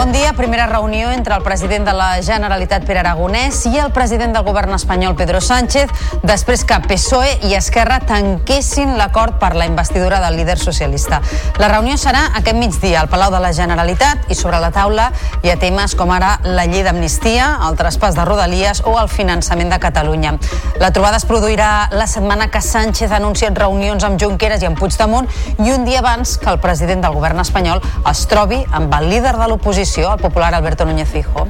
Bon dia. Primera reunió entre el president de la Generalitat, Pere Aragonès, i el president del govern espanyol, Pedro Sánchez, després que PSOE i Esquerra tanquessin l'acord per la investidura del líder socialista. La reunió serà aquest migdia al Palau de la Generalitat i sobre la taula hi ha temes com ara la llei d'amnistia, el traspàs de Rodalies o el finançament de Catalunya. La trobada es produirà la setmana que Sánchez ha anunciat reunions amb Junqueras i amb Puigdemont i un dia abans que el president del govern espanyol es trobi amb el líder de l'oposició l'oposició, el popular Alberto Núñez Fijo.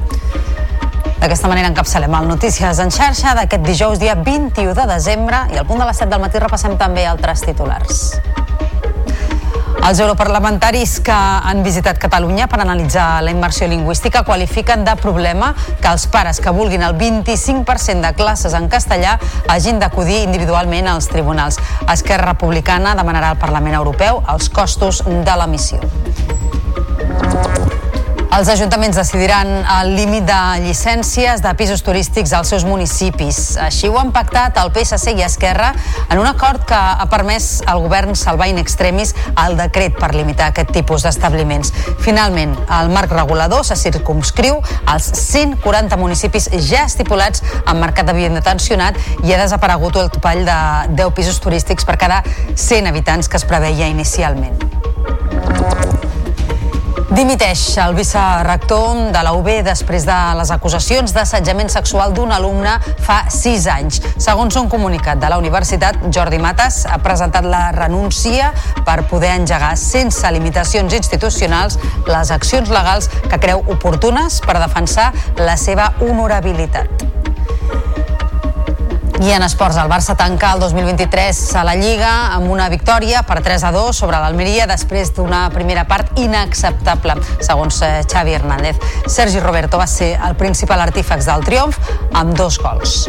D'aquesta manera encapçalem el Notícies en xarxa d'aquest dijous, dia 21 de desembre, i al punt de les 7 del matí repassem també altres titulars. Els europarlamentaris que han visitat Catalunya per analitzar la immersió lingüística qualifiquen de problema que els pares que vulguin el 25% de classes en castellà hagin d'acudir individualment als tribunals. Esquerra Republicana demanarà al Parlament Europeu els costos de la missió. Els ajuntaments decidiran el límit de llicències de pisos turístics als seus municipis. Així ho han pactat el PSC i Esquerra en un acord que ha permès al govern salvar in extremis el decret per limitar aquest tipus d'establiments. Finalment, el marc regulador se circumscriu als 140 municipis ja estipulats en mercat de vivenda tensionat i ha desaparegut el topall de 10 pisos turístics per cada 100 habitants que es preveia inicialment. Dimiteix el vicerrector de la UB després de les acusacions d'assetjament sexual d'un alumne fa sis anys. Segons un comunicat de la universitat, Jordi Matas ha presentat la renúncia per poder engegar sense limitacions institucionals les accions legals que creu oportunes per defensar la seva honorabilitat. I en esports, el Barça tanca el 2023 a la Lliga amb una victòria per 3 a 2 sobre l'Almeria després d'una primera part inacceptable, segons eh, Xavi Hernández. Sergi Roberto va ser el principal artífex del triomf amb dos gols.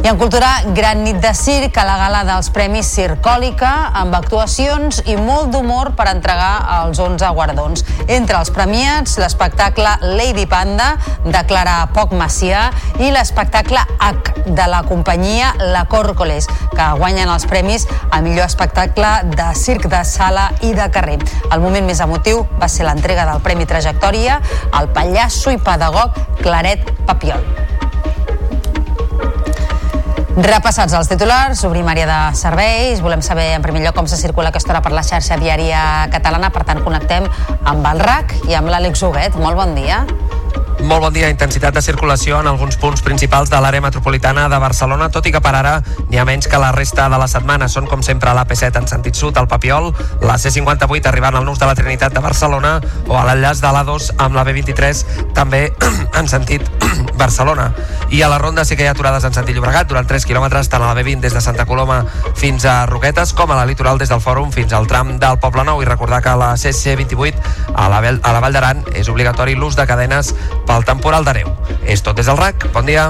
I en cultura, gran nit de circ a la gala dels Premis Circòlica amb actuacions i molt d'humor per entregar els 11 guardons. Entre els premiats, l'espectacle Lady Panda de Clara Poc Macià i l'espectacle H de la companyia La Còrcoles, que guanyen els premis a millor espectacle de circ de sala i de carrer. El moment més emotiu va ser l'entrega del Premi Trajectòria al pallasso i pedagog Claret Papiol. Repassats els titulars, obrim àrea de serveis. Volem saber en primer lloc com se circula aquesta hora per la xarxa viària catalana. Per tant, connectem amb el RAC i amb l'Àlex Huguet. Molt bon dia. Molt bon dia. Intensitat de circulació en alguns punts principals de l'àrea metropolitana de Barcelona, tot i que per ara n'hi ha menys que la resta de la setmana. Són, com sempre, l'AP7 en sentit sud, al Papiol, la C58 arribant al nus de la Trinitat de Barcelona o a l'enllaç de l'A2 amb la B23 també en sentit Barcelona. I a la Ronda sí que hi ha aturades en sentit Llobregat durant 3 quilòmetres tant a la B20 des de Santa Coloma fins a Roquetes com a la litoral des del Fòrum fins al tram del Poble Nou i recordar que la CC28 a la, a la Vall d'Aran és obligatori l'ús de cadenes pel temporal d'Areu. És tot des del RAC. Bon dia.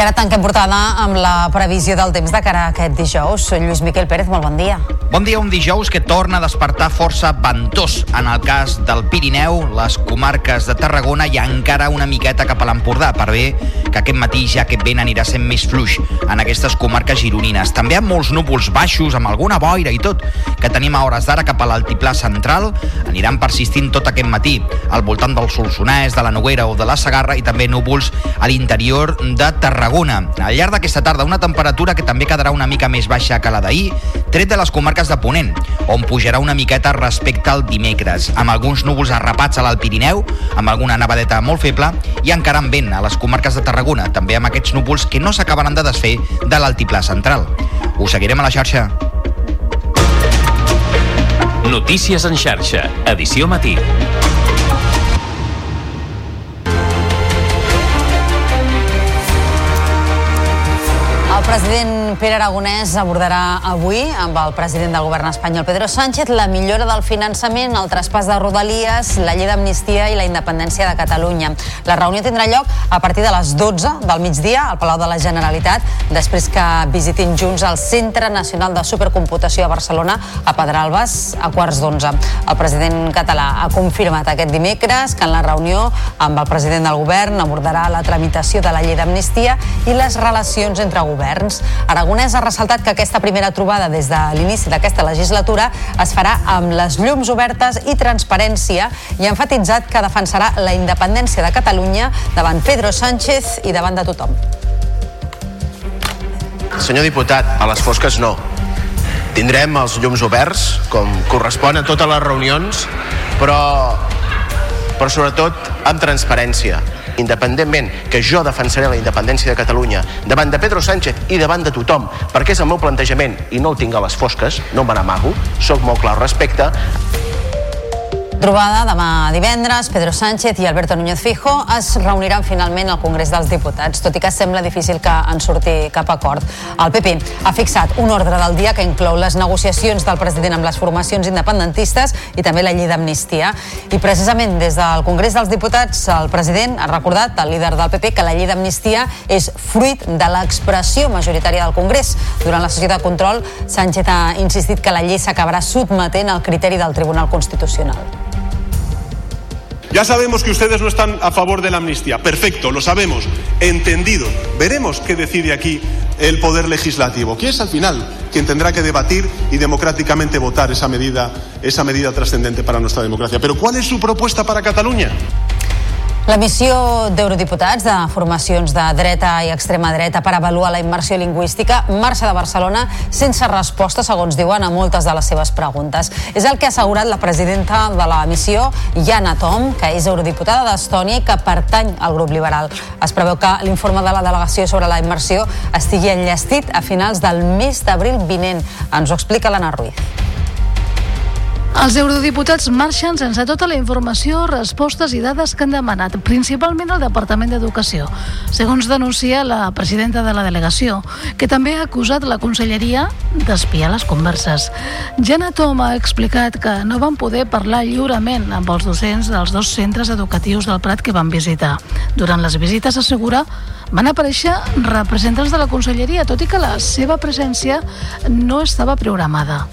Ara tanquem portada amb la previsió del temps de cara a aquest dijous. Lluís Miquel Pérez, molt bon dia. Bon dia, un dijous que torna a despertar força ventós en el cas del Pirineu, les comarques de Tarragona i encara una miqueta cap a l'Empordà, per bé que aquest matí ja aquest vent anirà sent més fluix en aquestes comarques gironines. També amb molts núvols baixos, amb alguna boira i tot, que tenim a hores d'ara cap a l'altiplà central, aniran persistint tot aquest matí al voltant del Solsonès, de la Noguera o de la Sagarra i també núvols a l'interior de Tarragona. Al llarg d'aquesta tarda una temperatura que també quedarà una mica més baixa que la d'ahir, tret de les comarques de Ponent, on pujarà una miqueta respecte al dimecres, amb alguns núvols arrapats a l'Alt Pirineu, amb alguna nevadeta molt feble i encara amb vent a les comarques de Tarragona, també amb aquests núvols que no s'acabaran de desfer de l'altiplà central. Us seguirem a la xarxa. Notícies en xarxa, edició matí. President Pere Aragonès abordarà avui amb el president del govern espanyol Pedro Sánchez la millora del finançament, el traspàs de Rodalies, la llei d'amnistia i la independència de Catalunya. La reunió tindrà lloc a partir de les 12 del migdia al Palau de la Generalitat, després que visitin junts el Centre Nacional de Supercomputació a Barcelona a Pedralbes a quarts d'onze. El president català ha confirmat aquest dimecres que en la reunió amb el president del govern abordarà la tramitació de la llei d'amnistia i les relacions entre governs. Aragonès ha ressaltat que aquesta primera trobada des de l'inici d'aquesta legislatura es farà amb les llums obertes i transparència i ha enfatitzat que defensarà la independència de Catalunya davant Pedro Sánchez i davant de tothom. Senyor diputat, a les fosques no. Tindrem els llums oberts, com correspon a totes les reunions, però, però sobretot amb transparència independentment que jo defensaré la independència de Catalunya davant de Pedro Sánchez i davant de tothom, perquè és el meu plantejament i no el tinc a les fosques, no me n'amago, sóc molt clar al respecte, Trobada demà divendres, Pedro Sánchez i Alberto Núñez Fijo es reuniran finalment al Congrés dels Diputats, tot i que sembla difícil que en surti cap acord. El PP ha fixat un ordre del dia que inclou les negociacions del president amb les formacions independentistes i també la llei d'amnistia. I precisament des del Congrés dels Diputats el president ha recordat al líder del PP que la llei d'amnistia és fruit de l'expressió majoritària del Congrés. Durant la sessió de control, Sánchez ha insistit que la llei s'acabarà sotmetent al criteri del Tribunal Constitucional. Ya sabemos que ustedes no están a favor de la amnistía. Perfecto, lo sabemos. Entendido. Veremos qué decide aquí el Poder Legislativo, que es al final quien tendrá que debatir y democráticamente votar esa medida, esa medida trascendente para nuestra democracia. Pero ¿cuál es su propuesta para Cataluña? La missió d'eurodiputats de formacions de dreta i extrema dreta per avaluar la immersió lingüística marxa de Barcelona sense resposta, segons diuen, a moltes de les seves preguntes. És el que ha assegurat la presidenta de la missió, Jana Tom, que és eurodiputada d'Estònia i que pertany al grup liberal. Es preveu que l'informe de la delegació sobre la immersió estigui enllestit a finals del mes d'abril vinent. Ens ho explica l'Anna Ruiz. Els eurodiputats marxen sense tota la informació, respostes i dades que han demanat, principalment el Departament d'Educació, segons denuncia la presidenta de la delegació, que també ha acusat la conselleria d'espiar les converses. Jana Tom ha explicat que no van poder parlar lliurement amb els docents dels dos centres educatius del Prat que van visitar. Durant les visites, assegura, van aparèixer representants de la conselleria, tot i que la seva presència no estava programada.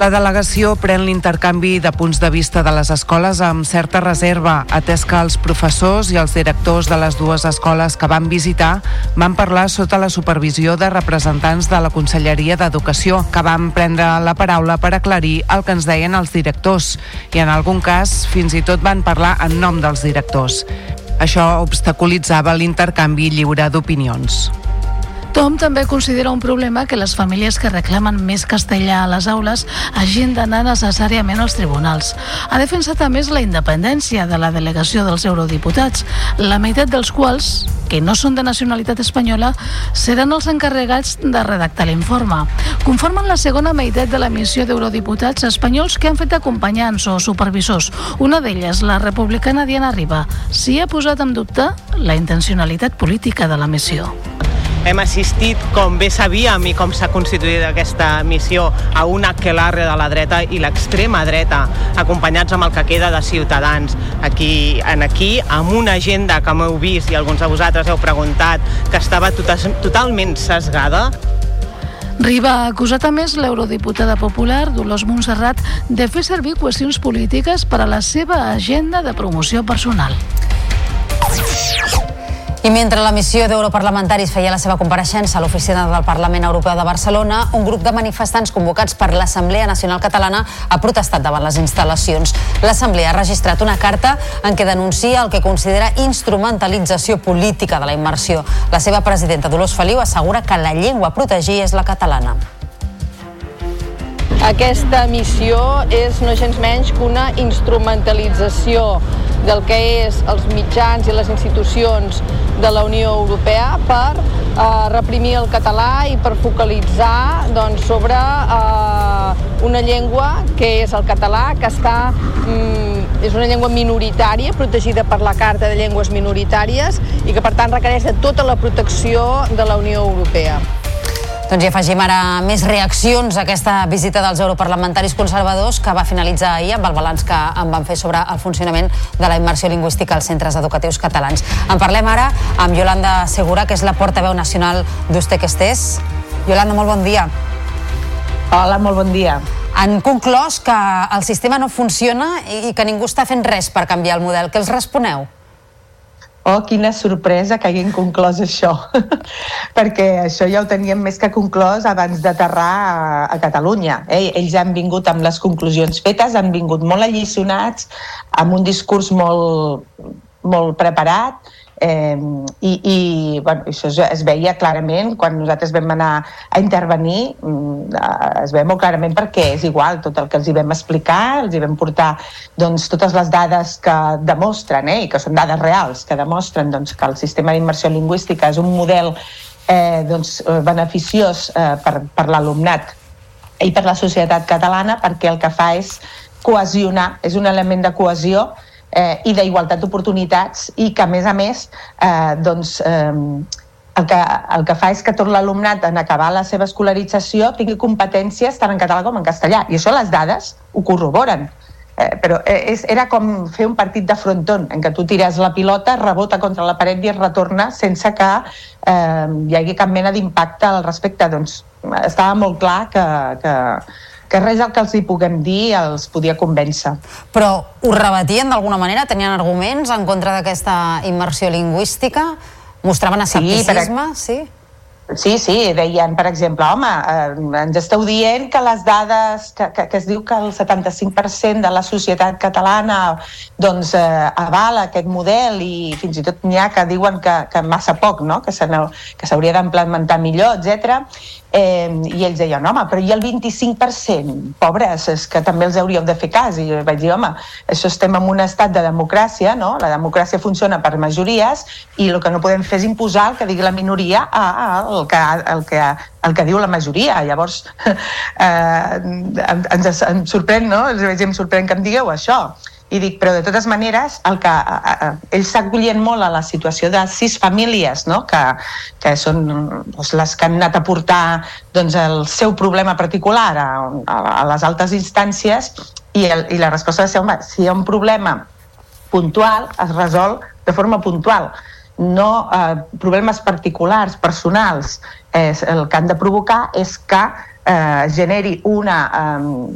La delegació pren l'intercanvi de punts de vista de les escoles amb certa reserva, atès que els professors i els directors de les dues escoles que van visitar van parlar sota la supervisió de representants de la Conselleria d'Educació, que van prendre la paraula per aclarir el que ens deien els directors i en algun cas fins i tot van parlar en nom dels directors. Això obstaculitzava l'intercanvi lliure d'opinions. Tom també considera un problema que les famílies que reclamen més castellà a les aules hagin d'anar necessàriament als tribunals. Ha defensat a més la independència de la delegació dels eurodiputats, la meitat dels quals, que no són de nacionalitat espanyola, seran els encarregats de redactar l'informe. Conformen la segona meitat de la missió d'eurodiputats espanyols que han fet acompanyants o supervisors. Una d'elles, la republicana Diana Riba, s'hi ha posat en dubte la intencionalitat política de la missió. Hem assistit, com bé sabíem i com s'ha constituït aquesta missió, a un aquelarre de la dreta i l'extrema dreta, acompanyats amb el que queda de ciutadans. Aquí, en aquí, amb una agenda que m'heu vist i alguns de vosaltres heu preguntat, que estava total, totalment sesgada, Riba ha acusat a més l'eurodiputada popular Dolors Montserrat de fer servir qüestions polítiques per a la seva agenda de promoció personal. I mentre la missió d'europarlamentaris feia la seva compareixença a l'oficina del Parlament Europeu de Barcelona, un grup de manifestants convocats per l'Assemblea Nacional Catalana ha protestat davant les instal·lacions. L'Assemblea ha registrat una carta en què denuncia el que considera instrumentalització política de la immersió. La seva presidenta Dolors Feliu assegura que la llengua a protegir és la catalana. Aquesta missió és no gens menys que una instrumentalització del que és els mitjans i les institucions de la Unió Europea per eh, reprimir el català i per focalitzar doncs, sobre eh, una llengua que és el català que està mm, és una llengua minoritària, protegida per la Carta de Llengües Minoritàries i que per tant requereix de tota la protecció de la Unió Europea. Doncs hi afegim ara més reaccions a aquesta visita dels europarlamentaris conservadors que va finalitzar ahir amb el balanç que en van fer sobre el funcionament de la immersió lingüística als centres educatius catalans. En parlem ara amb Yolanda Segura, que és la portaveu nacional d'Uste que estés. Yolanda, molt bon dia. Hola, molt bon dia. Han conclòs que el sistema no funciona i que ningú està fent res per canviar el model. Què els responeu? Oh, quina sorpresa que hagin conclòs això, perquè això ja ho teníem més que conclòs abans d'aterrar a, a Catalunya. Eh? Ells han vingut amb les conclusions fetes, han vingut molt alliçonats, amb un discurs molt, molt preparat, Eh, I i bueno, això es, veia clarament quan nosaltres vam anar a intervenir, mm, es veia molt clarament perquè és igual tot el que els hi vam explicar, els hi vam portar doncs, totes les dades que demostren, eh, i que són dades reals, que demostren doncs, que el sistema d'immersió lingüística és un model eh, doncs, beneficiós eh, per, per l'alumnat i per la societat catalana perquè el que fa és cohesionar, és un element de cohesió eh, i d'igualtat d'oportunitats i que, a més a més, eh, doncs, eh, el que, el que fa és que tot l'alumnat en acabar la seva escolarització tingui competències tant en català com en castellà. I això les dades ho corroboren. Eh, però eh, és, era com fer un partit de fronton, en què tu tires la pilota, rebota contra la paret i es retorna sense que eh, hi hagi cap mena d'impacte al respecte. Doncs estava molt clar que, que, que res del que els hi puguem dir els podia convèncer. Però ho rebatien d'alguna manera? Tenien arguments en contra d'aquesta immersió lingüística? Mostraven escepticisme? Sí, per... sí? Sí, sí, deien, per exemple, home, eh, ens esteu dient que les dades, que, que, que es diu que el 75% de la societat catalana doncs, eh, avala aquest model i fins i tot n'hi ha que diuen que, que massa poc, no? que s'hauria d'implementar millor, etc. Eh, I ells deien, home, però i el 25%? Pobres, és que també els hauríeu de fer cas. I jo vaig dir, home, això estem en un estat de democràcia, no? La democràcia funciona per majories i el que no podem fer és imposar el que digui la minoria a, a el, que, el, que, el que diu la majoria. Llavors, eh, ens, ens sorprèn, no? Em sorprèn que em digueu això. I dic, però de totes maneres, el que, ells s'acullen molt a la situació de sis famílies, no? que, que són doncs, les que han anat a portar doncs, el seu problema particular a, a, a les altes instàncies i, el, i la resposta de ser, home, si hi ha un problema puntual, es resol de forma puntual no eh, problemes particulars, personals, és, el que han de provocar és que eh, generi una,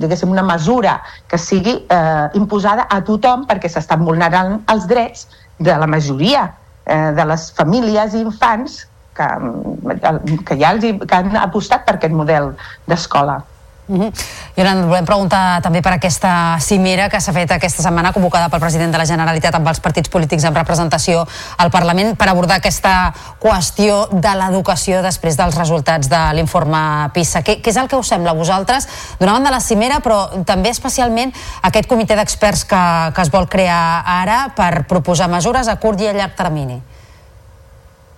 eh, una mesura que sigui eh, imposada a tothom perquè s'estan vulnerant els drets de la majoria eh, de les famílies i infants que, que ja els, que han apostat per aquest model d'escola. Mm -hmm. I ara volem preguntar també per aquesta cimera que s'ha fet aquesta setmana convocada pel president de la Generalitat amb els partits polítics amb representació al Parlament per abordar aquesta qüestió de l'educació després dels resultats de l'informe PISA. Què, què és el que us sembla a vosaltres? D'una banda la cimera, però també especialment aquest comitè d'experts que, que es vol crear ara per proposar mesures a curt i a llarg termini.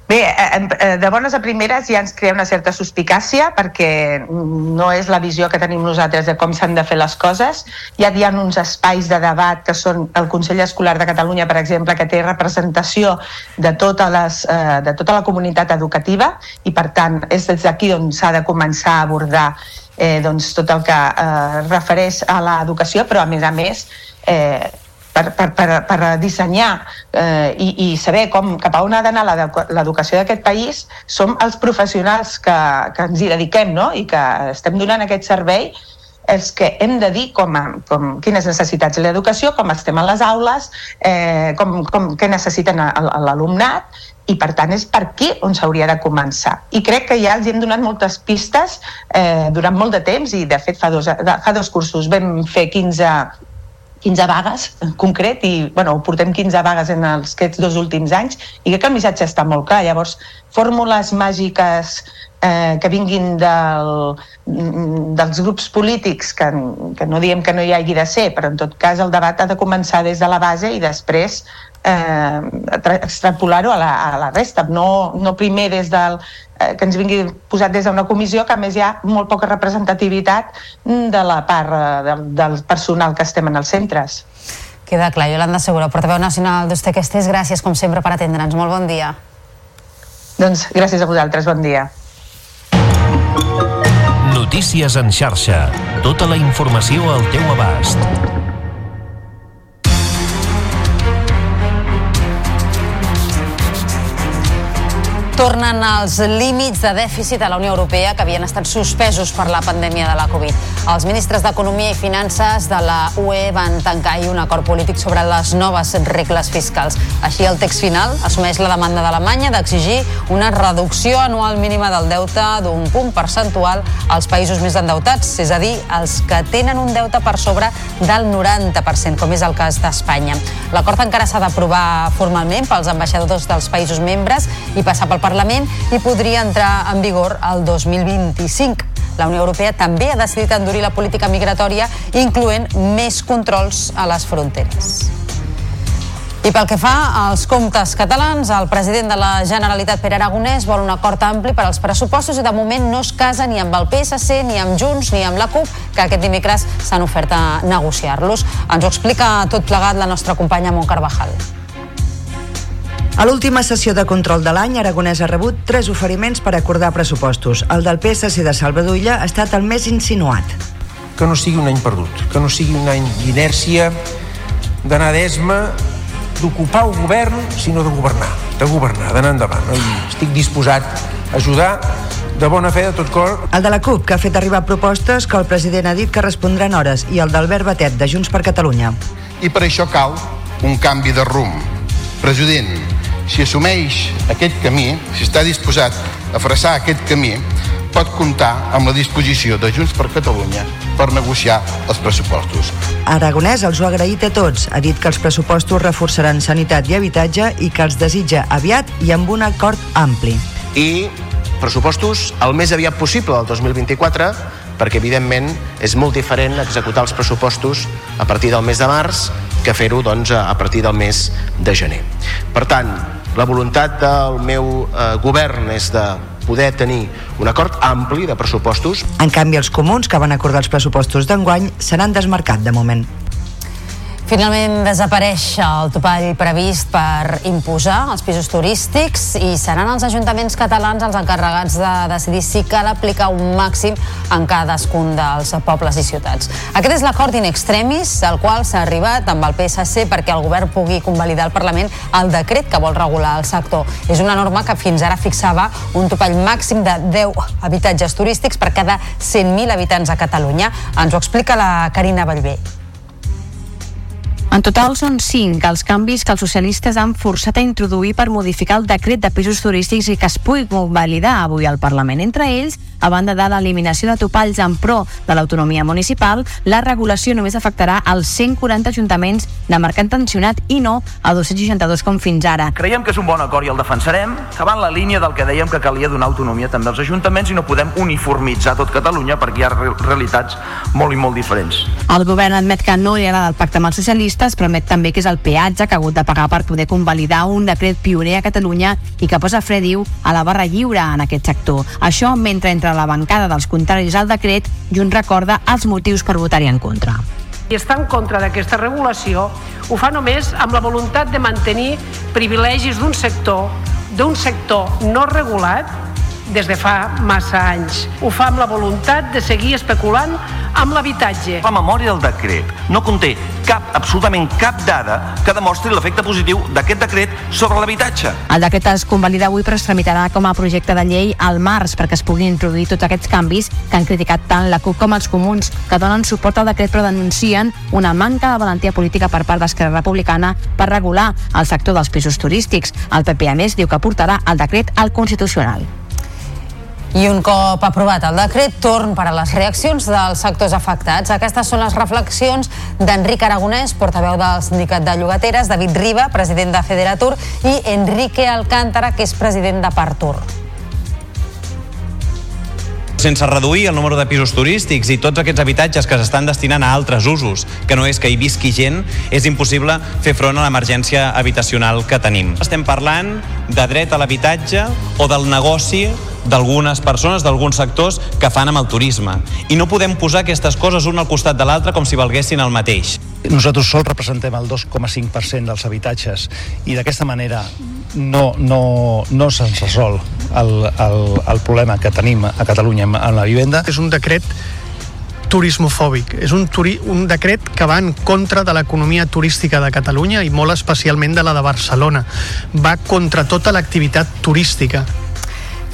Bé, eh, eh, de bones a primeres ja ens crea una certa suspicàcia perquè no és la visió que tenim nosaltres de com s'han de fer les coses. Ja hi ha uns espais de debat que són el Consell Escolar de Catalunya, per exemple, que té representació de, totes les, eh, de tota la comunitat educativa i, per tant, és des d'aquí on s'ha de començar a abordar eh, doncs, tot el que eh, refereix a l'educació, però, a més a més, eh, per, per, per, per dissenyar eh, i, i saber com, cap a on ha d'anar l'educació d'aquest país som els professionals que, que ens hi dediquem no? i que estem donant aquest servei els que hem de dir com, a, com quines necessitats l'educació, com estem a les aules, eh, com, com, què necessiten l'alumnat i per tant és per aquí on s'hauria de començar. I crec que ja els hem donat moltes pistes eh, durant molt de temps i de fet fa dos, fa dos cursos vam fer 15 15 vagues en concret i bueno, portem 15 vagues en els, aquests dos últims anys i crec que el missatge està molt clar. Llavors, fórmules màgiques eh, que vinguin del, dels grups polítics, que, que no diem que no hi hagi de ser, però en tot cas el debat ha de començar des de la base i després eh, extrapolar-ho a, la, a la resta, no, no primer des del, eh, que ens vingui posat des d'una comissió que a més hi ha molt poca representativitat de la part eh, del, del personal que estem en els centres. Queda clar, Yolanda Segura, portaveu nacional d'Ustequestés, gràcies com sempre per atendre'ns. Molt bon dia. Doncs gràcies a vosaltres, bon dia. Notícies en xarxa. Tota la informació al teu abast. Tornen els límits de dèficit a la Unió Europea que havien estat suspesos per la pandèmia de la Covid. Els ministres d'Economia i Finances de la UE van tancar un acord polític sobre les noves regles fiscals. Així, el text final assumeix la demanda d'Alemanya d'exigir una reducció anual mínima del deute d'un punt percentual als països més endeutats, és a dir, els que tenen un deute per sobre del 90%, com és el cas d'Espanya. L'acord encara s'ha d'aprovar formalment pels ambaixadors dels països membres i passar pel Parlament i podria entrar en vigor el 2025. La Unió Europea també ha decidit endurir la política migratòria, incloent més controls a les fronteres. I pel que fa als comptes catalans, el president de la Generalitat, Pere Aragonès, vol un acord ampli per als pressupostos i de moment no es casa ni amb el PSC, ni amb Junts, ni amb la CUP, que aquest dimecres s'han ofert a negociar-los. Ens ho explica tot plegat la nostra companya Mont Carvajal. A l'última sessió de control de l'any, Aragonès ha rebut tres oferiments per acordar pressupostos. El del PSC de Salvador Illa ha estat el més insinuat. Que no sigui un any perdut, que no sigui un any d'inèrcia, d'anar d'esma, d'ocupar el govern, sinó de governar, de governar, d'anar endavant. I estic disposat a ajudar de bona fe, de tot cor. El de la CUP, que ha fet arribar propostes que el president ha dit que respondran hores, i el d'Albert Batet, de Junts per Catalunya. I per això cal un canvi de rumb. President, si assumeix aquest camí, si està disposat a fressar aquest camí, pot comptar amb la disposició de Junts per Catalunya per negociar els pressupostos. Aragonès els ho ha agraït a tots. Ha dit que els pressupostos reforçaran sanitat i habitatge i que els desitja aviat i amb un acord ampli. I pressupostos el més aviat possible del 2024 perquè evidentment és molt diferent executar els pressupostos a partir del mes de març que fer-ho doncs, a partir del mes de gener. Per tant, la voluntat del meu eh, govern és de poder tenir un acord ampli de pressupostos. En canvi, els comuns que van acordar els pressupostos d'enguany se n'han desmarcat de moment. Finalment desapareix el topall previst per imposar els pisos turístics i seran els ajuntaments catalans els encarregats de decidir si cal aplicar un màxim en cadascun dels pobles i ciutats. Aquest és l'acord in extremis al qual s'ha arribat amb el PSC perquè el govern pugui convalidar al Parlament el decret que vol regular el sector. És una norma que fins ara fixava un topall màxim de 10 habitatges turístics per cada 100.000 habitants a Catalunya. Ens ho explica la Carina Ballbé. En total són cinc els canvis que els socialistes han forçat a introduir per modificar el decret de pisos turístics i que es pugui convalidar avui al Parlament. Entre ells, a banda de l'eliminació de topalls en pro de l'autonomia municipal, la regulació només afectarà als 140 ajuntaments de mercat tensionat i no a 262 com fins ara. Creiem que és un bon acord i el defensarem, que va en la línia del que dèiem que calia donar autonomia també als ajuntaments i no podem uniformitzar tot Catalunya perquè hi ha realitats molt i molt diferents. El govern admet que no li agrada el pacte amb els socialistes, però admet també que és el peatge que ha hagut de pagar per poder convalidar un decret pioner a Catalunya i que posa fre, diu, a la barra lliure en aquest sector. Això mentre entre la bancada dels contraris al decret, Junts recorda els motius per votar-hi en contra i està en contra d'aquesta regulació ho fa només amb la voluntat de mantenir privilegis d'un sector d'un sector no regulat des de fa massa anys. Ho fa amb la voluntat de seguir especulant amb l'habitatge. La memòria del decret no conté cap, absolutament cap dada que demostri l'efecte positiu d'aquest decret sobre l'habitatge. El decret es convalida avui però es tramitarà com a projecte de llei al març perquè es puguin introduir tots aquests canvis que han criticat tant la CUP com els comuns que donen suport al decret però denuncien una manca de valentia política per part d'Esquerra Republicana per regular el sector dels pisos turístics. El PP, a més, diu que portarà el decret al Constitucional. I un cop aprovat el decret, torn per a les reaccions dels sectors afectats. Aquestes són les reflexions d'Enric Aragonès, portaveu del sindicat de llogateres, David Riba, president de Federatur, i Enrique Alcántara, que és president de Partur sense reduir el número de pisos turístics i tots aquests habitatges que s'estan destinant a altres usos, que no és que hi visqui gent, és impossible fer front a l'emergència habitacional que tenim. Estem parlant de dret a l'habitatge o del negoci d'algunes persones, d'alguns sectors que fan amb el turisme. I no podem posar aquestes coses un al costat de l'altre com si valguessin el mateix. Nosaltres sols representem el 2,5% dels habitatges i d'aquesta manera no, no, no se'ns resol el, el, el problema que tenim a Catalunya amb, amb la vivenda. És un decret turismofòbic. És un, turi un decret que va en contra de l'economia turística de Catalunya i molt especialment de la de Barcelona. Va contra tota l'activitat turística.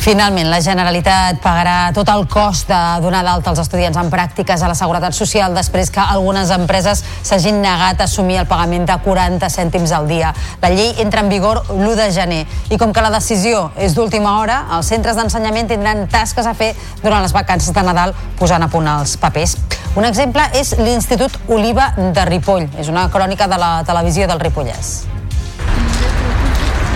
Finalment, la Generalitat pagarà tot el cost de donar d'alta als estudiants en pràctiques a la Seguretat Social després que algunes empreses s'hagin negat a assumir el pagament de 40 cèntims al dia. La llei entra en vigor l'1 de gener i com que la decisió és d'última hora, els centres d'ensenyament tindran tasques a fer durant les vacances de Nadal posant a punt els papers. Un exemple és l'Institut Oliva de Ripoll. És una crònica de la televisió del Ripollès.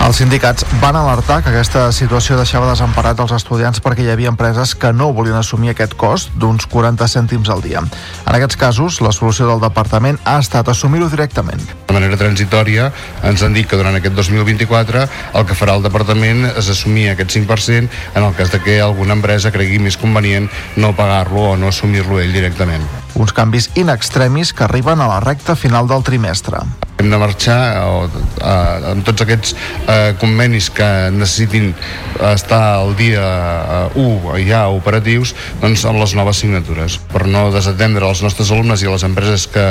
Els sindicats van alertar que aquesta situació deixava desemparats els estudiants perquè hi havia empreses que no volien assumir aquest cost d'uns 40 cèntims al dia. En aquests casos, la solució del departament ha estat assumir-ho directament. De manera transitòria ens han dit que durant aquest 2024 el que farà el departament és assumir aquest 5% en el cas de que alguna empresa cregui més convenient no pagar-lo o no assumir-lo ell directament. Uns canvis in extremis que arriben a la recta final del trimestre. Hem de marxar amb tots aquests eh, convenis que necessitin estar al dia eh, 1 ja operatius doncs amb les noves signatures per no desatendre els nostres alumnes i les empreses que,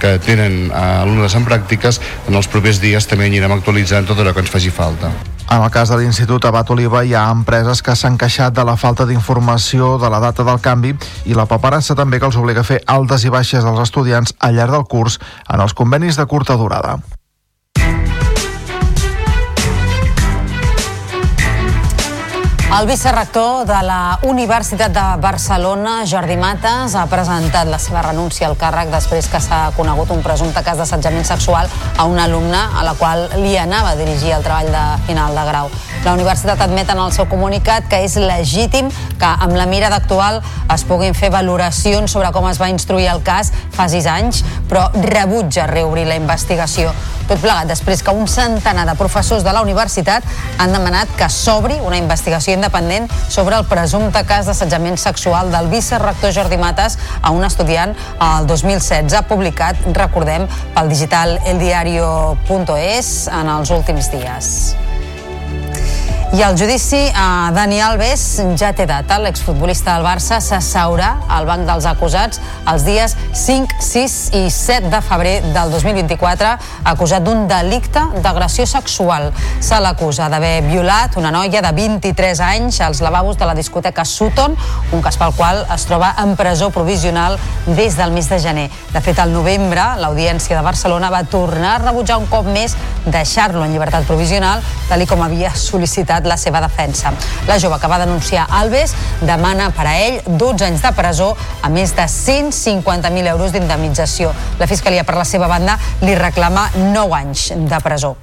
que tenen eh, alumnes en pràctiques en els propers dies també anirem actualitzant tot allò que ens faci falta. En el cas de l'Institut Abat Oliva hi ha empreses que s'han queixat de la falta d'informació de la data del canvi i la paperassa també que els obliga a fer altes i baixes dels estudiants al llarg del curs en els convenis de curta durada. El vicerrector de la Universitat de Barcelona, Jordi Mates, ha presentat la seva renúncia al càrrec després que s'ha conegut un presumpte cas d'assetjament sexual a una alumna a la qual li anava a dirigir el treball de final de grau. La universitat admet en el seu comunicat que és legítim que amb la mira d'actual es puguin fer valoracions sobre com es va instruir el cas fa sis anys, però rebutja reobrir la investigació. Tot plegat després que un centenar de professors de la universitat han demanat que s'obri una investigació independent sobre el presumpte cas d'assetjament sexual del vicerrector Jordi Mates a un estudiant el 2016 publicat, recordem, pel digital eldiario.es en els últims dies. I el judici a Dani Alves ja té data. L'exfutbolista del Barça s'asseurà al banc dels acusats els dies 5, 6 i 7 de febrer del 2024 acusat d'un delicte d'agressió sexual. Se l'acusa d'haver violat una noia de 23 anys als lavabos de la discoteca Sutton, un cas pel qual es troba en presó provisional des del mes de gener. De fet, al novembre, l'Audiència de Barcelona va tornar a rebutjar un cop més deixar-lo en llibertat provisional, tal com havia sol·licitat la seva defensa. La jove que va denunciar Alves demana per a ell 12 anys de presó a més de 150.000 euros d'indemnització. La Fiscalia, per la seva banda, li reclama 9 anys de presó.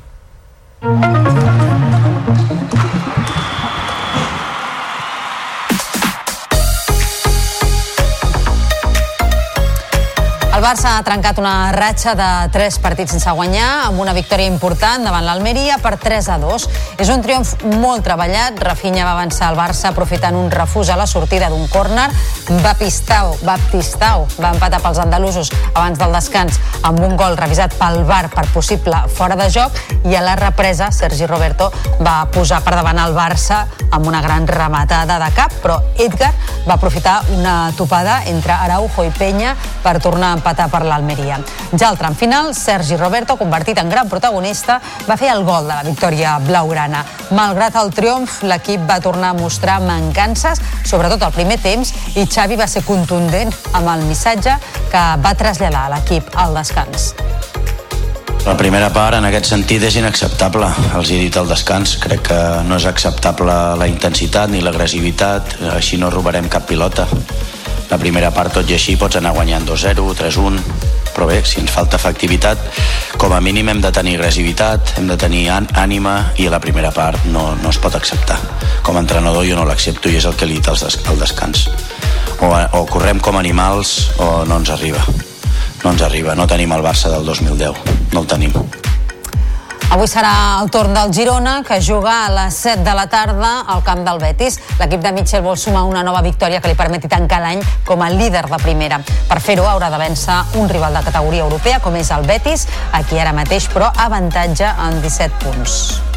Barça ha trencat una ratxa de 3 partits sense guanyar amb una victòria important davant l'Almeria per 3 a 2. És un triomf molt treballat. Rafinha va avançar al Barça aprofitant un refús a la sortida d'un córner. Baptistau, Baptistau va empatar pels andalusos abans del descans amb un gol revisat pel VAR per possible fora de joc i a la represa Sergi Roberto va posar per davant el Barça amb una gran rematada de cap, però Edgar va aprofitar una topada entre Araujo i Penya per tornar a empatar per l'Almeria. Ja al tram final, Sergi Roberto, convertit en gran protagonista, va fer el gol de la victòria blaugrana. Malgrat el triomf, l'equip va tornar a mostrar mancances, sobretot al primer temps, i Xavi va ser contundent amb el missatge que va traslladar a l'equip al descans. La primera part, en aquest sentit, és inacceptable. Els he dit al descans, crec que no és acceptable la intensitat ni l'agressivitat, així no robarem cap pilota. La primera part, tot i així, pots anar guanyant 2-0, 3-1, però bé, si ens falta efectivitat, com a mínim hem de tenir agressivitat, hem de tenir ànima i a la primera part no, no es pot acceptar. Com a entrenador jo no l'accepto i és el que li dit al, des descans. O, o correm com animals o no ens arriba. No ens arriba, no tenim el Barça del 2010, no el tenim. Avui serà el torn del Girona, que juga a les 7 de la tarda al camp del Betis. L'equip de Mitchell vol sumar una nova victòria que li permeti tancar l'any com a líder de primera. Per fer-ho haurà de vèncer un rival de categoria europea, com és el Betis, aquí ara mateix, però avantatge en 17 punts.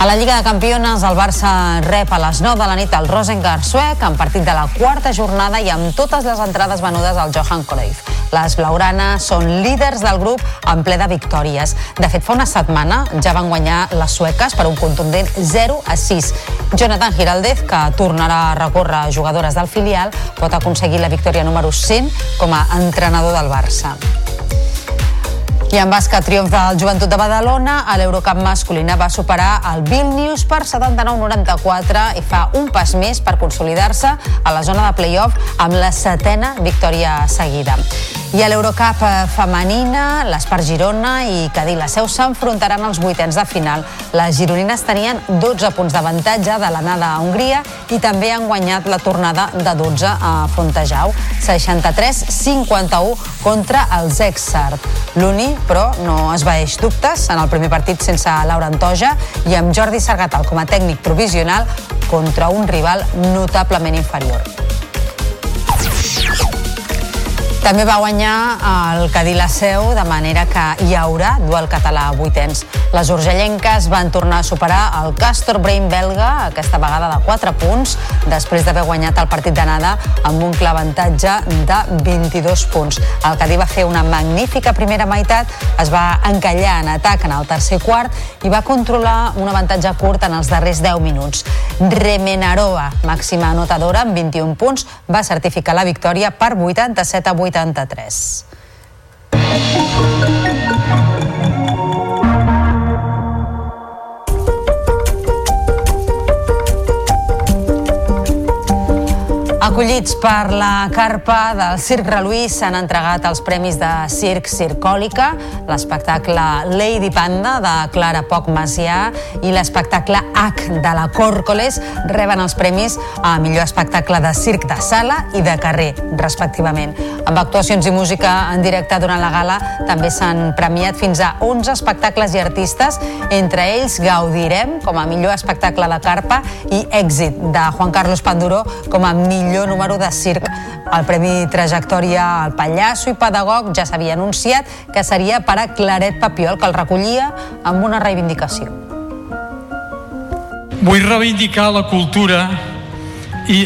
A la Lliga de Campiones, el Barça rep a les 9 de la nit el Rosengard suec en partit de la quarta jornada i amb totes les entrades venudes al Johan Cruyff. Les blaugranes són líders del grup en ple de victòries. De fet, fa una setmana ja van guanyar les sueques per un contundent 0 a 6. Jonathan Giraldez, que tornarà a recórrer jugadores del filial, pot aconseguir la victòria número 100 com a entrenador del Barça. I en bàsquet triomf del Joventut de Badalona, a l'Eurocup masculina va superar el Vilnius per 79-94 i fa un pas més per consolidar-se a la zona de play-off amb la setena victòria seguida. I a l'Eurocup eh, femenina, l'Espar Girona i Cadí la Seu s'enfrontaran als vuitens de final. Les gironines tenien 12 punts d'avantatge de l'anada a Hongria i també han guanyat la tornada de 12 a Fontejau, 63-51 contra els Exart. L'Uni, però, no es vaeix dubtes en el primer partit sense Laura Antoja i amb Jordi Sargatal com a tècnic provisional contra un rival notablement inferior. També va guanyar el Cadí la Seu, de manera que hi haurà duel català a vuitens. Les urgellenques van tornar a superar el Castor Brain belga, aquesta vegada de 4 punts, després d'haver guanyat el partit d'anada amb un clar avantatge de 22 punts. El Cadí va fer una magnífica primera meitat, es va encallar en atac en el tercer quart i va controlar un avantatge curt en els darrers 10 minuts. Remenaroa, màxima anotadora amb 21 punts, va certificar la victòria per 87 a 80 83. Acollits per la carpa del Circ Reluí s'han entregat els premis de Circ Circòlica, l'espectacle Lady Panda de Clara Poc Macià i l'espectacle H de la Còrcoles reben els premis a millor espectacle de circ de sala i de carrer, respectivament. Amb actuacions i música en directe durant la gala també s'han premiat fins a 11 espectacles i artistes, entre ells Gaudirem com a millor espectacle de carpa i Èxit de Juan Carlos Panduró com a millor millor número de circ. El Premi Trajectòria al Pallasso i Pedagog ja s'havia anunciat que seria per a Claret Papiol, que el recollia amb una reivindicació. Vull reivindicar la cultura i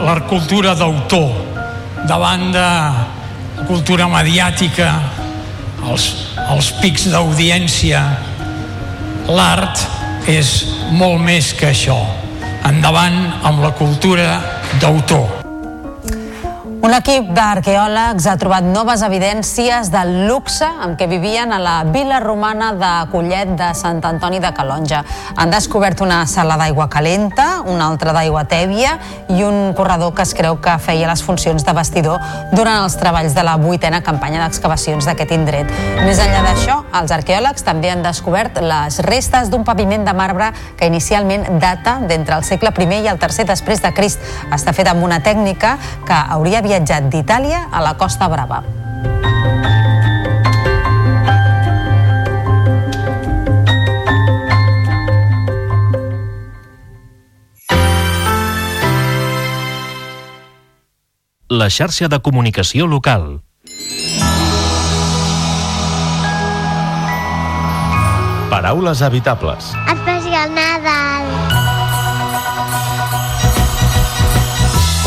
la cultura d'autor davant de la cultura mediàtica, els, els pics d'audiència. L'art és molt més que això. Endavant amb la cultura d'autor. Un equip d'arqueòlegs ha trobat noves evidències del luxe amb què vivien a la vila romana de Collet de Sant Antoni de Calonja. Han descobert una sala d'aigua calenta, una altra d'aigua tèbia i un corredor que es creu que feia les funcions de vestidor durant els treballs de la vuitena campanya d'excavacions d'aquest indret. Més enllà d'això, els arqueòlegs també han descobert les restes d'un paviment de marbre que inicialment data d'entre el segle I i el tercer després de Crist. Està fet amb una tècnica que hauria viatjat d'Itàlia a la Costa Brava. La xarxa de comunicació local. Paraules habitables.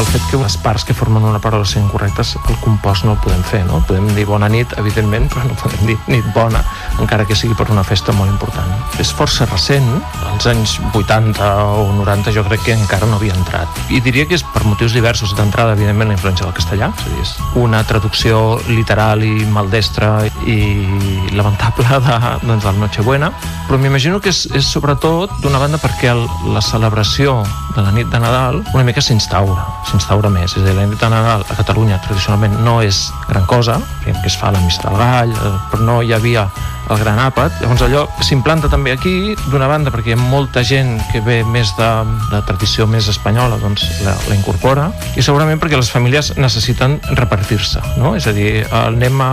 Pel fet que les parts que formen una paraula siguin correctes, el compost no el podem fer, no? Podem dir bona nit, evidentment, però no podem dir nit bona, encara que sigui per una festa molt important. És força recent, als anys 80 o 90 jo crec que encara no havia entrat. I diria que és per motius diversos. D'entrada, evidentment, la influència del castellà, és a dir, és una traducció literal i maldestra i lamentable de, doncs, del Nochebuena, però m'imagino que és, és sobretot, d'una banda, perquè el, la celebració de la nit de Nadal una mica s'instaura, s'instaura més. És a dir, la nit de Nadal a Catalunya tradicionalment no és gran cosa, que es fa la missa del gall, eh, però no hi havia el gran àpat. Llavors allò s'implanta també aquí, d'una banda perquè hi ha molta gent que ve més de, de tradició més espanyola, doncs la, la incorpora, i segurament perquè les famílies necessiten repartir-se, no? És a dir, anem a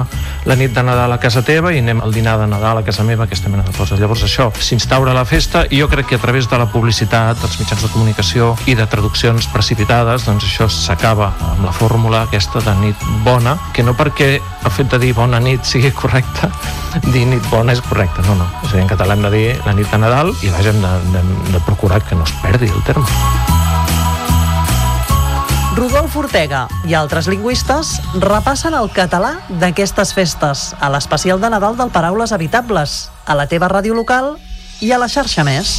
la nit de Nadal a casa teva i anem al dinar de Nadal a casa meva, aquesta mena de coses. Llavors això s'instaura la festa i jo crec que a través de la publicitat, dels mitjans de comunicació i de traduccions precipitades, doncs això s'acaba amb la fórmula aquesta de nit bona, que no perquè el fet de dir bona nit sigui correcte, dir nit bona és correcte, no, no. És a dir, en català hem de dir la nit de Nadal i vaja, hem de, de, de procurar que no es perdi el terme. Rodolf Ortega i altres lingüistes repassen el català d'aquestes festes a l'especial de Nadal del Paraules Habitables, a la teva ràdio local i a la xarxa més.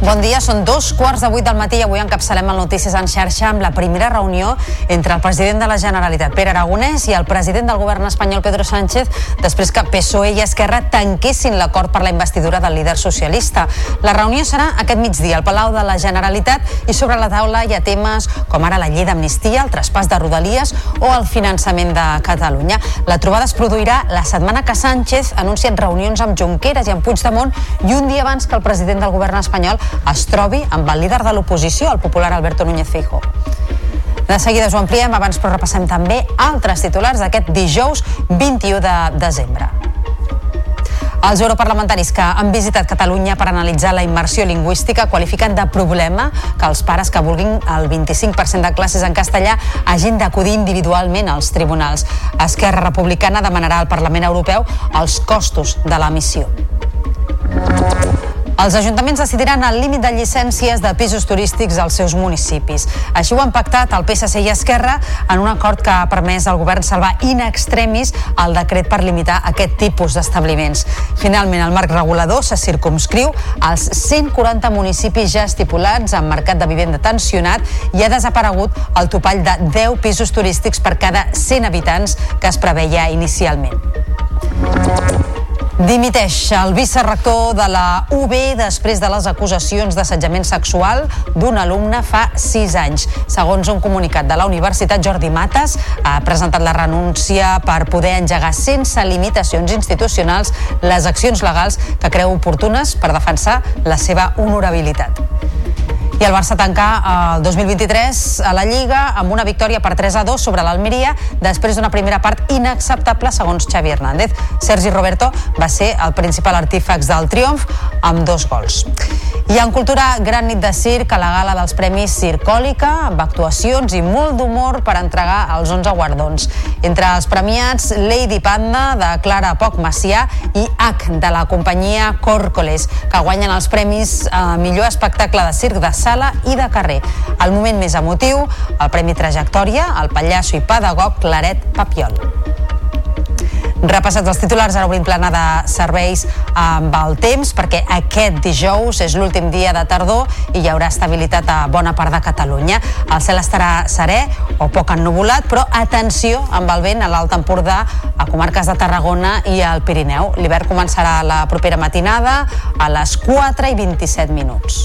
Bon dia, són dos quarts de vuit del matí i avui encapçalem el Notícies en xarxa amb la primera reunió entre el president de la Generalitat, Pere Aragonès, i el president del govern espanyol, Pedro Sánchez, després que PSOE i Esquerra tanquessin l'acord per la investidura del líder socialista. La reunió serà aquest migdia al Palau de la Generalitat i sobre la taula hi ha temes com ara la llei d'amnistia, el traspàs de Rodalies o el finançament de Catalunya. La trobada es produirà la setmana que Sánchez ha anunciat reunions amb Junqueras i amb Puigdemont i un dia abans que el president del govern espanyol es trobi amb el líder de l'oposició, el popular Alberto Núñez Feijóo. De seguida us ho ampliem, abans però repassem també altres titulars d'aquest dijous 21 de desembre. Els europarlamentaris que han visitat Catalunya per analitzar la immersió lingüística qualifiquen de problema que els pares que vulguin el 25% de classes en castellà hagin d'acudir individualment als tribunals. Esquerra Republicana demanarà al Parlament Europeu els costos de la missió. Els ajuntaments decidiran el límit de llicències de pisos turístics als seus municipis. Així ho han pactat el PSC i Esquerra en un acord que ha permès al govern salvar in extremis el decret per limitar aquest tipus d'establiments. Finalment, el marc regulador se circumscriu als 140 municipis ja estipulats en mercat de vivenda tensionat i ha desaparegut el topall de 10 pisos turístics per cada 100 habitants que es preveia inicialment. Dimiteix el vicerrector de la UB després de les acusacions d'assetjament sexual d'un alumne fa sis anys. Segons un comunicat de la Universitat Jordi Mates, ha presentat la renúncia per poder engegar sense limitacions institucionals les accions legals que creu oportunes per defensar la seva honorabilitat. I el Barça tancar el 2023 a la Lliga amb una victòria per 3 a 2 sobre l'Almeria després d'una primera part inacceptable segons Xavi Hernández. Sergi Roberto va ser el principal artífex del triomf amb dos gols. I en cultura, gran nit de circ a la gala dels Premis Circòlica, amb actuacions i molt d'humor per entregar els 11 guardons. Entre els premiats, Lady Panda, de Clara Poc Macià, i H, de la companyia Còrcoles, que guanyen els premis a millor espectacle de circ de sala i de carrer. El moment més emotiu, el Premi Trajectòria, el pallasso i pedagog Claret Papiol. Repassats els titulars, ara obrim plana de serveis amb el temps, perquè aquest dijous és l'últim dia de tardor i hi haurà estabilitat a bona part de Catalunya. El cel estarà serè o poc ennuvolat, però atenció amb el vent a l'Alt Empordà, a comarques de Tarragona i al Pirineu. L'hivern començarà la propera matinada a les 4 i 27 minuts.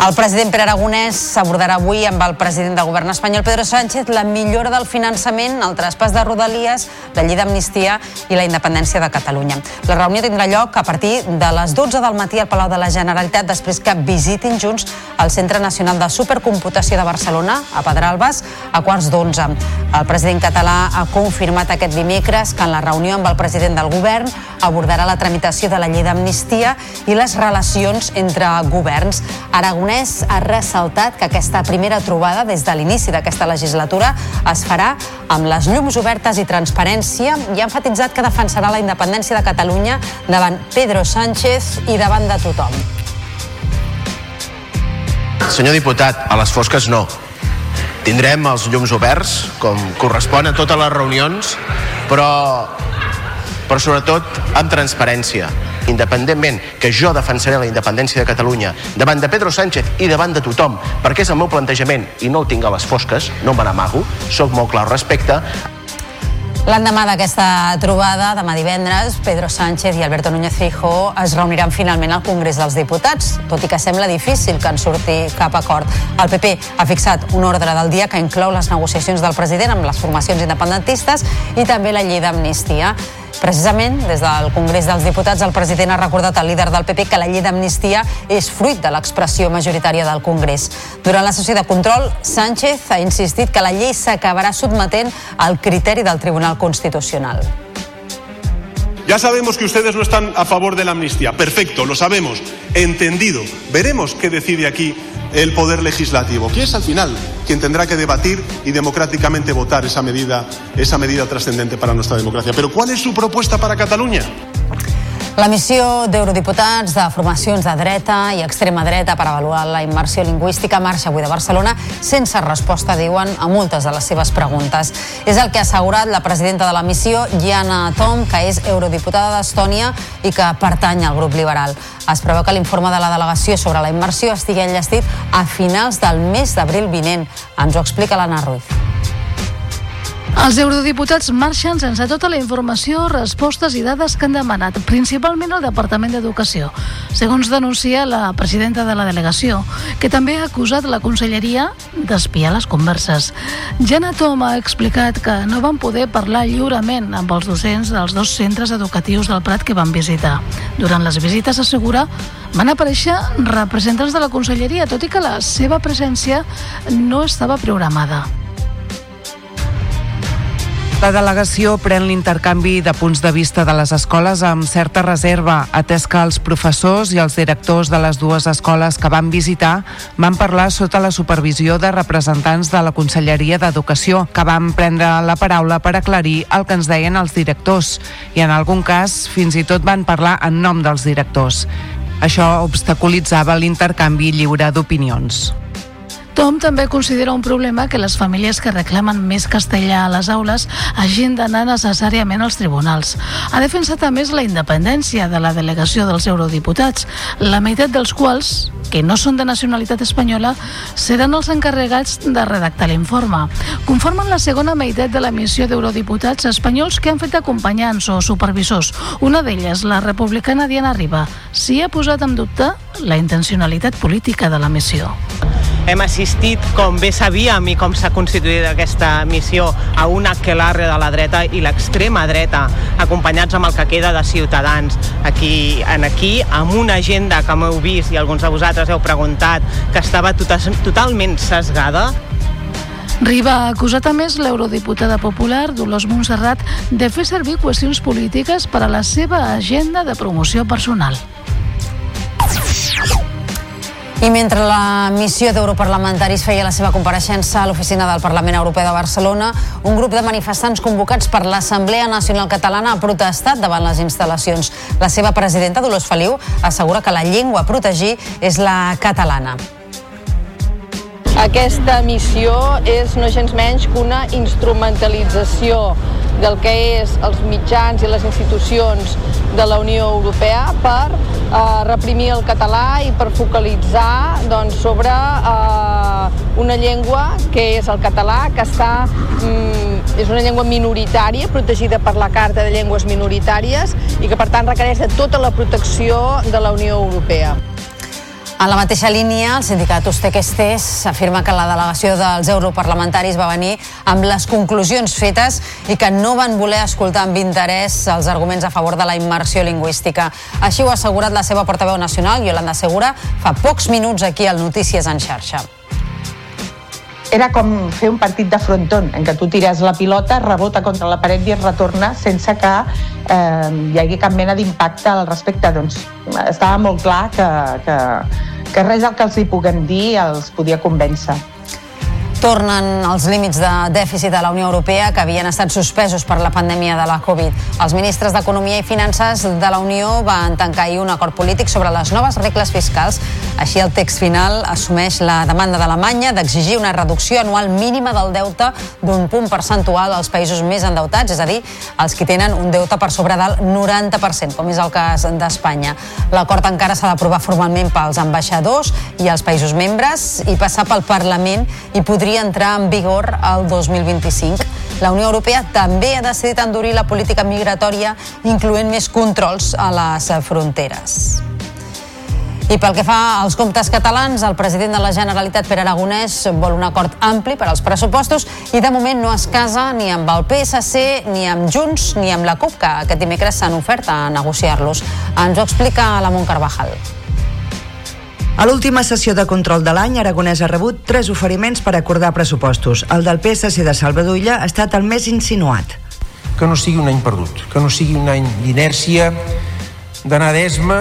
El president Pere Aragonès s'abordarà avui amb el president del govern espanyol, Pedro Sánchez, la millora del finançament, el traspàs de Rodalies, la llei d'amnistia i la independència de Catalunya. La reunió tindrà lloc a partir de les 12 del matí al Palau de la Generalitat, després que visitin junts el Centre Nacional de Supercomputació de Barcelona, a Pedralbes, a quarts d'onze. El president català ha confirmat aquest dimecres que en la reunió amb el president del govern abordarà la tramitació de la llei d'amnistia i les relacions entre governs. Aragonès ha ressaltat que aquesta primera trobada des de l'inici d'aquesta legislatura es farà amb les llums obertes i transparència i ha enfatitzat que defensarà la independència de Catalunya davant Pedro Sánchez i davant de tothom. Senyor diputat, a les fosques no. Tindrem els llums oberts, com correspon a totes les reunions, però, però sobretot amb transparència. Independentment que jo defensaré la independència de Catalunya davant de Pedro Sánchez i davant de tothom, perquè és el meu plantejament i no el tinc a les fosques, no me n'amago, sóc molt clar al respecte, L'endemà d'aquesta trobada, demà divendres, Pedro Sánchez i Alberto Núñez Feijóo es reuniran finalment al Congrés dels Diputats, tot i que sembla difícil que en surti cap acord. El PP ha fixat un ordre del dia que inclou les negociacions del president amb les formacions independentistes i també la llei d'amnistia. Precisament, des del Congrés dels Diputats, el president ha recordat al líder del PP que la llei d'amnistia és fruit de l'expressió majoritària del Congrés. Durant la sessió de control, Sánchez ha insistit que la llei s'acabarà sotmetent al criteri del Tribunal Constitucional. Ya sabemos que ustedes no están a favor de la amnistía. Perfecto, lo sabemos. Entendido. Veremos qué decide aquí el Poder Legislativo, que es al final quien tendrá que debatir y democráticamente votar esa medida, esa medida trascendente para nuestra democracia. Pero ¿cuál es su propuesta para Cataluña? La missió d'eurodiputats de formacions de dreta i extrema dreta per avaluar la immersió lingüística marxa avui de Barcelona sense resposta, diuen, a moltes de les seves preguntes. És el que ha assegurat la presidenta de la missió, Jana Tom, que és eurodiputada d'Estònia i que pertany al grup liberal. Es preveu que l'informe de la delegació sobre la immersió estigui enllestit a finals del mes d'abril vinent. Ens ho explica l'Anna Ruiz. Els eurodiputats marxen sense tota la informació, respostes i dades que han demanat, principalment el Departament d'Educació, segons denuncia la presidenta de la delegació, que també ha acusat la conselleria d'espiar les converses. Jana Tom ha explicat que no van poder parlar lliurement amb els docents dels dos centres educatius del Prat que van visitar. Durant les visites, assegura, van aparèixer representants de la conselleria, tot i que la seva presència no estava programada. La delegació pren l'intercanvi de punts de vista de les escoles amb certa reserva, atès que els professors i els directors de les dues escoles que van visitar van parlar sota la supervisió de representants de la Conselleria d'Educació, que van prendre la paraula per aclarir el que ens deien els directors, i en algun cas fins i tot van parlar en nom dels directors. Això obstaculitzava l'intercanvi lliure d'opinions. Tom també considera un problema que les famílies que reclamen més castellà a les aules hagin d'anar necessàriament als tribunals. Ha defensat a més la independència de la delegació dels eurodiputats, la meitat dels quals, que no són de nacionalitat espanyola, seran els encarregats de redactar l'informe. Conformen la segona meitat de la missió d'eurodiputats espanyols que han fet acompanyants o supervisors. Una d'elles, la republicana Diana Riba, s'hi ha posat en dubte la intencionalitat política de la missió. Hem assistit, com bé sabíem i com s'ha constituït aquesta missió, a un aquelarre de la dreta i l'extrema dreta, acompanyats amb el que queda de ciutadans. Aquí, en aquí, amb una agenda que m'heu vist i alguns de vosaltres heu preguntat, que estava total, totalment sesgada, Riba ha acusat a més l'eurodiputada popular Dolors Montserrat de fer servir qüestions polítiques per a la seva agenda de promoció personal. I mentre la missió d'europarlamentaris feia la seva compareixença a l'oficina del Parlament Europeu de Barcelona, un grup de manifestants convocats per l'Assemblea Nacional Catalana ha protestat davant les instal·lacions. La seva presidenta, Dolors Feliu, assegura que la llengua a protegir és la catalana. Aquesta missió és no gens menys que una instrumentalització del que és els mitjans i les institucions de la Unió Europea per eh, reprimir el català i per focalitzar doncs, sobre eh, una llengua que és el català, que està, mm, és una llengua minoritària, protegida per la Carta de Llengües Minoritàries i que per tant requereix de tota la protecció de la Unió Europea. En la mateixa línia, el sindicat Ustequestés afirma que la delegació dels europarlamentaris va venir amb les conclusions fetes i que no van voler escoltar amb interès els arguments a favor de la immersió lingüística. Així ho ha assegurat la seva portaveu nacional, Yolanda Segura, fa pocs minuts aquí al Notícies en xarxa. Era com fer un partit de fronton, en què tu tires la pilota, rebota contra la paret i es retorna sense que eh, hi hagi cap mena d'impacte al respecte. Doncs estava molt clar que, que, que res del que els hi puguem dir els podia convèncer. Tornen els límits de dèficit de la Unió Europea que havien estat suspesos per la pandèmia de la Covid. Els ministres d'Economia i Finances de la Unió van tancar ahir un acord polític sobre les noves regles fiscals. Així, el text final assumeix la demanda d'Alemanya d'exigir una reducció anual mínima del deute d'un punt percentual als països més endeutats, és a dir, els que tenen un deute per sobre del 90%, com és el cas d'Espanya. L'acord encara s'ha d'aprovar formalment pels ambaixadors i els països membres i passar pel Parlament i podria podria entrar en vigor el 2025. La Unió Europea també ha decidit endurir la política migratòria, incloent més controls a les fronteres. I pel que fa als comptes catalans, el president de la Generalitat, Pere Aragonès, vol un acord ampli per als pressupostos i de moment no es casa ni amb el PSC, ni amb Junts, ni amb la CUP, que aquest dimecres s'han ofert a negociar-los. Ens ho explica la Montcarvajal. A l'última sessió de control de l'any, Aragonès ha rebut tres oferiments per acordar pressupostos. El del PSC de Salvador Illa ha estat el més insinuat. Que no sigui un any perdut, que no sigui un any d'inèrcia, d'anar d'esma,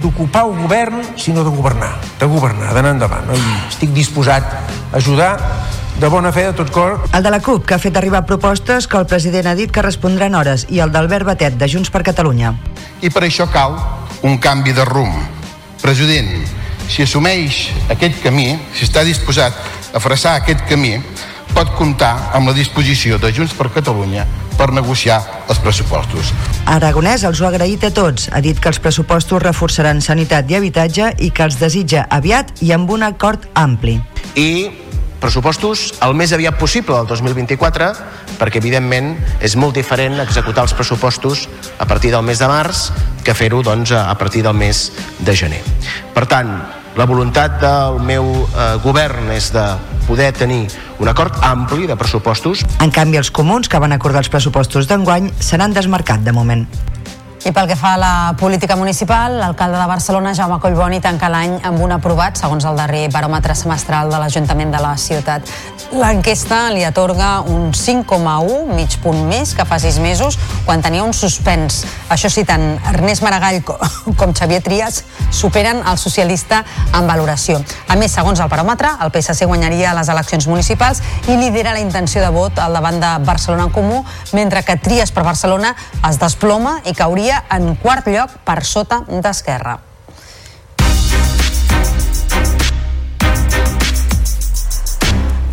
d'ocupar el govern, sinó de governar, de governar, d'anar endavant. No? I estic disposat a ajudar de bona fe, de tot cor. El de la CUP, que ha fet arribar propostes que el president ha dit que respondran hores, i el d'Albert Batet, de Junts per Catalunya. I per això cal un canvi de rumb. President, si assumeix aquest camí, si està disposat a fressar aquest camí, pot comptar amb la disposició de Junts per Catalunya per negociar els pressupostos. Aragonès els ho ha agraït a tots. Ha dit que els pressupostos reforçaran sanitat i habitatge i que els desitja aviat i amb un acord ampli. I pressupostos el més aviat possible del 2024 perquè evidentment és molt diferent executar els pressupostos a partir del mes de març que fer-ho doncs, a partir del mes de gener. Per tant, la voluntat del meu eh, govern és de poder tenir un acord ampli de pressupostos. En canvi, els comuns que van acordar els pressupostos d'enguany seran desmarcat de moment. I pel que fa a la política municipal, l'alcalde de Barcelona, Jaume Collboni, tanca l'any amb un aprovat, segons el darrer baròmetre semestral de l'Ajuntament de la ciutat. L'enquesta li atorga un 5,1, mig punt més que fa sis mesos, quan tenia un suspens. Això sí, tant Ernest Maragall com Xavier Trias superen el socialista en valoració. A més, segons el baròmetre, el PSC guanyaria les eleccions municipals i lidera la intenció de vot al davant de Barcelona en Comú, mentre que Trias per Barcelona es desploma i cauria en quart lloc per sota d'Esquerra.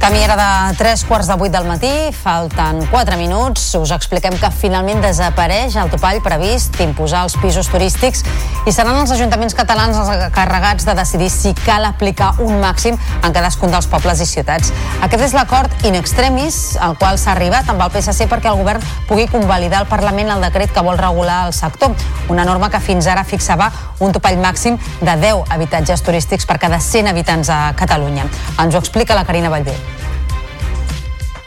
Camí era de 3 quarts de 8 del matí, falten 4 minuts. Us expliquem que finalment desapareix el topall previst d'imposar els pisos turístics i seran els ajuntaments catalans els carregats de decidir si cal aplicar un màxim en cadascun dels pobles i ciutats. Aquest és l'acord in extremis al qual s'ha arribat amb el PSC perquè el govern pugui convalidar al Parlament el decret que vol regular el sector, una norma que fins ara fixava un topall màxim de 10 habitatges turístics per cada 100 habitants a Catalunya. Ens ho explica la Carina Vallvé.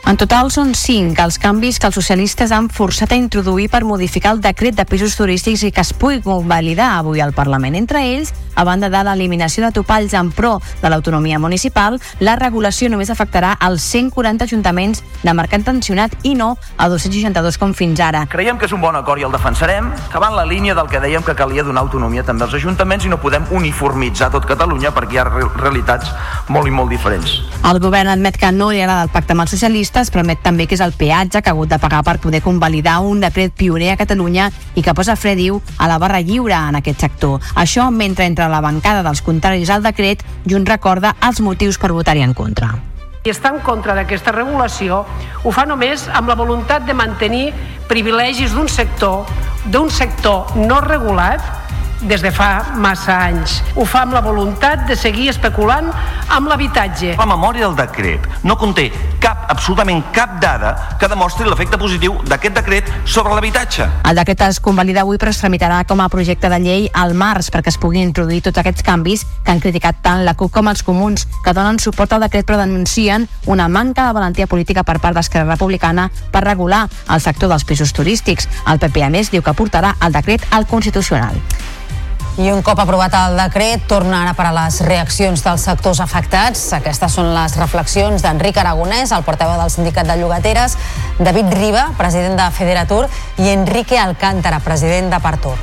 En total són cinc els canvis que els socialistes han forçat a introduir per modificar el decret de pisos turístics i que es pugui convalidar avui al Parlament. Entre ells, a banda de l'eliminació de topalls en pro de l'autonomia municipal, la regulació només afectarà els 140 ajuntaments de mercat tensionat i no a 262 com fins ara. Creiem que és un bon acord i el defensarem, que va en la línia del que dèiem que calia donar autonomia també als ajuntaments i no podem uniformitzar tot Catalunya perquè hi ha realitats molt i molt diferents. El govern admet que no li agrada el pacte amb els socialistes es permet també que és el peatge que ha hagut de pagar per poder convalidar un decret pioner a Catalunya i que posa fre, diu, a la barra lliure en aquest sector. Això mentre entre la bancada dels contraris al decret Junts recorda els motius per votar-hi en contra i està en contra d'aquesta regulació ho fa només amb la voluntat de mantenir privilegis d'un sector d'un sector no regulat des de fa massa anys. Ho fa amb la voluntat de seguir especulant amb l'habitatge. La memòria del decret no conté cap, absolutament cap dada que demostri l'efecte positiu d'aquest decret sobre l'habitatge. El decret es convalida avui però es tramitarà com a projecte de llei al març perquè es puguin introduir tots aquests canvis que han criticat tant la CUP com els comuns que donen suport al decret però denuncien una manca de valentia política per part d'Esquerra Republicana per regular el sector dels pisos turístics. El PP a més diu que portarà el decret al Constitucional. I un cop aprovat el decret, torna ara per a les reaccions dels sectors afectats. Aquestes són les reflexions d'Enric Aragonès, el portaveu del sindicat de llogateres, David Riba, president de Federatur, i Enrique Alcántara, president de Partur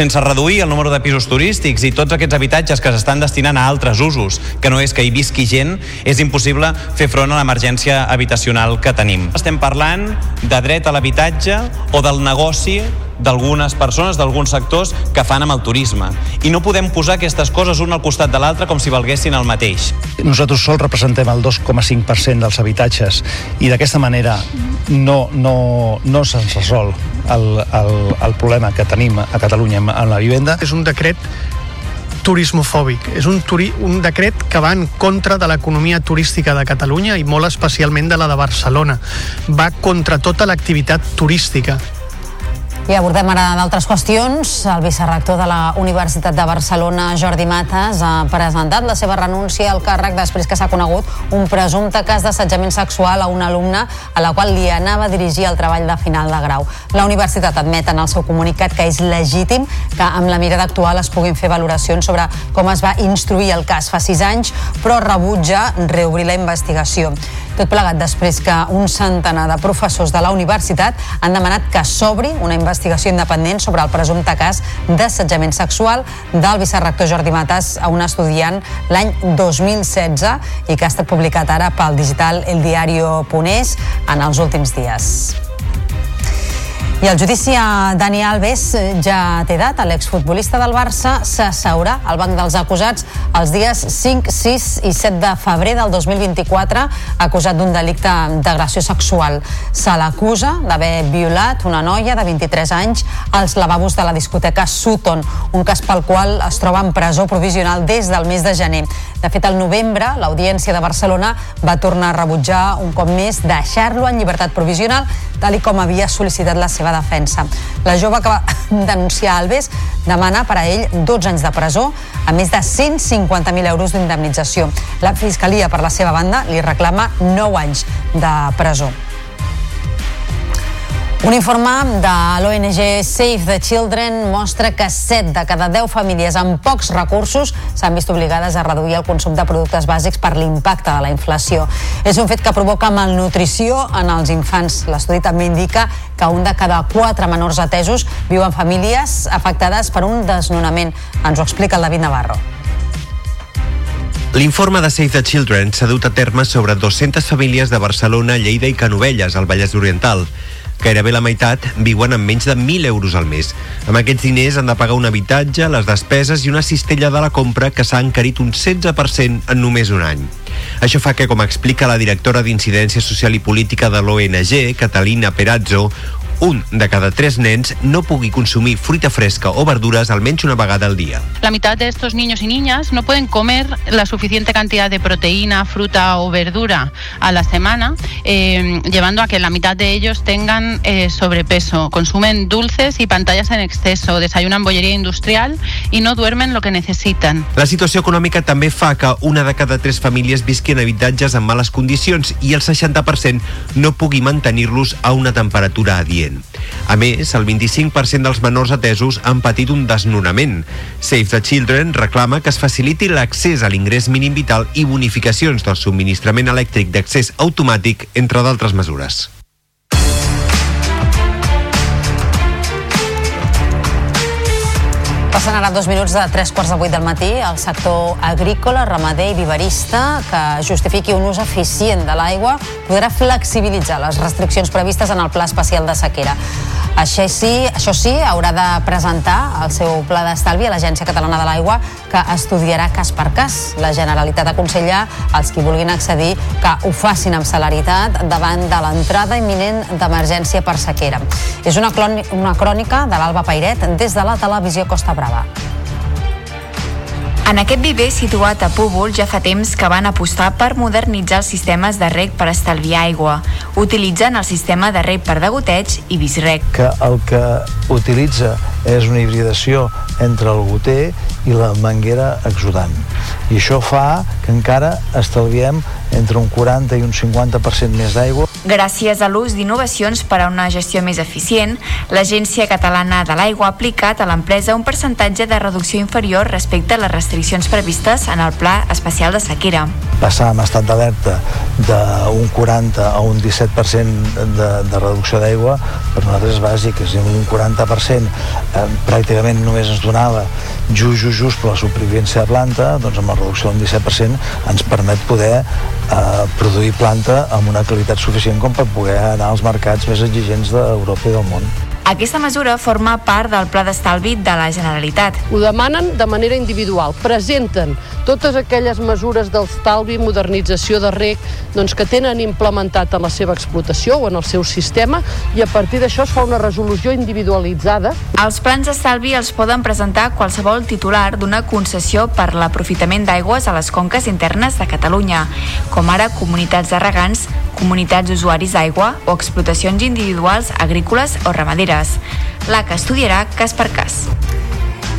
sense reduir el número de pisos turístics i tots aquests habitatges que s'estan destinant a altres usos, que no és que hi visqui gent, és impossible fer front a l'emergència habitacional que tenim. Estem parlant de dret a l'habitatge o del negoci d'algunes persones, d'alguns sectors que fan amb el turisme. I no podem posar aquestes coses un al costat de l'altre com si valguessin el mateix. Nosaltres sols representem el 2,5% dels habitatges i d'aquesta manera no, no, no se'ns resol el, el, el problema que tenim a Catalunya amb, amb la vivenda. És un decret turismofòbic. És un, turi un decret que va en contra de l'economia turística de Catalunya i molt especialment de la de Barcelona. Va contra tota l'activitat turística. I abordem ara d'altres qüestions. El vicerrector de la Universitat de Barcelona, Jordi Matas, ha presentat la seva renúncia al càrrec després que s'ha conegut un presumpte cas d'assetjament sexual a una alumna a la qual li anava a dirigir el treball de final de grau. La universitat admet en el seu comunicat que és legítim que amb la mirada actual es puguin fer valoracions sobre com es va instruir el cas fa sis anys, però rebutja reobrir la investigació. Tot plegat després que un centenar de professors de la universitat han demanat que s'obri una investigació independent sobre el presumpte cas d'assetjament sexual del vicerrector Jordi Matas a un estudiant l'any 2016 i que ha estat publicat ara pel digital El Diario Ponés en els últims dies. I el judici a Dani Alves ja té data. L'exfutbolista del Barça s'asseurà al banc dels acusats els dies 5, 6 i 7 de febrer del 2024 acusat d'un delicte d'agressió sexual. Se l'acusa d'haver violat una noia de 23 anys als lavabos de la discoteca Sutton, un cas pel qual es troba en presó provisional des del mes de gener. De fet, al novembre, l'Audiència de Barcelona va tornar a rebutjar un cop més deixar-lo en llibertat provisional, tal i com havia sol·licitat la seva defensa. La jove que va denunciar Alves demana per a ell 12 anys de presó, a més de 150.000 euros d'indemnització. La Fiscalia, per la seva banda, li reclama 9 anys de presó. Un informe de l'ONG Save the Children mostra que 7 de cada 10 famílies amb pocs recursos s'han vist obligades a reduir el consum de productes bàsics per l'impacte de la inflació. És un fet que provoca malnutrició en els infants. L'estudi també indica que un de cada 4 menors atesos viu en famílies afectades per un desnonament. Ens ho explica el David Navarro. L'informe de Save the Children s'ha dut a terme sobre 200 famílies de Barcelona, Lleida i Canovelles, al Vallès Oriental. Gairebé la meitat viuen amb menys de 1.000 euros al mes. Amb aquests diners han de pagar un habitatge, les despeses i una cistella de la compra que s'ha encarit un 16% en només un any. Això fa que, com explica la directora d'Incidència Social i Política de l'ONG, Catalina Perazzo, un de cada tres nens no pugui consumir fruita fresca o verdures almenys una vegada al día. La mitad de estos niños y niñas no pueden comer la suficiente cantidad de proteína, fruta o verdura a la semana, eh, llevando a que la mitad de ellos tengan eh, sobrepeso, consumen dulces y pantallas en exceso, desayunan bollería industrial y no duermen lo que necesitan. La situació econòmica també fa que una de cada tres famílies visqui en habitatges en males condicions i el 60% no pugui mantenir-los a una temperatura adient. A més, el 25% dels menors atesos han patit un desnonament. Save the Children reclama que es faciliti l'accés a l'ingrés mínim vital i bonificacions del subministrament elèctric d'accés automàtic, entre d'altres mesures. Passen ara dos minuts de tres quarts de vuit del matí. El sector agrícola, ramader i viverista que justifiqui un ús eficient de l'aigua podrà flexibilitzar les restriccions previstes en el Pla Especial de Sequera. Això sí, això sí, haurà de presentar el seu pla d'estalvi a l'Agència Catalana de l'Aigua que estudiarà cas per cas. La Generalitat aconsella als qui vulguin accedir que ho facin amb celeritat davant de l'entrada imminent d'emergència per sequera. És una, una crònica de l'Alba Pairet des de la televisió Costa Brava. En aquest viver situat a Púbol ja fa temps que van apostar per modernitzar els sistemes de rec per estalviar aigua, utilitzant el sistema de rec per degoteig i bisrec. Que el que utilitza és una hibridació entre el goter i la manguera exudant. I això fa que encara estalviem entre un 40 i un 50% més d'aigua. Gràcies a l'ús d'innovacions per a una gestió més eficient, l'Agència Catalana de l'Aigua ha aplicat a l'empresa un percentatge de reducció inferior respecte a les restriccions previstes en el Pla Especial de Sequera. Passar amb estat d'alerta d'un 40 a un 17% de, de reducció d'aigua per nosaltres és bàsic, és un 40% eh, pràcticament només ens donava just, just, just per la supervivència de planta, doncs amb la reducció d'un 17% ens permet poder eh, produir planta amb una qualitat suficient com per poder anar als mercats més exigents d'Europa i del món. Aquesta mesura forma part del Pla d'Estalvi de la Generalitat. Ho demanen de manera individual, presenten totes aquelles mesures d'estalvi, modernització de rec, doncs que tenen implementat en la seva explotació o en el seu sistema i a partir d'això es fa una resolució individualitzada. Els plans d'estalvi els poden presentar qualsevol titular d'una concessió per l'aprofitament d'aigües a les conques internes de Catalunya, com ara comunitats de regants, comunitats d'usuaris d'aigua o explotacions individuals agrícoles o ramaderes. La que estudiarà cas per cas.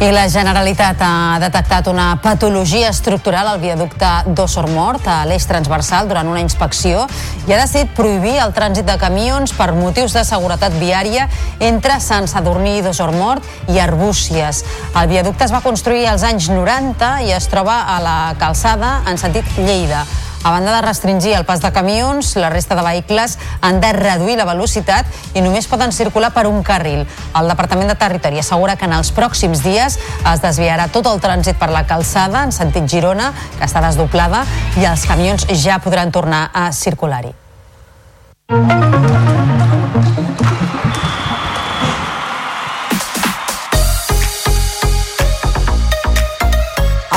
I la Generalitat ha detectat una patologia estructural al viaducte d'Ossor Mort a l'eix transversal durant una inspecció i ha decidit prohibir el trànsit de camions per motius de seguretat viària entre Sant Sadurní d'Ossor Mort i Arbúcies. El viaducte es va construir als anys 90 i es troba a la calçada en sentit Lleida. A banda de restringir el pas de camions, la resta de vehicles han de reduir la velocitat i només poden circular per un carril. El Departament de Territori assegura que en els pròxims dies es desviarà tot el trànsit per la calçada en sentit Girona, que està desdoblada, i els camions ja podran tornar a circular-hi.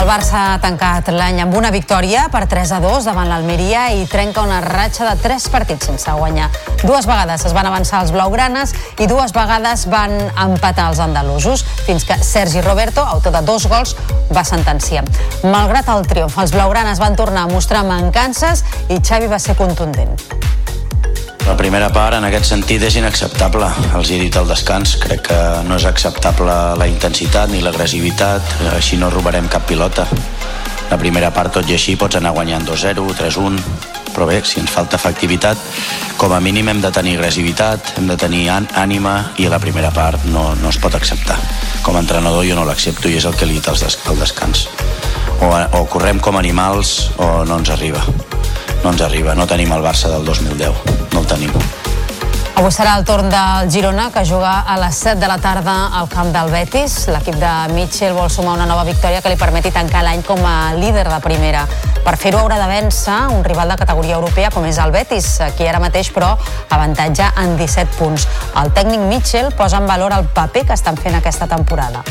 El Barça ha tancat l'any amb una victòria per 3 a 2 davant l'Almeria i trenca una ratxa de 3 partits sense guanyar. Dues vegades es van avançar els blaugranes i dues vegades van empatar els andalusos, fins que Sergi Roberto, autor de dos gols, va sentenciar. Malgrat el triomf, els blaugranes van tornar a mostrar mancances i Xavi va ser contundent. La primera part, en aquest sentit, és inacceptable. Els he dit al descans, crec que no és acceptable la intensitat ni l'agressivitat, així no robarem cap pilota. La primera part, tot i així, pots anar guanyant 2-0, 3-1, però bé, si ens falta efectivitat, com a mínim hem de tenir agressivitat, hem de tenir ànima i la primera part no, no es pot acceptar. Com a entrenador jo no l'accepto i és el que li dit al des descans. O, o correm com animals o no ens arriba no ens arriba, no tenim el Barça del 2010, no el tenim. Avui serà el torn del Girona, que juga a les 7 de la tarda al camp del Betis. L'equip de Mitchell vol sumar una nova victòria que li permeti tancar l'any com a líder de primera. Per fer-ho haurà de vèncer un rival de categoria europea com és el Betis, aquí ara mateix però avantatge en 17 punts. El tècnic Mitchell posa en valor el paper que estan fent aquesta temporada.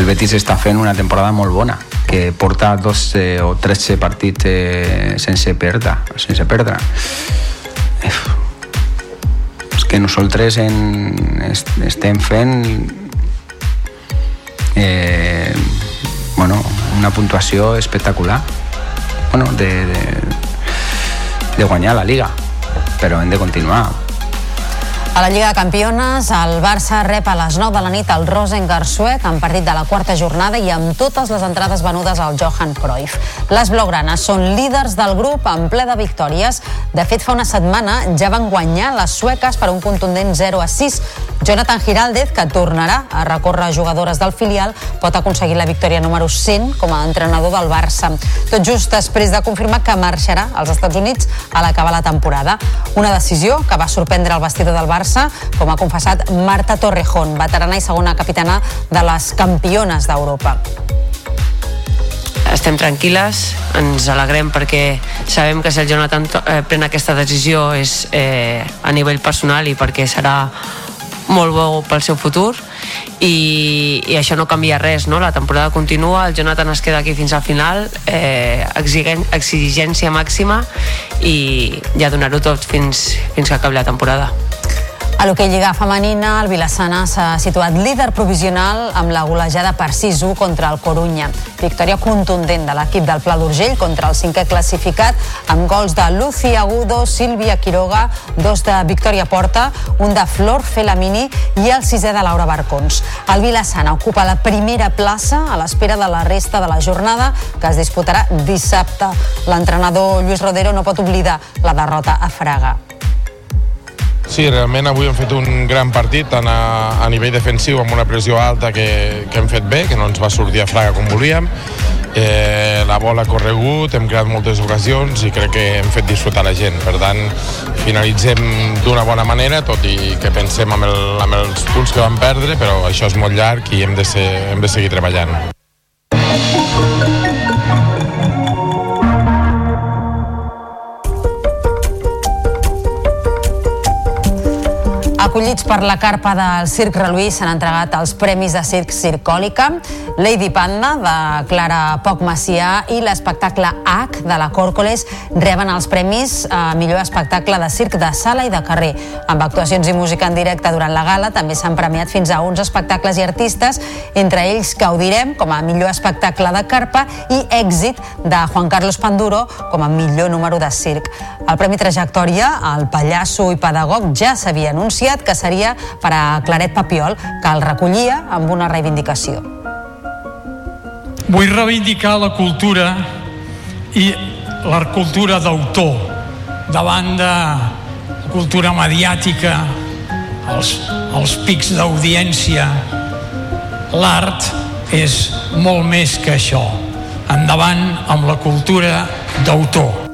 El Betis està fent una temporada molt bona que porta 12 o 13 partits eh, sense perdre, sense perdre. És que nosaltres en, est estem fent eh, bueno, una puntuació espectacular. Bueno, de, de, de guanyar la Liga però hem de continuar a la Lliga de Campiones, el Barça rep a les 9 de la nit el Rosengar suec en partit de la quarta jornada i amb totes les entrades venudes al Johan Cruyff. Les blaugranes són líders del grup en ple de victòries. De fet, fa una setmana ja van guanyar les sueques per un contundent 0 a 6. Jonathan Giraldez, que tornarà a recórrer jugadores del filial, pot aconseguir la victòria número 100 com a entrenador del Barça. Tot just després de confirmar que marxarà als Estats Units a l'acabar la temporada. Una decisió que va sorprendre el vestidor del Barça Barça, com ha confessat Marta Torrejón, veterana i segona capitana de les campiones d'Europa estem tranquil·les, ens alegrem perquè sabem que si el Jonathan eh, pren aquesta decisió és eh, a nivell personal i perquè serà molt bo pel seu futur i, i això no canvia res, no? la temporada continua, el Jonathan es queda aquí fins al final, eh, exigència màxima i ja donar-ho tot fins, fins que acabi la temporada. A l'hoquei Lliga Femenina, el Vilassana s'ha situat líder provisional amb la golejada per 6-1 contra el Corunya. Victòria contundent de l'equip del Pla d'Urgell contra el cinquè classificat amb gols de Lucy Agudo, Sílvia Quiroga, dos de Victòria Porta, un de Flor Felamini i el sisè de Laura Barcons. El Vilassana ocupa la primera plaça a l'espera de la resta de la jornada que es disputarà dissabte. L'entrenador Lluís Rodero no pot oblidar la derrota a Fraga. Sí, realment avui hem fet un gran partit tant a, a nivell defensiu amb una pressió alta que, que hem fet bé, que no ens va sortir a fraga com volíem. Eh, la bola ha corregut, hem creat moltes ocasions i crec que hem fet disfrutar la gent. Per tant finalitzem d'una bona manera tot i que pensem amb, el, amb els punts que vam perdre però això és molt llarg i hem de, ser, hem de seguir treballant Acollits per la carpa del Circ Reluí s'han entregat els Premis de Circ Circòlica, Lady Panda de Clara Poc Macià i l'espectacle H de la Còrcoles reben els premis a millor espectacle de circ de sala i de carrer. Amb actuacions i música en directe durant la gala també s'han premiat fins a uns espectacles i artistes, entre ells Caudirem com a millor espectacle de carpa i Èxit de Juan Carlos Panduro com a millor número de circ. El Premi Trajectòria, el pallasso i pedagog ja s'havia anunciat anunciat que seria per a Claret Papiol, que el recollia amb una reivindicació. Vull reivindicar la cultura i la cultura d'autor davant de la cultura mediàtica, els, els pics d'audiència. L'art és molt més que això. Endavant amb la cultura d'autor.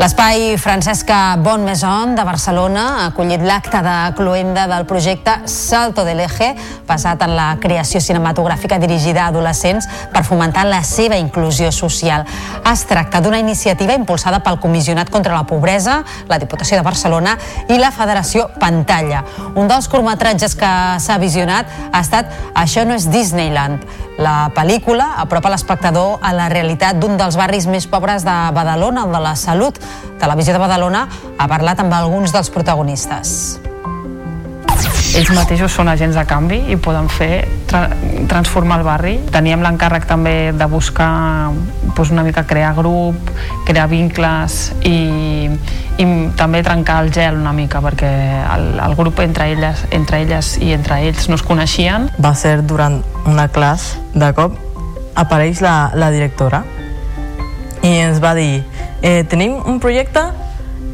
L'espai Francesca Bonmaison de Barcelona ha acollit l'acte de cloenda del projecte Salto del Eje, basat en la creació cinematogràfica dirigida a adolescents per fomentar la seva inclusió social. Es tracta d'una iniciativa impulsada pel Comissionat contra la Pobresa, la Diputació de Barcelona i la Federació Pantalla. Un dels curtmetratges que s'ha visionat ha estat Això no és Disneyland. La pel·lícula apropa l'espectador a la realitat d'un dels barris més pobres de Badalona, el de la Salut, Televisió de Badalona ha parlat amb alguns dels protagonistes. Ells mateixos són agents de canvi i poden fer tra transformar el barri. Teníem l'encàrrec també de buscar doncs una mica crear grup, crear vincles i, i també trencar el gel una mica perquè el, el grup entre elles, entre elles i entre ells no es coneixien. Va ser durant una classe, de cop apareix la, la directora i ens va dir eh, tenim un projecte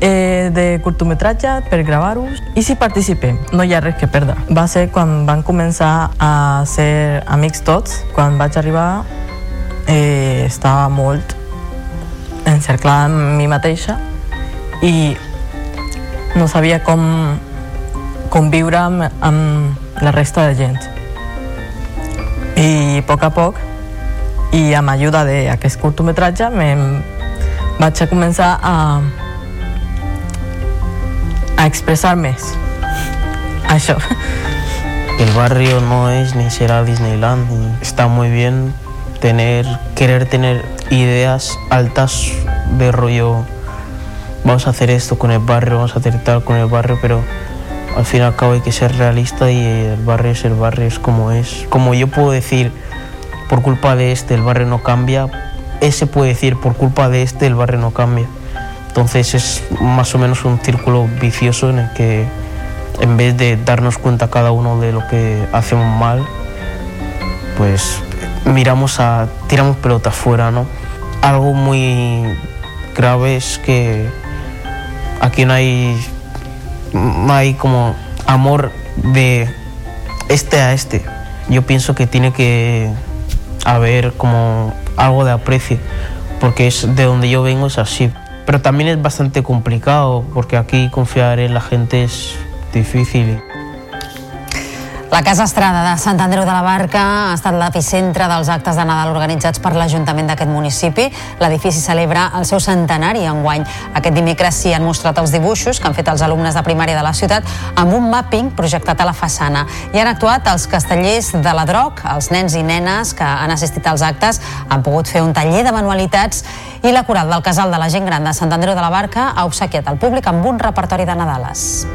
eh, de curtometratge per gravar-los i si participem, no hi ha res que perdre. Va ser quan van començar a ser amics tots, quan vaig arribar eh, estava molt encerclada en mi mateixa i no sabia com conviure amb, amb la resta de gent. I a poc a poc i amb ajuda d'aquest curtometratge vaig a començar a, a expressar més. Això. El barrio no es ni será Disneyland está muy bien tener, querer tener ideas altas de rollo vamos a hacer esto con el barrio, vamos a hacer tal con el barrio, pero al fin y al cabo hay que ser realista y el barrio es el barrio, es como es. Como yo puedo decir, por culpa de este el barrio no cambia, ese puede decir por culpa de este el barrio no cambia. Entonces es más o menos un círculo vicioso en el que en vez de darnos cuenta cada uno de lo que hacemos mal, pues miramos a tiramos pelota fuera, ¿no? Algo muy grave es que aquí no hay no hay como amor de este a este. Yo pienso que tiene que haber como algo de aprecio, porque es de donde yo vengo es así. Pero también es bastante complicado, porque aquí confiar en la gente es difícil. La Casa Estrada de Sant Andreu de la Barca ha estat l'epicentre dels actes de Nadal organitzats per l'Ajuntament d'aquest municipi. L'edifici celebra el seu centenari enguany. Aquest dimecres s'hi han mostrat els dibuixos que han fet els alumnes de primària de la ciutat amb un mapping projectat a la façana. Hi han actuat els castellers de la Droc, els nens i nenes que han assistit als actes han pogut fer un taller de manualitats i la coral del Casal de la Gent Gran de Sant Andreu de la Barca ha obsequiat al públic amb un repertori de Nadales.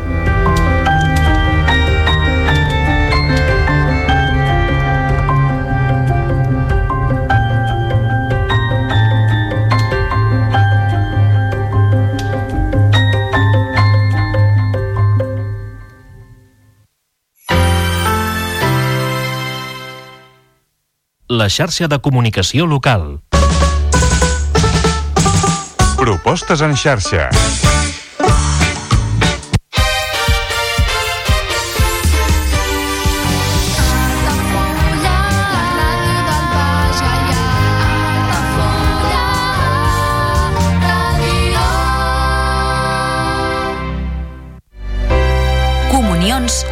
La xarxa de comunicació local. Propostes en xarxa.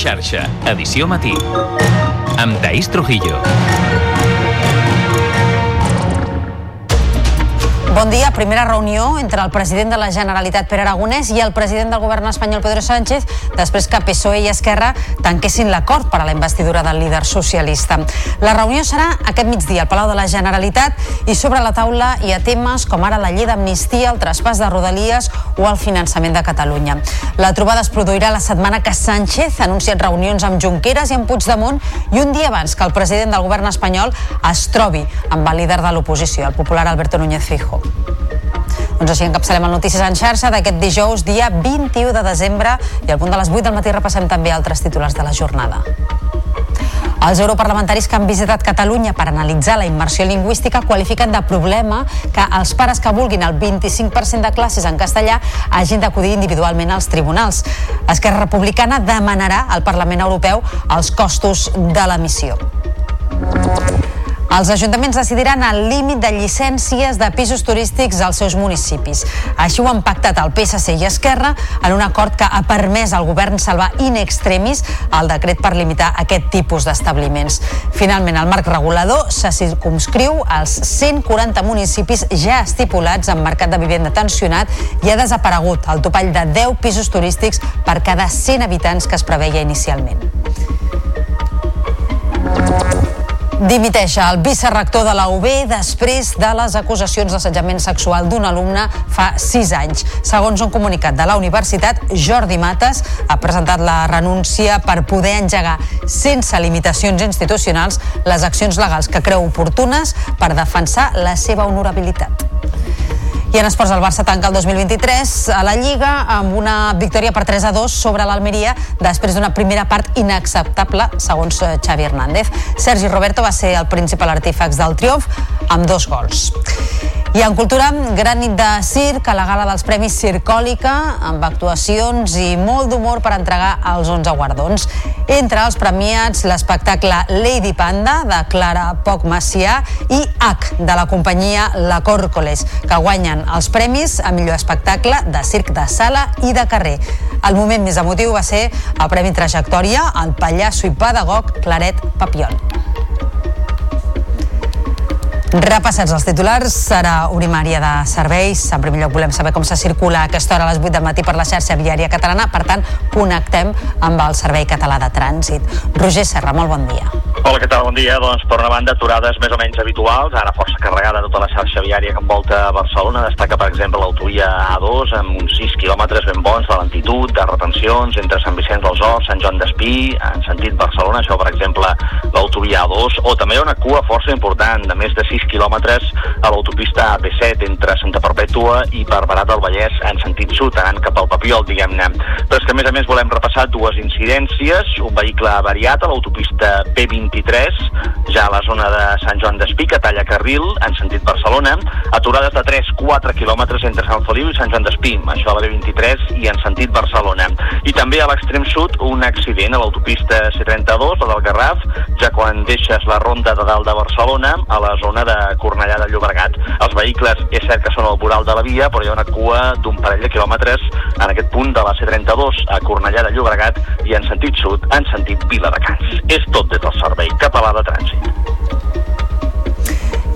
xarxa, edició matí. Amb Taís Trujillo. Bon dia. Primera reunió entre el president de la Generalitat, Pere Aragonès, i el president del govern espanyol, Pedro Sánchez, després que PSOE i Esquerra tanquessin l'acord per a la investidura del líder socialista. La reunió serà aquest migdia al Palau de la Generalitat i sobre la taula hi ha temes com ara la llei d'amnistia, el traspàs de Rodalies o el finançament de Catalunya. La trobada es produirà la setmana que Sánchez ha anunciat reunions amb Junqueras i amb Puigdemont i un dia abans que el president del govern espanyol es trobi amb el líder de l'oposició, el popular Alberto Núñez Fijo. Doncs així encapçalem el Notícies en xarxa d'aquest dijous, dia 21 de desembre, i al punt de les 8 del matí repassem també altres titulars de la jornada. Els europarlamentaris que han visitat Catalunya per analitzar la immersió lingüística qualifiquen de problema que els pares que vulguin el 25% de classes en castellà hagin d'acudir individualment als tribunals. Esquerra Republicana demanarà al Parlament Europeu els costos de la missió. Els ajuntaments decidiran el límit de llicències de pisos turístics als seus municipis. Així ho han pactat el PSC i Esquerra en un acord que ha permès al govern salvar in extremis el decret per limitar aquest tipus d'establiments. Finalment, el marc regulador se circumscriu als 140 municipis ja estipulats en mercat de vivenda tensionat i ha desaparegut el topall de 10 pisos turístics per cada 100 habitants que es preveia inicialment. Dimiteix el vicerrector de la UB després de les acusacions d'assetjament sexual d'un alumne fa sis anys. Segons un comunicat de la universitat, Jordi Mates ha presentat la renúncia per poder engegar sense limitacions institucionals les accions legals que creu oportunes per defensar la seva honorabilitat. I en esports, el Barça tanca el 2023 a la Lliga amb una victòria per 3 a 2 sobre l'Almeria després d'una primera part inacceptable, segons eh, Xavi Hernández. Sergi Roberto va ser el principal artífex del triomf amb dos gols. I en cultura, gran nit de circ a la gala dels Premis Circòlica, amb actuacions i molt d'humor per entregar els 11 guardons. Entre els premiats, l'espectacle Lady Panda, de Clara Poc Macià, i H, de la companyia La Còrcoles, que guanyen els premis a millor espectacle de circ de sala i de carrer. El moment més emotiu va ser el Premi Trajectòria al pallasso i pedagog Claret Papiol. Repassats els titulars, serà unimària de serveis. En primer lloc volem saber com se circula a aquesta hora a les 8 del matí per la xarxa viària catalana. Per tant, connectem amb el Servei Català de Trànsit. Roger Serra, molt bon dia. Hola, què tal? Bon dia. Doncs, per una banda, aturades més o menys habituals, ara força carregada tota la xarxa viària que envolta Barcelona. Destaca, per exemple, l'autovia A2 amb uns 6 quilòmetres ben bons de lentitud, de retencions entre Sant Vicenç dels Horts, Sant Joan d'Espí, en sentit Barcelona, això, per exemple, l'autovia A2, o també una cua força important de més de 6 quilòmetres a l'autopista AP7 entre Santa Perpètua i Barberà del Vallès en sentit sud, anant cap al Papiol, diguem-ne. Però és que, a més a més, volem repassar dues incidències, un vehicle avariat a l'autopista B23, ja a la zona de Sant Joan d'Espí, que talla carril en sentit Barcelona, aturades de 3-4 quilòmetres entre Sant Feliu i Sant Joan d'Espí, això a la B23 i en sentit Barcelona. I també a l'extrem sud un accident a l'autopista C32, la del Garraf, ja quan deixes la ronda de dalt de Barcelona, a la zona de Cornellà de Llobregat. Els vehicles és cert que són al voral de la via, però hi ha una cua d'un parell de quilòmetres en aquest punt de la C32 a Cornellà de Llobregat i en sentit sud, en sentit Viladecans. És tot des del Servei Català de Trànsit.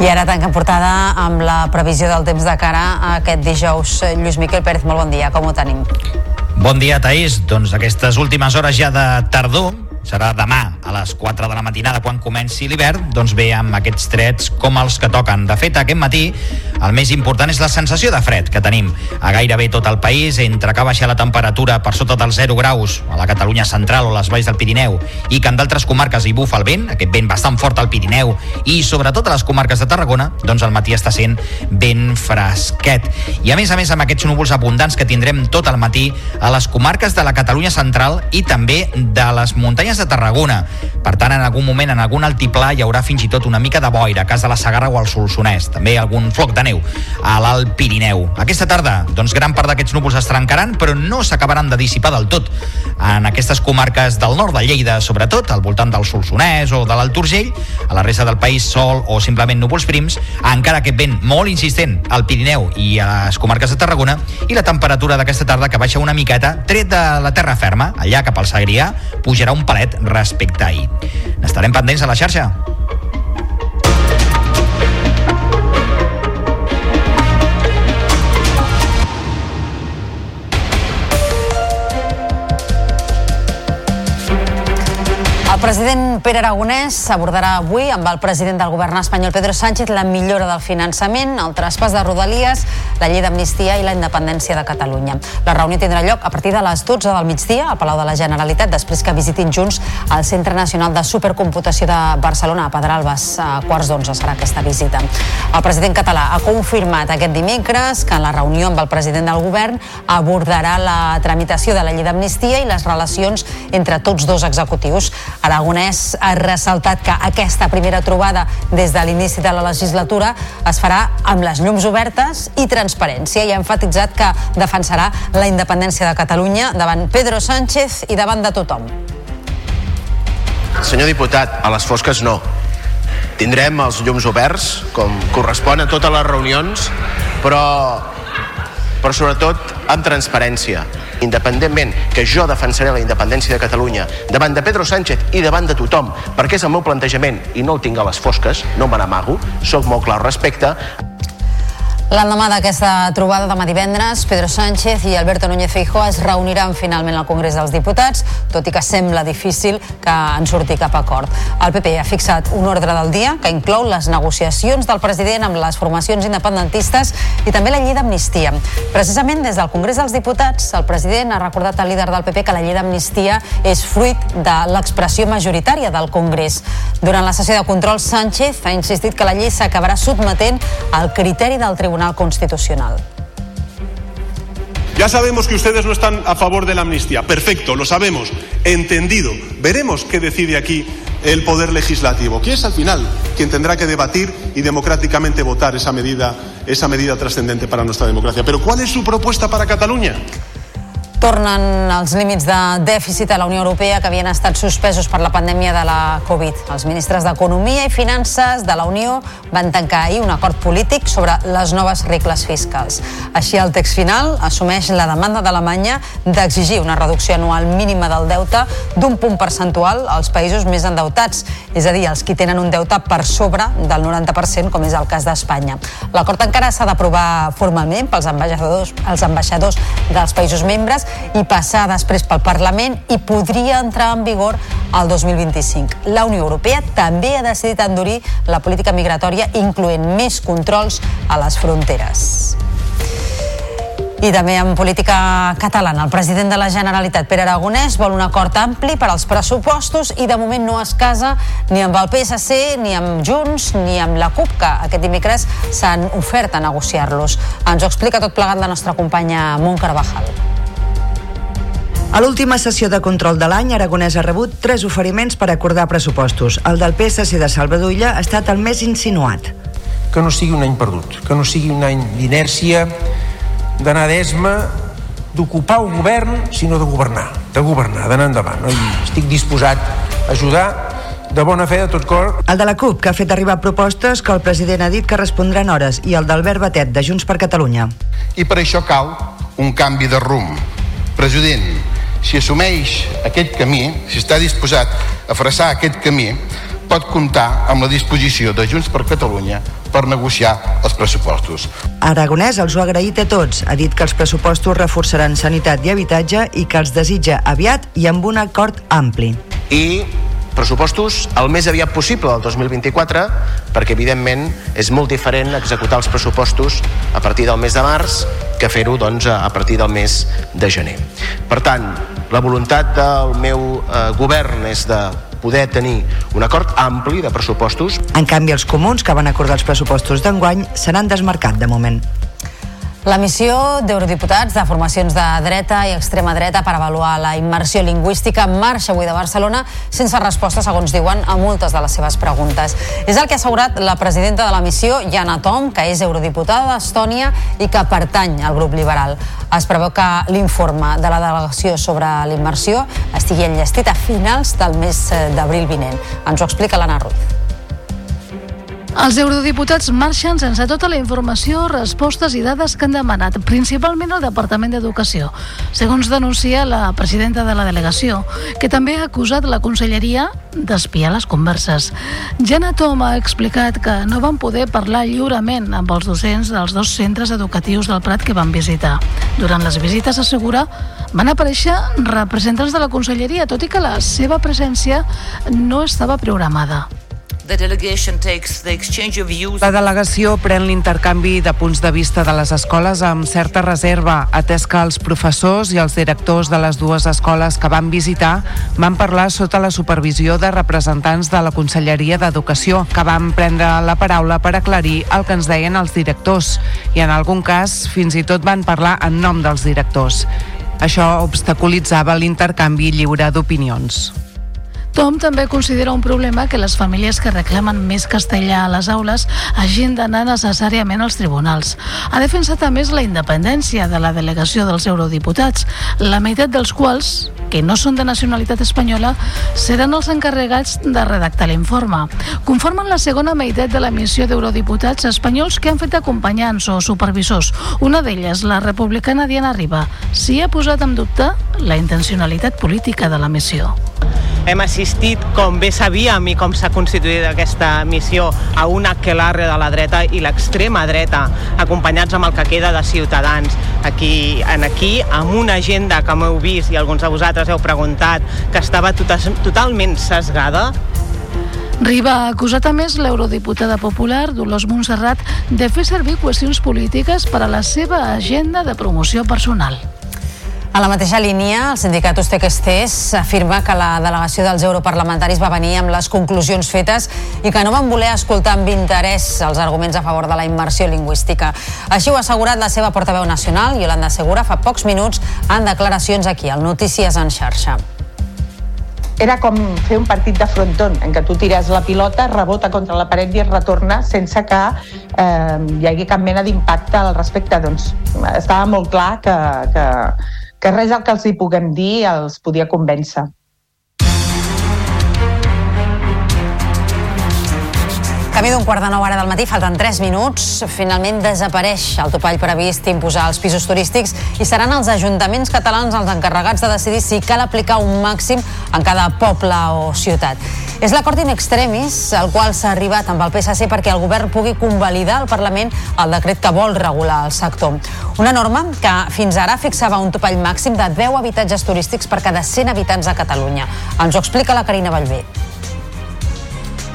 I ara tanquem portada amb la previsió del temps de cara a aquest dijous. Lluís Miquel Pérez, molt bon dia, com ho tenim? Bon dia, Taís. Doncs aquestes últimes hores ja de tardor, serà demà a les 4 de la matinada quan comenci l'hivern, doncs bé amb aquests trets com els que toquen. De fet, aquest matí el més important és la sensació de fred que tenim a gairebé tot el país, entre que baixa la temperatura per sota dels 0 graus a la Catalunya central o les valls del Pirineu i que en d'altres comarques hi bufa el vent, aquest vent bastant fort al Pirineu i sobretot a les comarques de Tarragona, doncs el matí està sent ben fresquet. I a més a més amb aquests núvols abundants que tindrem tot el matí a les comarques de la Catalunya central i també de les muntanyes muntanyes de Tarragona. Per tant, en algun moment, en algun altiplà, hi haurà fins i tot una mica de boira, a cas de la Sagarra o al Solsonès. També algun floc de neu a l'Alt Pirineu. Aquesta tarda, doncs, gran part d'aquests núvols es trencaran, però no s'acabaran de dissipar del tot. En aquestes comarques del nord de Lleida, sobretot, al voltant del Solsonès o de l'Alt Urgell, a la resta del país sol o simplement núvols prims, encara que vent molt insistent al Pirineu i a les comarques de Tarragona, i la temperatura d'aquesta tarda que baixa una miqueta, tret de la terra ferma, allà cap al Segrià, pujarà un palet respecte a ahir. N'estarem pendents a la xarxa. President Pere Aragonès abordarà avui amb el president del govern espanyol Pedro Sánchez la millora del finançament, el traspàs de Rodalies, la llei d'amnistia i la independència de Catalunya. La reunió tindrà lloc a partir de les 12 del migdia al Palau de la Generalitat, després que visitin junts el Centre Nacional de Supercomputació de Barcelona a Pedralbes. A quarts d'onze serà aquesta visita. El president català ha confirmat aquest dimecres que en la reunió amb el president del govern abordarà la tramitació de la llei d'amnistia i les relacions entre tots dos executius. Aragonès ha ressaltat que aquesta primera trobada des de l'inici de la legislatura es farà amb les llums obertes i transparència i ha enfatitzat que defensarà la independència de Catalunya davant Pedro Sánchez i davant de tothom. Senyor diputat, a les fosques no. Tindrem els llums oberts, com correspon a totes les reunions, però, però sobretot amb transparència. Independentment que jo defensaré la independència de Catalunya davant de Pedro Sánchez i davant de tothom, perquè és el meu plantejament i no el tinc a les fosques, no me n'amago, sóc molt clar al respecte. L'endemà d'aquesta trobada demà divendres, Pedro Sánchez i Alberto Núñez Feijóo es reuniran finalment al Congrés dels Diputats, tot i que sembla difícil que en surti cap acord. El PP ha fixat un ordre del dia que inclou les negociacions del president amb les formacions independentistes i també la llei d'amnistia. Precisament des del Congrés dels Diputats, el president ha recordat al líder del PP que la llei d'amnistia és fruit de l'expressió majoritària del Congrés. Durant la sessió de control, Sánchez ha insistit que la llei s'acabarà sotmetent al criteri del Tribunal Constitucional. Ya sabemos que ustedes no están a favor de la amnistía. Perfecto, lo sabemos. Entendido. Veremos qué decide aquí el Poder Legislativo, que es al final quien tendrá que debatir y democráticamente votar esa medida, esa medida trascendente para nuestra democracia. Pero ¿cuál es su propuesta para Cataluña? Tornen els límits de dèficit a la Unió Europea que havien estat suspesos per la pandèmia de la Covid. Els ministres d'Economia i Finances de la Unió van tancar ahir un acord polític sobre les noves regles fiscals. Així, el text final assumeix la demanda d'Alemanya d'exigir una reducció anual mínima del deute d'un punt percentual als països més endeutats, és a dir, els que tenen un deute per sobre del 90%, com és el cas d'Espanya. L'acord encara s'ha d'aprovar formalment pels ambaixadors, els ambaixadors dels països membres i passar després pel Parlament i podria entrar en vigor el 2025. La Unió Europea també ha decidit endurir la política migratòria incloent més controls a les fronteres. I també en política catalana, el president de la Generalitat, Pere Aragonès, vol un acord ampli per als pressupostos i de moment no es casa ni amb el PSC, ni amb Junts, ni amb la CUP, que aquest dimecres s'han ofert a negociar-los. Ens ho explica tot plegat la nostra companya Mont Carvajal. A l'última sessió de control de l'any, Aragonès ha rebut tres oferiments per acordar pressupostos. El del PSC de Salvador Illa ha estat el més insinuat. Que no sigui un any perdut, que no sigui un any d'inèrcia, d'anar d'esma, d'ocupar el govern, sinó de governar, de governar, d'anar endavant. No? I estic disposat a ajudar de bona fe, de tot cor. El de la CUP, que ha fet arribar propostes que el president ha dit que respondran hores, i el d'Albert Batet, de Junts per Catalunya. I per això cal un canvi de rumb. President, si assumeix aquest camí, si està disposat a fressar aquest camí, pot comptar amb la disposició de Junts per Catalunya per negociar els pressupostos. Aragonès els ho ha agraït a tots. Ha dit que els pressupostos reforçaran sanitat i habitatge i que els desitja aviat i amb un acord ampli. I pressupostos el més aviat possible del 2024 perquè evidentment és molt diferent executar els pressupostos a partir del mes de març que fer-ho doncs, a partir del mes de gener. Per tant, la voluntat del meu eh, govern és de poder tenir un acord ampli de pressupostos. En canvi, els comuns que van acordar els pressupostos d'enguany se n'han desmarcat de moment. La missió d'eurodiputats de formacions de dreta i extrema dreta per avaluar la immersió lingüística marxa avui de Barcelona sense resposta, segons diuen, a moltes de les seves preguntes. És el que ha assegurat la presidenta de la missió, Jana Tom, que és eurodiputada d'Estònia i que pertany al grup liberal. Es preveu que l'informe de la delegació sobre l'immersió estigui enllestit a finals del mes d'abril vinent. Ens ho explica l'Anna Ruiz. Els eurodiputats marxen sense tota la informació, respostes i dades que han demanat, principalment el Departament d'Educació, segons denuncia la presidenta de la delegació, que també ha acusat la conselleria d'espiar les converses. Jana Tom ha explicat que no van poder parlar lliurement amb els docents dels dos centres educatius del Prat que van visitar. Durant les visites, assegura, van aparèixer representants de la conselleria, tot i que la seva presència no estava programada. La delegació pren l'intercanvi de punts de vista de les escoles amb certa reserva, atès que els professors i els directors de les dues escoles que van visitar van parlar sota la supervisió de representants de la Conselleria d'Educació, que van prendre la paraula per aclarir el que ens deien els directors i en algun cas fins i tot van parlar en nom dels directors. Això obstaculitzava l'intercanvi lliure d'opinions. Tom també considera un problema que les famílies que reclamen més castellà a les aules hagin d'anar necessàriament als tribunals. Ha defensat a més la independència de la delegació dels eurodiputats, la meitat dels quals, que no són de nacionalitat espanyola, seran els encarregats de redactar l'informe. Conformen la segona meitat de la missió d'eurodiputats espanyols que han fet acompanyants o supervisors. Una d'elles, la republicana Diana Riba, s'hi ha posat en dubte la intencionalitat política de la missió. Hem assistit, com bé sabíem i com s'ha constituït aquesta missió, a un aquelarre de la dreta i l'extrema dreta, acompanyats amb el que queda de ciutadans. Aquí, en aquí, amb una agenda que m'heu vist i alguns de vosaltres heu preguntat, que estava total, totalment sesgada, Riba ha acusat a més l'eurodiputada popular Dolors Montserrat de fer servir qüestions polítiques per a la seva agenda de promoció personal. A la mateixa línia, el sindicat Ustek afirma que la delegació dels europarlamentaris va venir amb les conclusions fetes i que no van voler escoltar amb interès els arguments a favor de la immersió lingüística. Així ho ha assegurat la seva portaveu nacional, Yolanda Segura, fa pocs minuts en declaracions aquí, al Notícies en xarxa era com fer un partit de fronton, en què tu tires la pilota, rebota contra la paret i es retorna sense que eh, hi hagi cap mena d'impacte al respecte. Doncs estava molt clar que, que, que res del que els hi puguem dir els podia convèncer. Camí d'un quart de nou hora del matí, falten 3 minuts. Finalment desapareix el topall previst imposar als pisos turístics i seran els ajuntaments catalans els encarregats de decidir si cal aplicar un màxim en cada poble o ciutat. És l'acord in extremis al qual s'ha arribat amb el PSC perquè el govern pugui convalidar al Parlament el decret que vol regular el sector. Una norma que fins ara fixava un topall màxim de 10 habitatges turístics per cada 100 habitants a Catalunya. Ens ho explica la Carina Vallvé.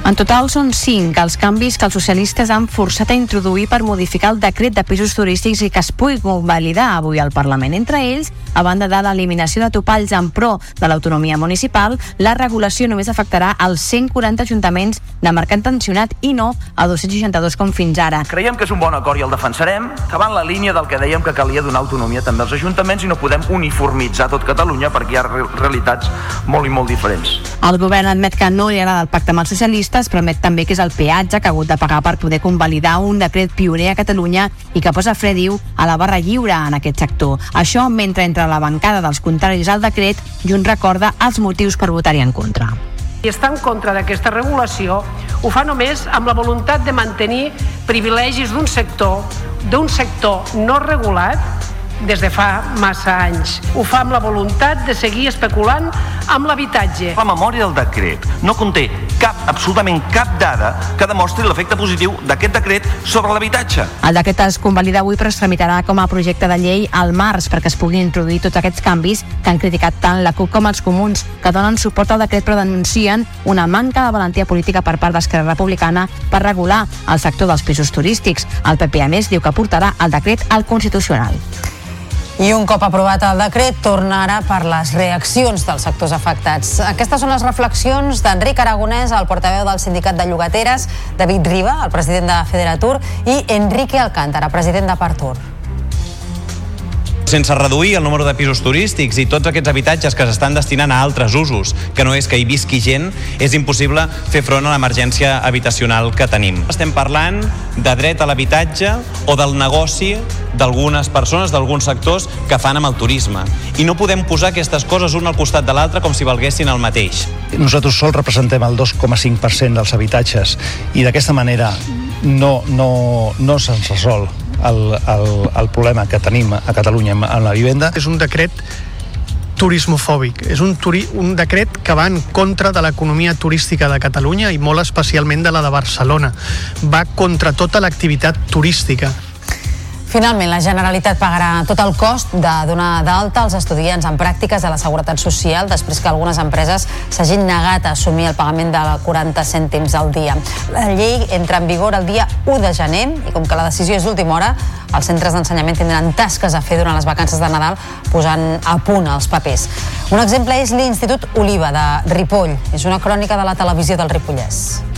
En total són cinc els canvis que els socialistes han forçat a introduir per modificar el decret de pisos turístics i que es pugui convalidar avui al Parlament. Entre ells, a banda de l'eliminació de topalls en pro de l'autonomia municipal, la regulació només afectarà els 140 ajuntaments de mercat tensionat i no a 262 com fins ara. Creiem que és un bon acord i el defensarem, que va en la línia del que dèiem que calia donar autonomia també als ajuntaments i no podem uniformitzar tot Catalunya perquè hi ha re- realitats molt i molt diferents. El govern admet que no li agrada el pacte amb els socialistes, però admet també que és el peatge que ha hagut de pagar per poder convalidar un decret pioner a Catalunya i que posa fre, diu, a la barra lliure en aquest sector. Això mentre entre la bancada dels contraris al decret i un recorda els motius per votar-hi en contra. i està en contra d'aquesta regulació ho fa només amb la voluntat de mantenir privilegis d'un sector d'un sector no regulat des de fa massa anys. Ho fa amb la voluntat de seguir especulant amb l'habitatge. La memòria del decret no conté cap, absolutament cap dada que demostri l'efecte positiu d'aquest decret sobre l'habitatge. El decret es convalida avui però es tramitarà com a projecte de llei al març perquè es puguin introduir tots aquests canvis que han criticat tant la CUP com els comuns que donen suport al decret però denuncien una manca de valentia política per part d'Esquerra Republicana per regular el sector dels pisos turístics. El PP a més diu que portarà el decret al Constitucional. I un cop aprovat el decret, tornarà per les reaccions dels sectors afectats. Aquestes són les reflexions d'Enric Aragonès, el portaveu del sindicat de llogateres, David Riba, el president de Federatur, i Enrique Alcántara, president de Partur. Sense reduir el número de pisos turístics i tots aquests habitatges que s'estan destinant a altres usos, que no és que hi visqui gent, és impossible fer front a l'emergència habitacional que tenim. Estem parlant de dret a l'habitatge o del negoci d'algunes persones, d'alguns sectors que fan amb el turisme. I no podem posar aquestes coses un al costat de l'altre com si valguessin el mateix. Nosaltres sols representem el 2,5% dels habitatges i d'aquesta manera no, no, no se'ns resol el, el, el problema que tenim a Catalunya amb la vivenda. És un decret turismofòbic. És un, turi un decret que va en contra de l'economia turística de Catalunya i molt especialment de la de Barcelona. Va contra tota l'activitat turística. Finalment, la Generalitat pagarà tot el cost de donar d'alta als estudiants en pràctiques de la Seguretat Social després que algunes empreses s'hagin negat a assumir el pagament de 40 cèntims al dia. La llei entra en vigor el dia 1 de gener i com que la decisió és d'última hora, els centres d'ensenyament tindran tasques a fer durant les vacances de Nadal posant a punt els papers. Un exemple és l'Institut Oliva de Ripoll. És una crònica de la televisió del Ripollès.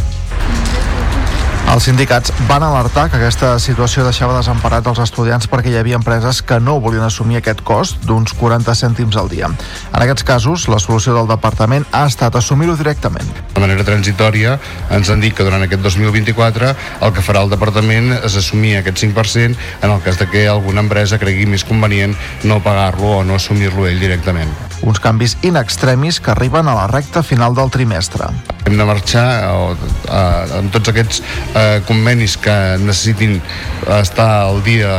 Els sindicats van alertar que aquesta situació deixava desemparats els estudiants perquè hi havia empreses que no volien assumir aquest cost d'uns 40 cèntims al dia. En aquests casos, la solució del departament ha estat assumir-ho directament. De manera transitòria ens han dit que durant aquest 2024 el que farà el departament és assumir aquest 5% en el cas de que alguna empresa cregui més convenient no pagar-lo o no assumir-lo ell directament. Uns canvis in extremis que arriben a la recta final del trimestre. Hem de marxar o, eh, amb tots aquests eh, convenis que necessitin estar al dia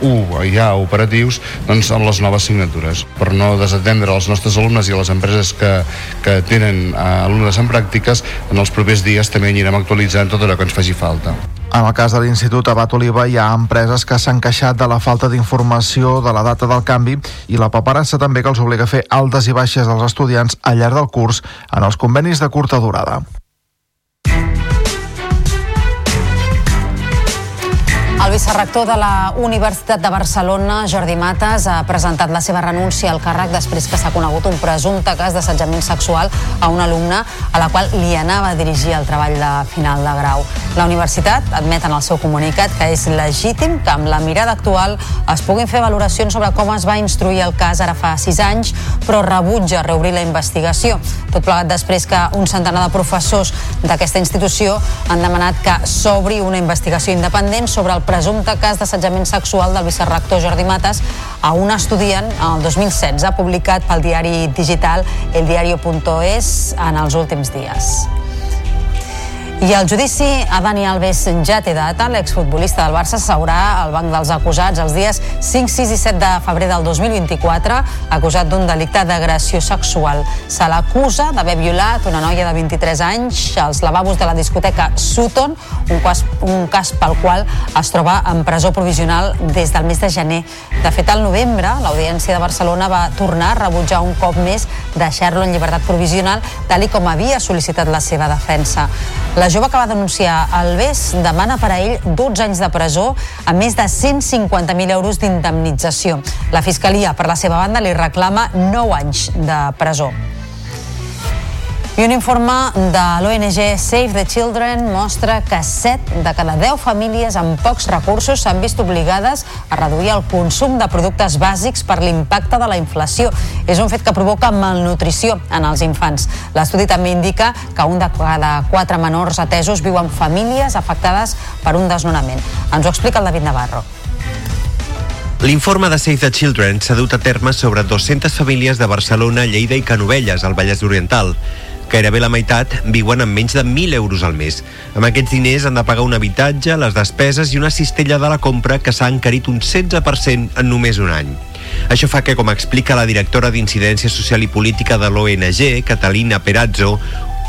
eh, 1 ja operatius doncs amb les noves signatures per no desatendre els nostres alumnes i a les empreses que, que tenen eh, alumnes en pràctiques en els propers dies també anirem actualitzant tot allò que ens faci falta. En el cas de l'Institut Abat Oliva hi ha empreses que s'han queixat de la falta d'informació de la data del canvi i la paperassa també que els obliga a fer altes i baixes dels estudiants al llarg del curs en els convenis de curta durada. El vicerrector de la Universitat de Barcelona, Jordi Mates, ha presentat la seva renúncia al càrrec després que s'ha conegut un presumpte cas d'assetjament sexual a una alumna a la qual li anava a dirigir el treball de final de grau. La universitat admet en el seu comunicat que és legítim que amb la mirada actual es puguin fer valoracions sobre com es va instruir el cas ara fa sis anys, però rebutja reobrir la investigació. Tot plegat després que un centenar de professors d'aquesta institució han demanat que s'obri una investigació independent sobre el presumpte cas d'assetjament sexual del vicerrector Jordi Matas a un estudiant el 2016, publicat pel diari digital eldiario.es en els últims dies. I el judici a Dani Alves ja té data. L'exfutbolista del Barça s'haurà al banc dels acusats els dies 5, 6 i 7 de febrer del 2024, acusat d'un delicte d'agressió sexual. Se l'acusa d'haver violat una noia de 23 anys als lavabos de la discoteca Sutton, un cas, un cas pel qual es troba en presó provisional des del mes de gener. De fet, al novembre, l'Audiència de Barcelona va tornar a rebutjar un cop més deixar-lo en llibertat provisional, tal com havia sol·licitat la seva defensa. La jove que va denunciar el BES demana per a ell 12 anys de presó a més de 150.000 euros d'indemnització. La Fiscalia, per la seva banda, li reclama 9 anys de presó. I un informe de l'ONG Save the Children mostra que 7 de cada 10 famílies amb pocs recursos s'han vist obligades a reduir el consum de productes bàsics per l'impacte de la inflació. És un fet que provoca malnutrició en els infants. L'estudi també indica que un de cada 4 menors atesos viu en famílies afectades per un desnonament. Ens ho explica el David Navarro. L'informe de Save the Children s'ha dut a terme sobre 200 famílies de Barcelona, Lleida i Canovelles, al Vallès Oriental. Gairebé la meitat viuen amb menys de 1.000 euros al mes. Amb aquests diners han de pagar un habitatge, les despeses i una cistella de la compra que s'ha encarit un 16% en només un any. Això fa que, com explica la directora d'Incidència Social i Política de l'ONG, Catalina Perazzo,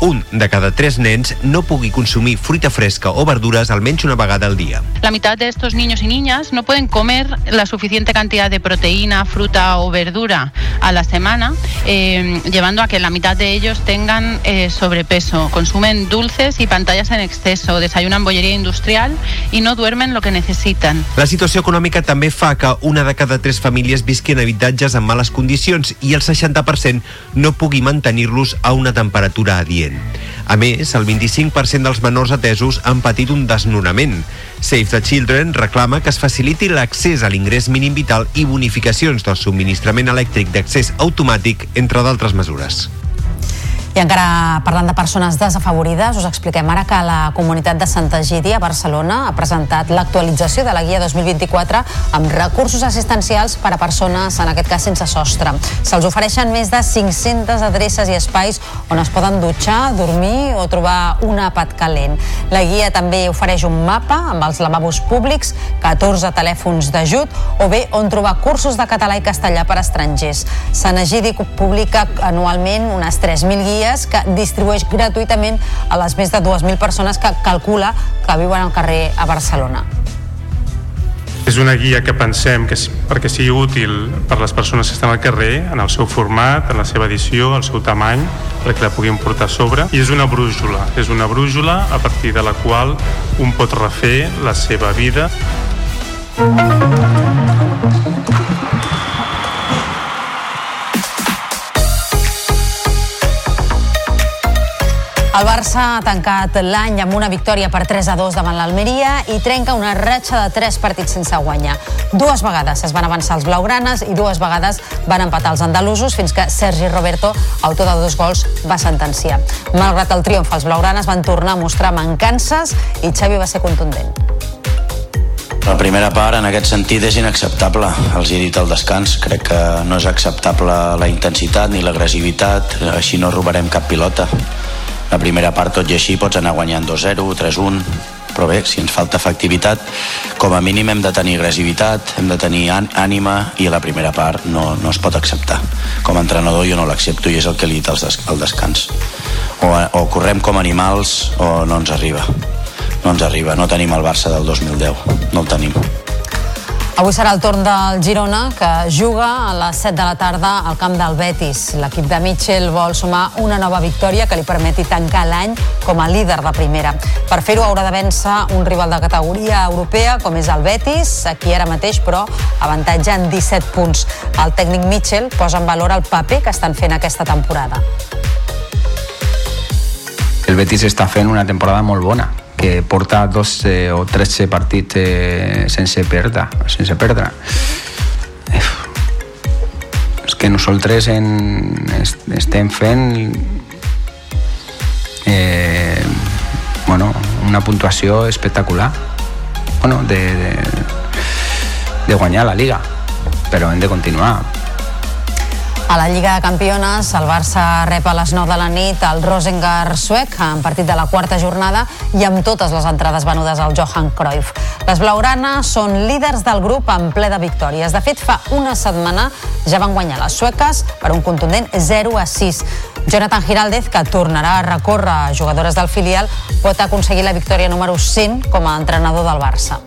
un de cada tres nens no pugui consumir fruita fresca o verdures almenys una vegada al día. La mitad de estos niños y niñas no pueden comer la suficiente cantidad de proteína, fruta o verdura a la semana, eh, llevando a que la mitad de ellos tengan eh, sobrepeso, consumen dulces y pantallas en exceso, desayunan bollería industrial y no duermen lo que necesitan. La situació econòmica també fa que una de cada tres famílies visqui en habitatges en males condicions i el 60% no pugui mantenir-los a una temperatura adient. A més, el 25% dels menors atesos han patit un desnonament. Save the Children reclama que es faciliti l'accés a l'ingrés mínim vital i bonificacions del subministrament elèctric d'accés automàtic, entre d'altres mesures. I encara parlant de persones desafavorides, us expliquem ara que la comunitat de Santa Gidi a Barcelona ha presentat l'actualització de la guia 2024 amb recursos assistencials per a persones, en aquest cas sense sostre. Se'ls ofereixen més de 500 adreces i espais on es poden dutxar, dormir o trobar un àpat calent. La guia també ofereix un mapa amb els lavabos públics, 14 telèfons d'ajut o bé on trobar cursos de català i castellà per a estrangers. Sant Egidi publica anualment unes 3.000 guies guies que distribueix gratuïtament a les més de 2.000 persones que calcula que viuen al carrer a Barcelona. És una guia que pensem que perquè sigui útil per les persones que estan al carrer, en el seu format, en la seva edició, el seu tamany, perquè la puguin portar a sobre. I és una brújula, és una brújula a partir de la qual un pot refer la seva vida. El Barça ha tancat l'any amb una victòria per 3 a 2 davant l'Almeria i trenca una ratxa de 3 partits sense guanyar. Dues vegades es van avançar els blaugranes i dues vegades van empatar els andalusos fins que Sergi Roberto, autor de dos gols, va sentenciar. Malgrat el triomf, els blaugranes van tornar a mostrar mancances i Xavi va ser contundent. La primera part, en aquest sentit, és inacceptable. Els he dit al descans. Crec que no és acceptable la intensitat ni l'agressivitat. Així no robarem cap pilota. La primera part, tot i així, pots anar guanyant 2-0, 3-1, però bé, si ens falta efectivitat, com a mínim hem de tenir agressivitat, hem de tenir ànima i la primera part no, no es pot acceptar. Com a entrenador jo no l'accepto i és el que li he dit al, des descans. O, o correm com animals o no ens arriba. No ens arriba, no tenim el Barça del 2010, no el tenim. Avui serà el torn del Girona, que juga a les 7 de la tarda al camp del Betis. L'equip de Mitchell vol sumar una nova victòria que li permeti tancar l'any com a líder de primera. Per fer-ho haurà de vèncer un rival de categoria europea, com és el Betis, aquí ara mateix, però avantatge en 17 punts. El tècnic Mitchell posa en valor el paper que estan fent aquesta temporada. El Betis està fent una temporada molt bona, que porta 12 o 13 partits eh, sense perdre, sense perdre. És que nosaltres en, est estem fent eh, bueno, una puntuació espectacular. bueno, de, de, de guanyar la Liga, però hem de continuar. A la Lliga de Campiones, el Barça rep a les 9 de la nit el Rosengar suec en partit de la quarta jornada i amb totes les entrades venudes al Johan Cruyff. Les blaugranes són líders del grup en ple de victòries. De fet, fa una setmana ja van guanyar les sueques per un contundent 0 a 6. Jonathan Giraldez, que tornarà a recórrer a jugadores del filial, pot aconseguir la victòria número 100 com a entrenador del Barça.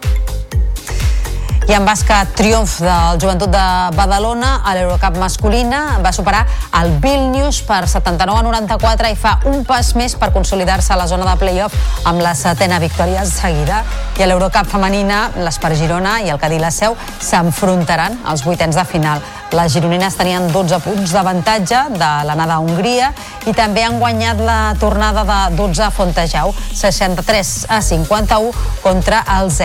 I en bàsquet, triomf del Joventut de Badalona a l'Eurocup masculina va superar el Vilnius per 79 a 94 i fa un pas més per consolidar-se a la zona de playoff amb la setena victòria seguida. I a l'Eurocup femenina, l'Espar Girona i el Cadí la Seu s'enfrontaran als vuitens de final. Les gironines tenien 12 punts d'avantatge de l'anada a Hongria i també han guanyat la tornada de 12 a Fontejau, 63 a 51 contra els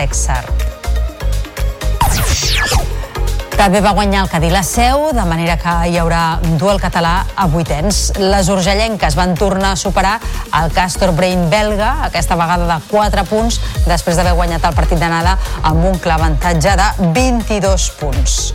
Exar. També va guanyar el Cadí la Seu, de manera que hi haurà un duel català a vuitens. Les urgellenques van tornar a superar el Castor Brain belga, aquesta vegada de 4 punts, després d'haver guanyat el partit d'anada amb un clar avantatge de 22 punts.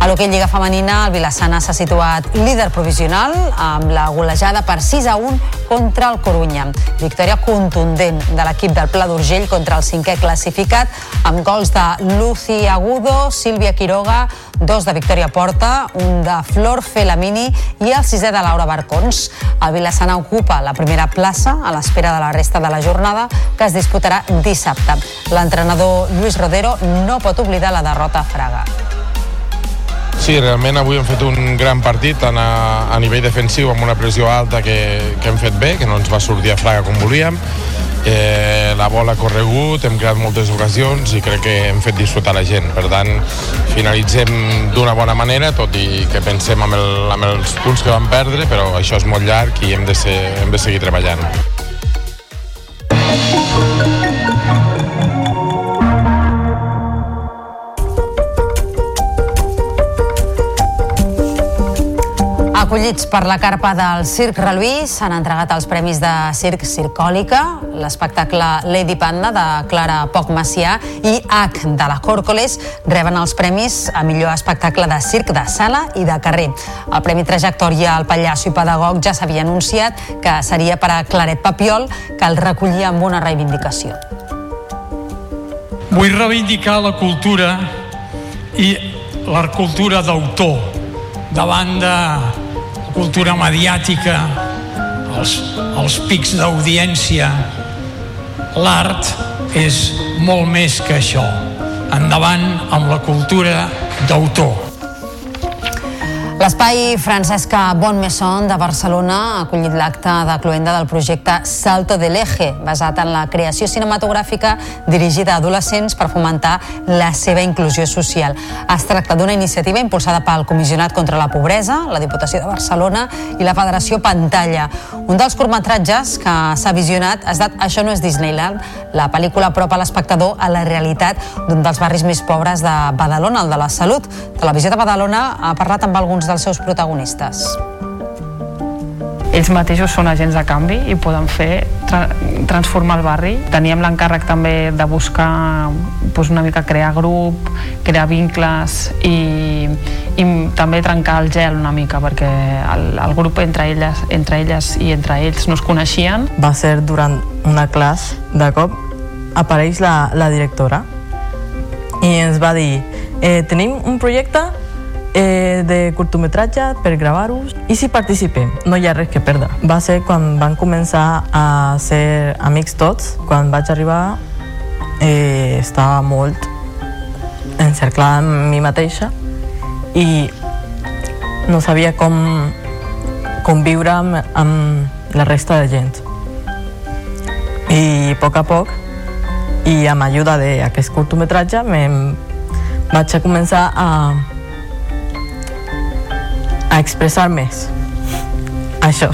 A l'hoquei Lliga Femenina, el Vilassana s'ha situat líder provisional amb la golejada per 6 a 1 contra el Corunya. Victòria contundent de l'equip del Pla d'Urgell contra el cinquè classificat amb gols de Lucy Agudo, Sílvia Quiroga, dos de Victòria Porta, un de Flor Felamini i el sisè de Laura Barcons. El Vilassana ocupa la primera plaça a l'espera de la resta de la jornada que es disputarà dissabte. L'entrenador Lluís Rodero no pot oblidar la derrota a Fraga. Sí, realment avui hem fet un gran partit tant a, a nivell defensiu amb una pressió alta que, que hem fet bé, que no ens va sortir a fraga com volíem. Eh, la bola ha corregut, hem creat moltes ocasions i crec que hem fet disfrutar la gent. Per tant, finalitzem d'una bona manera, tot i que pensem amb, el, amb els punts que vam perdre, però això és molt llarg i hem de, ser, hem de seguir treballant. Acollits per la carpa del Circ Reluí s'han entregat els premis de Circ Circòlica, l'espectacle Lady Panda de Clara Poc Macià i H de la Còrcoles reben els premis a millor espectacle de circ de sala i de carrer. El Premi Trajectòria al Pallasso i Pedagog ja s'havia anunciat que seria per a Claret Papiol, que el recollia amb una reivindicació. Vull reivindicar la cultura i la cultura d'autor davant de cultura mediàtica, els, els pics d'audiència. L'art és molt més que això. Endavant amb la cultura d'autor. L'espai Francesca Bonmesson de Barcelona ha acollit l'acte de cloenda del projecte Salto del Eje, basat en la creació cinematogràfica dirigida a adolescents per fomentar la seva inclusió social. Es tracta d'una iniciativa impulsada pel Comissionat contra la Pobresa, la Diputació de Barcelona i la Federació Pantalla. Un dels curtmetratges que s'ha visionat ha estat Això no és Disneyland. La pel·lícula apropa l'espectador a la realitat d'un dels barris més pobres de Badalona, el de la Salut. Televisió de Badalona ha parlat amb alguns dels seus protagonistes. ells mateixos són agents de canvi i poden fer tra transformar el barri. Teníem l'encàrrec també de buscar doncs, una mica crear grup, crear vincles i, i també trencar el gel una mica perquè el, el grup entre elles, entre elles i entre ells no es coneixien. Va ser durant una classe, de cop apareix la, la directora i ens va dir eh, tenim un projecte eh, de curtometratge per gravar-los i si participem, no hi ha res que perdre. Va ser quan van començar a ser amics tots, quan vaig arribar eh, estava molt encerclada en mi mateixa i no sabia com conviure amb, amb la resta de gent. I a poc a poc, i amb ajuda d'aquest curtometratge, me vaig a començar a a expresar més. Això.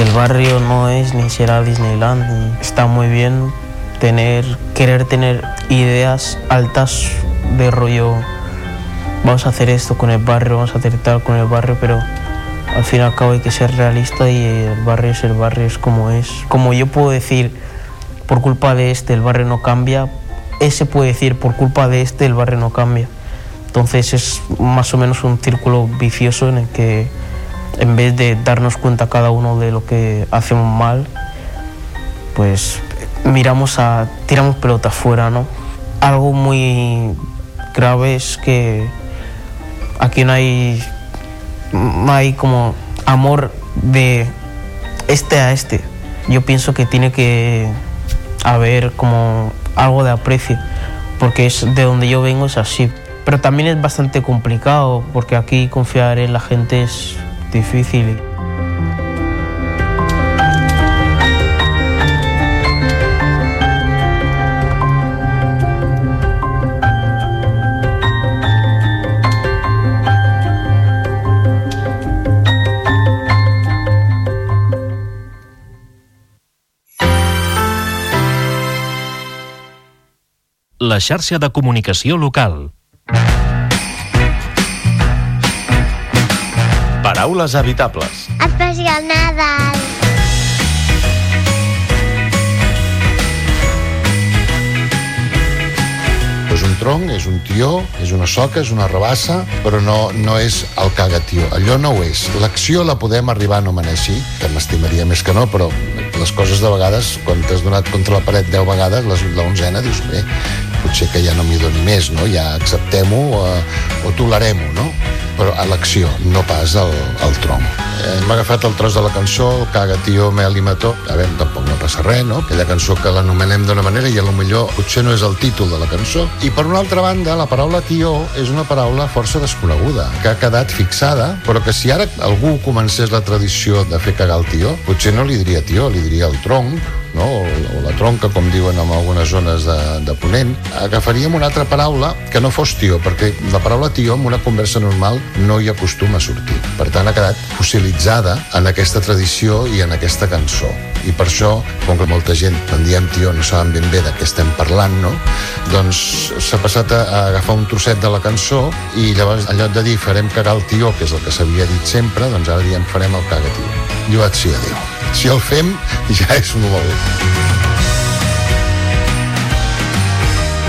El barrio no es ni será Disneyland. Está muy bien tener, querer tener ideas altas de rollo. Vamos a hacer esto con el barrio, vamos a hacer tal con el barrio, pero al fin y al cabo hay que ser realista y el barrio es el barrio, es como es. Como yo puedo decir, por culpa de este el barrio no cambia, ese puede decir por culpa de este el barrio no cambia. Entonces es más o menos un círculo vicioso en el que en vez de darnos cuenta cada uno de lo que hacemos mal, pues miramos a tiramos pelota fuera, ¿no? Algo muy grave es que aquí no hay no hay como amor de este a este. Yo pienso que tiene que haber como algo de aprecio, porque es de donde yo vengo es así. Pero también es bastante complicado, porque aquí confiar en la gente es difícil. La xarxa de comunicació local. Paraules habitables. Especial Nadal. És un tronc, és un tió, és una soca, és una rabassa, però no, no és el cagatió. Allò no ho és. L'acció la podem arribar a anomenar així, que m'estimaria més que no, però les coses de vegades, quan t'has donat contra la paret 10 vegades, les, la onzena dius, bé, potser que ja no m'hi doni més, no? Ja acceptem-ho o, o tolerem-ho, no? Però a l'acció, no pas al, al tronc. Eh, M'ha agafat el tros de la cançó, caga tio, mel i mató. A veure, tampoc no passa res, no? Aquella cançó que l'anomenem d'una manera i a lo millor potser no és el títol de la cançó. I per una altra banda, la paraula tió és una paraula força desconeguda, que ha quedat fixada, però que si ara algú comencés la tradició de fer cagar el tió, potser no li diria tió, li diria el tronc, no? o, o la tronca, com diuen en algunes zones de, de Ponent, agafaríem una altra paraula que no fos tió, perquè la paraula tió en una conversa normal no hi acostuma a sortir. Per tant, ha quedat fossilitzada en aquesta tradició i en aquesta cançó. I per això, com que molta gent, quan diem tió, no saben ben bé de què estem parlant, no? doncs s'ha passat a, a agafar un trosset de la cançó i llavors, en lloc de dir farem cagar el tió, que és el que s'havia dit sempre, doncs ara diem farem el caga tió. Lluat sí, adéu. Si el fem, ja és molt.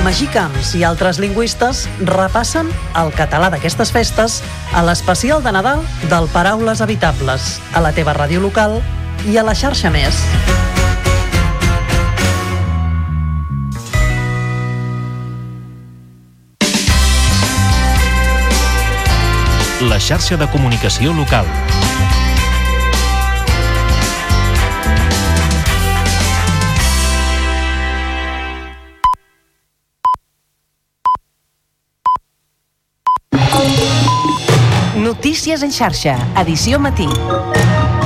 Magí Camps i altres lingüistes repassen el català d'aquestes festes a l'especial de Nadal del Paraules Habitables, a la teva ràdio local i a la xarxa Més. La xarxa de comunicació local. Notícies en xarxa, edició matí.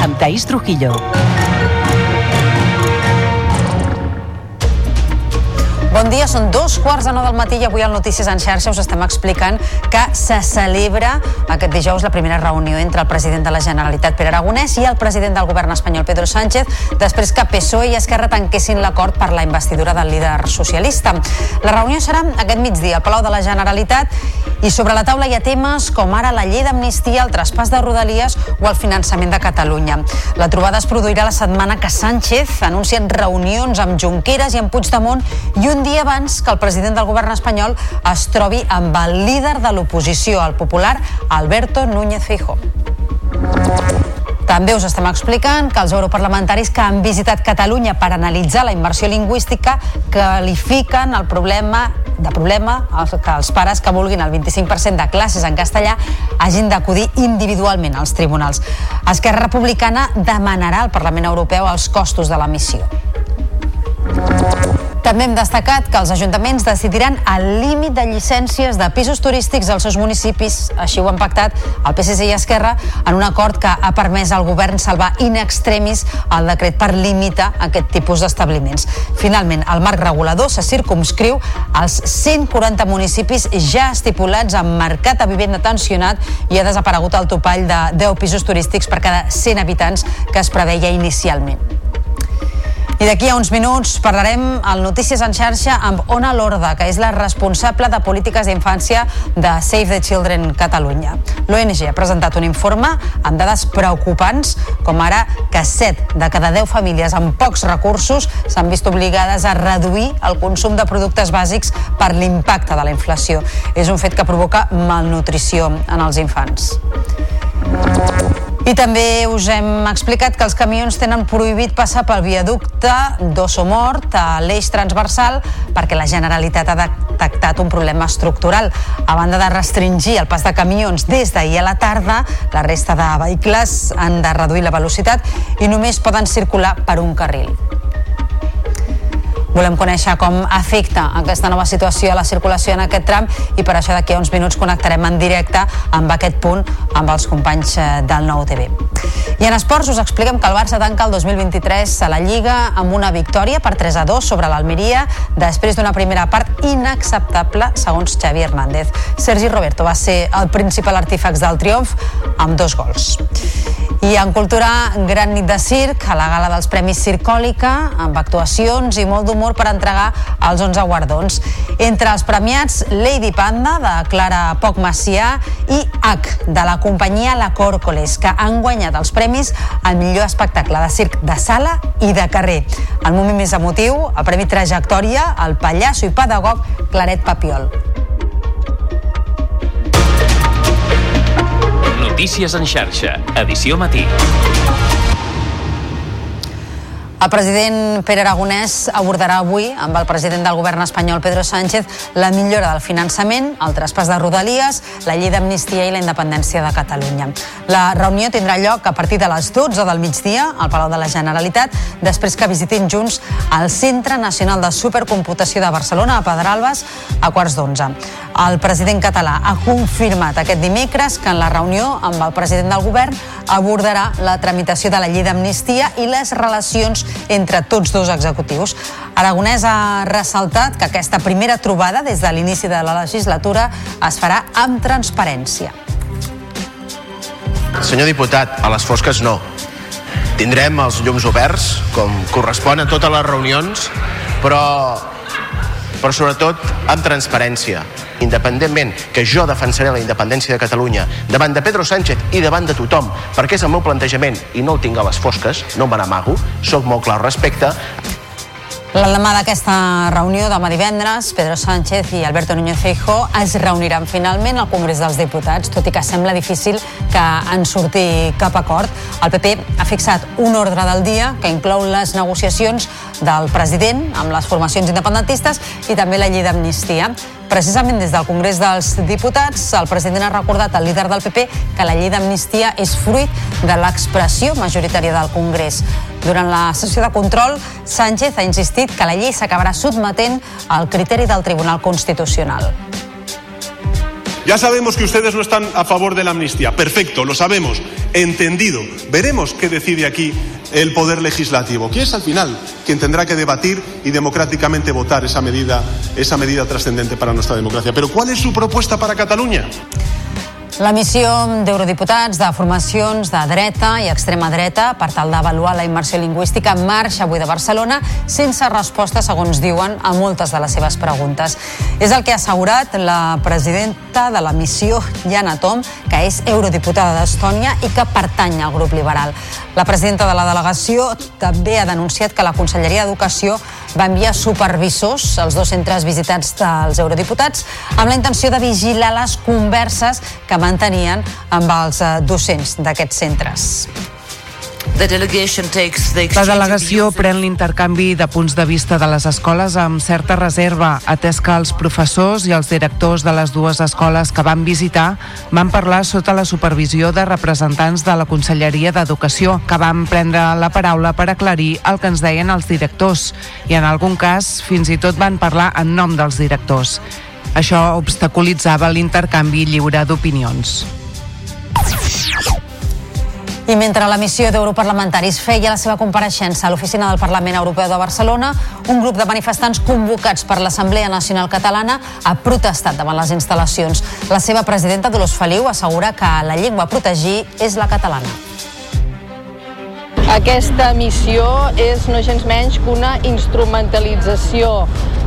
Amb Taís Trujillo. Bon dia, són dos quarts de nou del matí i avui al Notícies en xarxa us estem explicant que se celebra aquest dijous la primera reunió entre el president de la Generalitat, Pere Aragonès, i el president del govern espanyol, Pedro Sánchez, després que PSOE i Esquerra tanquessin l'acord per la investidura del líder socialista. La reunió serà aquest migdia al Palau de la Generalitat i sobre la taula hi ha temes com ara la llei d'amnistia, el traspàs de Rodalies o el finançament de Catalunya. La trobada es produirà la setmana que Sánchez anuncia reunions amb Junqueras i amb Puigdemont i un dia abans que el president del govern espanyol es trobi amb el líder de l'oposició, el popular Alberto Núñez Feijóo. També us estem explicant que els europarlamentaris que han visitat Catalunya per analitzar la immersió lingüística qualifiquen el problema de problema que els pares que vulguin el 25% de classes en castellà hagin d'acudir individualment als tribunals. Esquerra Republicana demanarà al Parlament Europeu els costos de la missió. També hem destacat que els ajuntaments decidiran el límit de llicències de pisos turístics als seus municipis. Així ho han pactat el PSC i Esquerra en un acord que ha permès al govern salvar in extremis el decret per limitar aquest tipus d'establiments. Finalment, el marc regulador se circumscriu als 140 municipis ja estipulats amb mercat a vivenda tensionat i ha desaparegut el topall de 10 pisos turístics per cada 100 habitants que es preveia inicialment. I d'aquí a uns minuts parlarem al Notícies en xarxa amb Ona Lorda, que és la responsable de polítiques d'infància de Save the Children Catalunya. L'ONG ha presentat un informe amb dades preocupants, com ara que 7 de cada 10 famílies amb pocs recursos s'han vist obligades a reduir el consum de productes bàsics per l'impacte de la inflació. És un fet que provoca malnutrició en els infants. I també us hem explicat que els camions tenen prohibit passar pel viaducte d'Ossomort a l'eix transversal perquè la Generalitat ha detectat un problema estructural. A banda de restringir el pas de camions des d'ahir a la tarda, la resta de vehicles han de reduir la velocitat i només poden circular per un carril. Volem conèixer com afecta aquesta nova situació a la circulació en aquest tram i per això d'aquí a uns minuts connectarem en directe amb aquest punt amb els companys eh, del Nou TV. I en esports us expliquem que el Barça tanca el 2023 a la Lliga amb una victòria per 3 a 2 sobre l'Almeria després d'una primera part inacceptable segons Xavi Hernández. Sergi Roberto va ser el principal artífex del triomf amb dos gols. I en cultura, gran nit de circ, a la gala dels Premis Circòlica, amb actuacions i molt d'humor per entregar els 11 guardons. Entre els premiats, Lady Panda, de Clara Poc Macià, i H, de la companyia La Còrcoles, que han guanyat els premis al millor espectacle de circ de sala i de carrer. El moment més emotiu, el Premi Trajectòria, el pallasso i pedagog Claret Papiol. Notícies en xarxa, edició matí. El president Pere Aragonès abordarà avui amb el president del govern espanyol Pedro Sánchez la millora del finançament, el traspàs de Rodalies, la llei d'amnistia i la independència de Catalunya. La reunió tindrà lloc a partir de les 12 del migdia al Palau de la Generalitat, després que visitin junts el Centre Nacional de Supercomputació de Barcelona a Pedralbes a quarts d'onze. El president català ha confirmat aquest dimecres que en la reunió amb el president del govern abordarà la tramitació de la llei d'amnistia i les relacions entre tots dos executius. Aragonès ha ressaltat que aquesta primera trobada des de l'inici de la legislatura es farà amb transparència. Senyor diputat, a les fosques no. Tindrem els llums oberts, com correspon a totes les reunions, però però sobretot amb transparència. Independentment que jo defensaré la independència de Catalunya davant de Pedro Sánchez i davant de tothom, perquè és el meu plantejament i no el tinc a les fosques, no me n'amago, sóc molt clar al respecte, L'endemà d'aquesta reunió demà divendres, Pedro Sánchez i Alberto Núñez Feijóo es reuniran finalment al Congrés dels Diputats, tot i que sembla difícil que en surti cap acord. El PP ha fixat un ordre del dia que inclou les negociacions del president amb les formacions independentistes i també la llei d'amnistia. Precisament des del Congrés dels Diputats, el president ha recordat al líder del PP que la llei d'amnistia és fruit de l'expressió majoritària del Congrés. Durant la sessió de control, Sánchez ha insistit que la llei s'acabarà sotmetent al criteri del Tribunal Constitucional. Ya sabemos que ustedes no están a favor de la amnistía. Perfecto, lo sabemos. Entendido. Veremos qué decide aquí el Poder Legislativo, que es al final quien tendrá que debatir y democráticamente votar esa medida, esa medida trascendente para nuestra democracia. Pero ¿cuál es su propuesta para Cataluña? La missió d'eurodiputats de formacions de dreta i extrema dreta per tal d'avaluar la immersió lingüística marxa avui de Barcelona sense resposta, segons diuen, a moltes de les seves preguntes. És el que ha assegurat la presidenta de la missió, Jana Tom, que és eurodiputada d'Estònia i que pertany al grup liberal. La presidenta de la delegació també ha denunciat que la Conselleria d'Educació va enviar supervisors als dos centres visitats dels eurodiputats amb la intenció de vigilar les converses que mantenien amb els eh, docents d'aquests centres. La delegació pren l'intercanvi de punts de vista de les escoles amb certa reserva, atès que els professors i els directors de les dues escoles que van visitar van parlar sota la supervisió de representants de la Conselleria d'Educació, que van prendre la paraula per aclarir el que ens deien els directors, i en algun cas fins i tot van parlar en nom dels directors. Això obstaculitzava l'intercanvi lliure d'opinions. I mentre la missió d'europarlamentaris feia la seva compareixença a l'oficina del Parlament Europeu de Barcelona, un grup de manifestants convocats per l'Assemblea Nacional Catalana ha protestat davant les instal·lacions. La seva presidenta, Dolors Feliu, assegura que la llengua a protegir és la catalana. Aquesta missió és no gens menys que una instrumentalització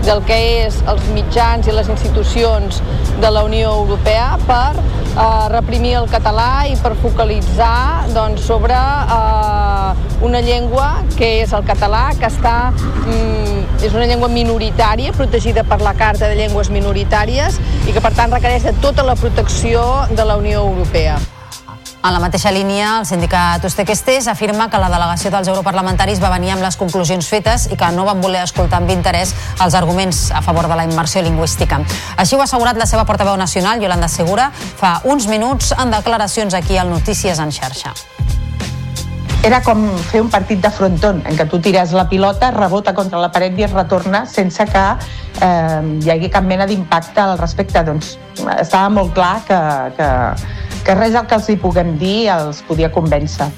del que és els mitjans i les institucions de la Unió Europea per eh, reprimir el català i per focalitzar doncs, sobre eh, una llengua que és el català, que està, mm, és una llengua minoritària, protegida per la Carta de Llengües Minoritàries i que per tant requereix de tota la protecció de la Unió Europea. En la mateixa línia, el sindicat Ustequestés afirma que la delegació dels europarlamentaris va venir amb les conclusions fetes i que no van voler escoltar amb interès els arguments a favor de la immersió lingüística. Així ho ha assegurat la seva portaveu nacional, Yolanda Segura, fa uns minuts en declaracions aquí al Notícies en xarxa era com fer un partit de fronton, en què tu tires la pilota, rebota contra la paret i es retorna sense que eh, hi hagi cap mena d'impacte al respecte. Doncs estava molt clar que, que, que res del que els hi puguem dir els podia convèncer.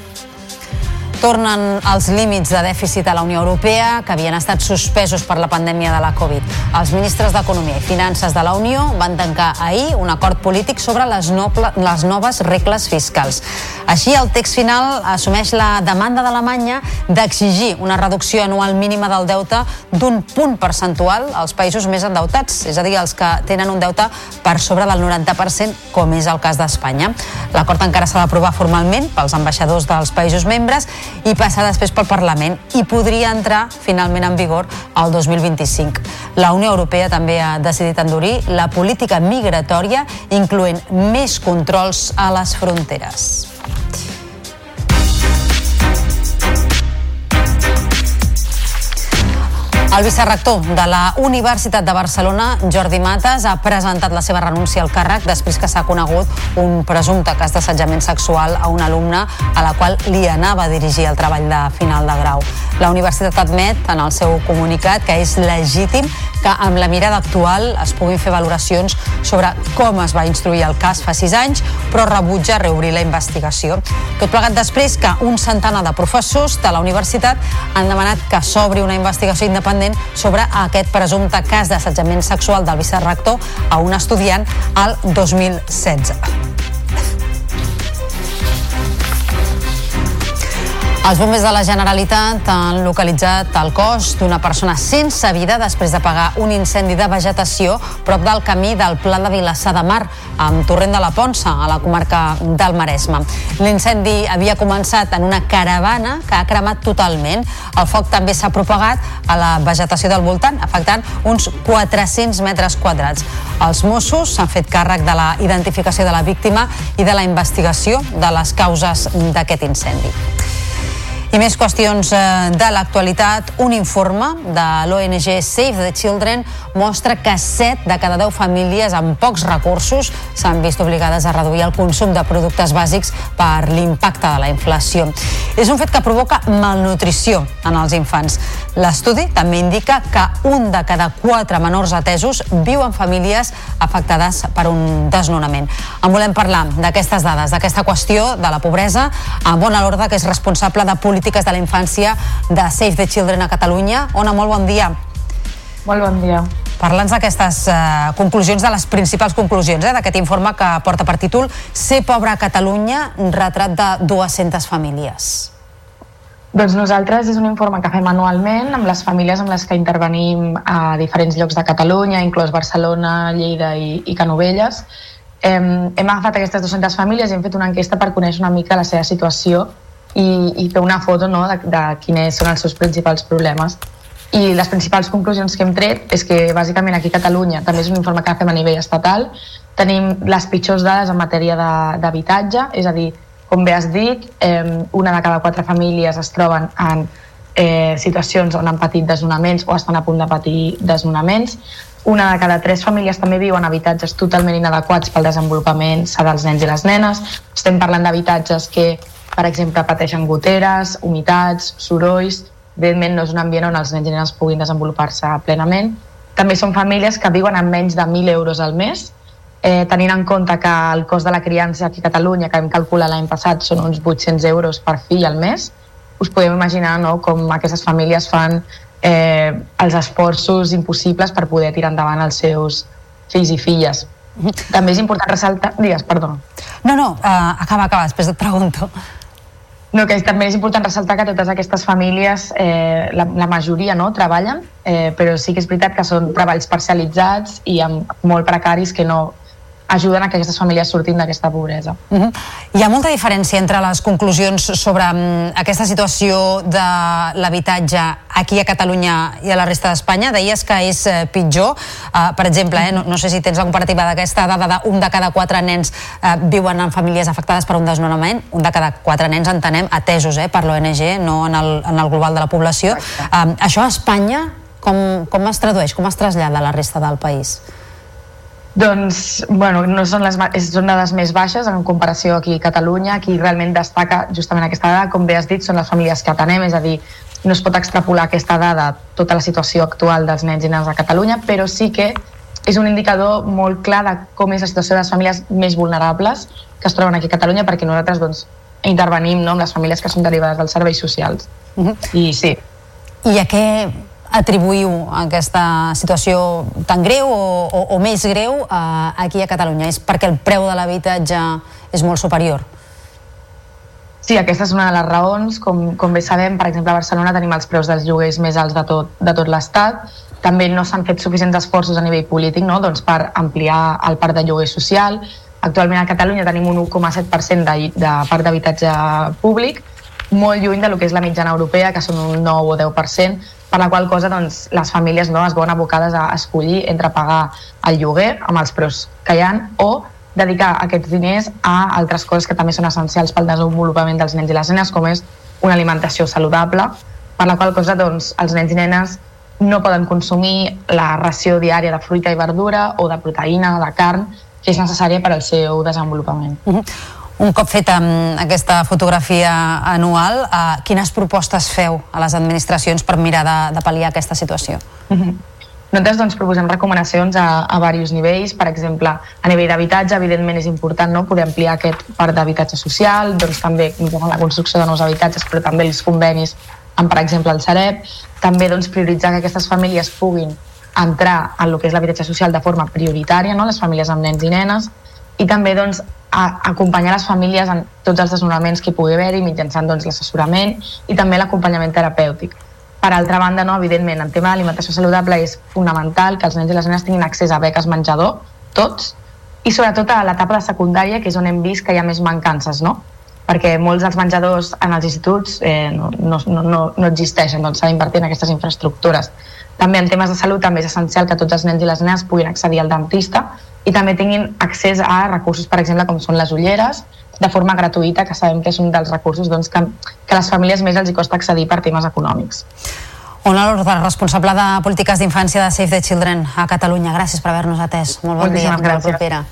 Tornen els límits de dèficit a la Unió Europea que havien estat suspesos per la pandèmia de la Covid. Els ministres d'Economia i Finances de la Unió van tancar ahir un acord polític sobre les, noble, les noves regles fiscals. Així, el text final assumeix la demanda d'Alemanya d'exigir una reducció anual mínima del deute d'un punt percentual als països més endeutats, és a dir, els que tenen un deute per sobre del 90%, com és el cas d'Espanya. L'acord encara s'ha d'aprovar formalment pels ambaixadors dels països membres i passar després pel Parlament i podria entrar finalment en vigor el 2025. La Unió Europea també ha decidit endurir la política migratòria, incloent més controls a les fronteres. El vicerrector de la Universitat de Barcelona, Jordi Mates, ha presentat la seva renúncia al càrrec després que s'ha conegut un presumpte cas d'assetjament sexual a una alumna a la qual li anava a dirigir el treball de final de grau. La universitat admet en el seu comunicat que és legítim que amb la mirada actual es puguin fer valoracions sobre com es va instruir el cas fa sis anys, però rebutja reobrir la investigació. Tot plegat després que un centenar de professors de la universitat han demanat que s'obri una investigació independent sobre aquest presumpte cas d'assetjament sexual del vicerrector a un estudiant al 2016. Els bombers de la Generalitat han localitzat el cos d'una persona sense vida després de pagar un incendi de vegetació prop del camí del Pla de Vilassar de Mar, amb Torrent de la Ponça, a la comarca del Maresme. L'incendi havia començat en una caravana que ha cremat totalment. El foc també s'ha propagat a la vegetació del voltant, afectant uns 400 metres quadrats. Els Mossos s'han fet càrrec de la identificació de la víctima i de la investigació de les causes d'aquest incendi. I més qüestions eh, de l'actualitat. Un informe de l'ONG Save the Children mostra que 7 de cada 10 famílies amb pocs recursos s'han vist obligades a reduir el consum de productes bàsics per l'impacte de la inflació. És un fet que provoca malnutrició en els infants. L'estudi també indica que un de cada 4 menors atesos viu en famílies afectades per un desnonament. En volem parlar d'aquestes dades, d'aquesta qüestió de la pobresa, amb Bona Lorda, que és responsable de política polítiques de la infància de Save the Children a Catalunya. Ona, molt bon dia. Molt bon dia. Parla'ns d'aquestes uh, conclusions, de les principals conclusions eh, d'aquest informe que porta per títol Ser pobre a Catalunya, retrat de 200 famílies. Doncs nosaltres és un informe que fem anualment amb les famílies amb les que intervenim a diferents llocs de Catalunya, inclòs Barcelona, Lleida i, i Canovelles. Hem, hem agafat aquestes 200 famílies i hem fet una enquesta per conèixer una mica la seva situació i, i fer una foto no, de, de quins són els seus principals problemes. I les principals conclusions que hem tret és que bàsicament aquí a Catalunya, també és un informe que fem a nivell estatal, tenim les pitjors dades en matèria d'habitatge, és a dir, com bé has dit, eh, una de cada quatre famílies es troben en eh, situacions on han patit desnonaments o estan a punt de patir desnonaments. Una de cada tres famílies també viu en habitatges totalment inadequats pel desenvolupament dels nens i les nenes. Estem parlant d'habitatges que per exemple, pateixen goteres, humitats, sorolls, evidentment no és un ambient on els nens i nenes puguin desenvolupar-se plenament. També són famílies que viuen amb menys de 1.000 euros al mes, eh, tenint en compte que el cost de la criança aquí a Catalunya, que vam calcular l'any passat, són uns 800 euros per fill al mes, us podem imaginar no, com aquestes famílies fan eh, els esforços impossibles per poder tirar endavant els seus fills i filles. També és important ressaltar... Digues, perdó. No, no, uh, acaba, acaba, després et pregunto. No, que també és important ressaltar que totes aquestes famílies, eh, la, la majoria no, treballen, eh, però sí que és veritat que són treballs parcialitzats i amb molt precaris que no, ajuden a que aquestes famílies surtin d'aquesta pobresa. Uh -huh. Hi ha molta diferència entre les conclusions sobre um, aquesta situació de l'habitatge aquí a Catalunya i a la resta d'Espanya. Deies que és uh, pitjor. Uh, per exemple, eh, no, no sé si tens la comparativa d'aquesta dada d'un de cada quatre nens uh, viuen en famílies afectades per un desnonament. Un de cada quatre nens entenem atesos eh, per l'ONG, no en el, en el global de la població. Uh, això a Espanya com, com es tradueix, com es trasllada a la resta del país? Doncs, bueno, no són, les, són dades més baixes en comparació aquí a Catalunya. Aquí realment destaca justament aquesta dada, com bé has dit, són les famílies que atenem, és a dir, no es pot extrapolar aquesta dada tota la situació actual dels nens i nenes a Catalunya, però sí que és un indicador molt clar de com és la situació de les famílies més vulnerables que es troben aquí a Catalunya perquè nosaltres doncs, intervenim no, amb les famílies que són derivades dels serveis socials. Uh -huh. I sí. I a què atribuïu aquesta situació tan greu o, o, o més greu uh, aquí a Catalunya? És perquè el preu de l'habitatge és molt superior? Sí, aquesta és una de les raons. Com, com bé sabem, per exemple, a Barcelona tenim els preus dels lloguers més alts de tot, de tot l'Estat. També no s'han fet suficients esforços a nivell polític no? doncs per ampliar el parc de lloguer social. Actualment a Catalunya tenim un 1,7% de, de parc d'habitatge públic, molt lluny de lo que és la mitjana europea, que són un 9 o 10%, per la qual cosa doncs, les famílies no es veuen abocades a escollir entre pagar el lloguer amb els preus que hi ha o dedicar aquests diners a altres coses que també són essencials pel desenvolupament dels nens i les nenes, com és una alimentació saludable, per la qual cosa doncs, els nens i nenes no poden consumir la ració diària de fruita i verdura o de proteïna, de carn, que és necessària per al seu desenvolupament. Uh -huh. Un cop feta aquesta fotografia anual, eh, quines propostes feu a les administracions per mirar de, de pal·liar aquesta situació? Uh -huh. Nosaltres doncs, proposem recomanacions a, a diversos nivells, per exemple, a nivell d'habitatge, evidentment és important no? poder ampliar aquest part d'habitatge social, doncs també la construcció de nous habitatges, però també els convenis amb, per exemple, el Sareb, també doncs, prioritzar que aquestes famílies puguin entrar en el que és l'habitatge social de forma prioritària, no? les famílies amb nens i nenes, i també doncs, a acompanyar les famílies en tots els desnonaments que hi pugui haver-hi mitjançant doncs, l'assessorament i també l'acompanyament terapèutic. Per altra banda, no, evidentment, en tema d'alimentació saludable és fonamental que els nens i les nenes tinguin accés a beques menjador, tots, i sobretot a l'etapa de secundària, que és on hem vist que hi ha més mancances, no? perquè molts dels menjadors en els instituts eh, no, no, no, no existeixen, doncs s'ha d'invertir en aquestes infraestructures. També en temes de salut també és essencial que tots els nens i les nenes puguin accedir al dentista i també tinguin accés a recursos, per exemple, com són les ulleres, de forma gratuïta, que sabem que és un dels recursos doncs, que, que les famílies més els hi costa accedir per temes econòmics. Ona Lorda, responsable de polítiques d'infància de Save the Children a Catalunya. Gràcies per haver-nos atès. Molt bon Moltíssimes dia. Gràcies. Propera.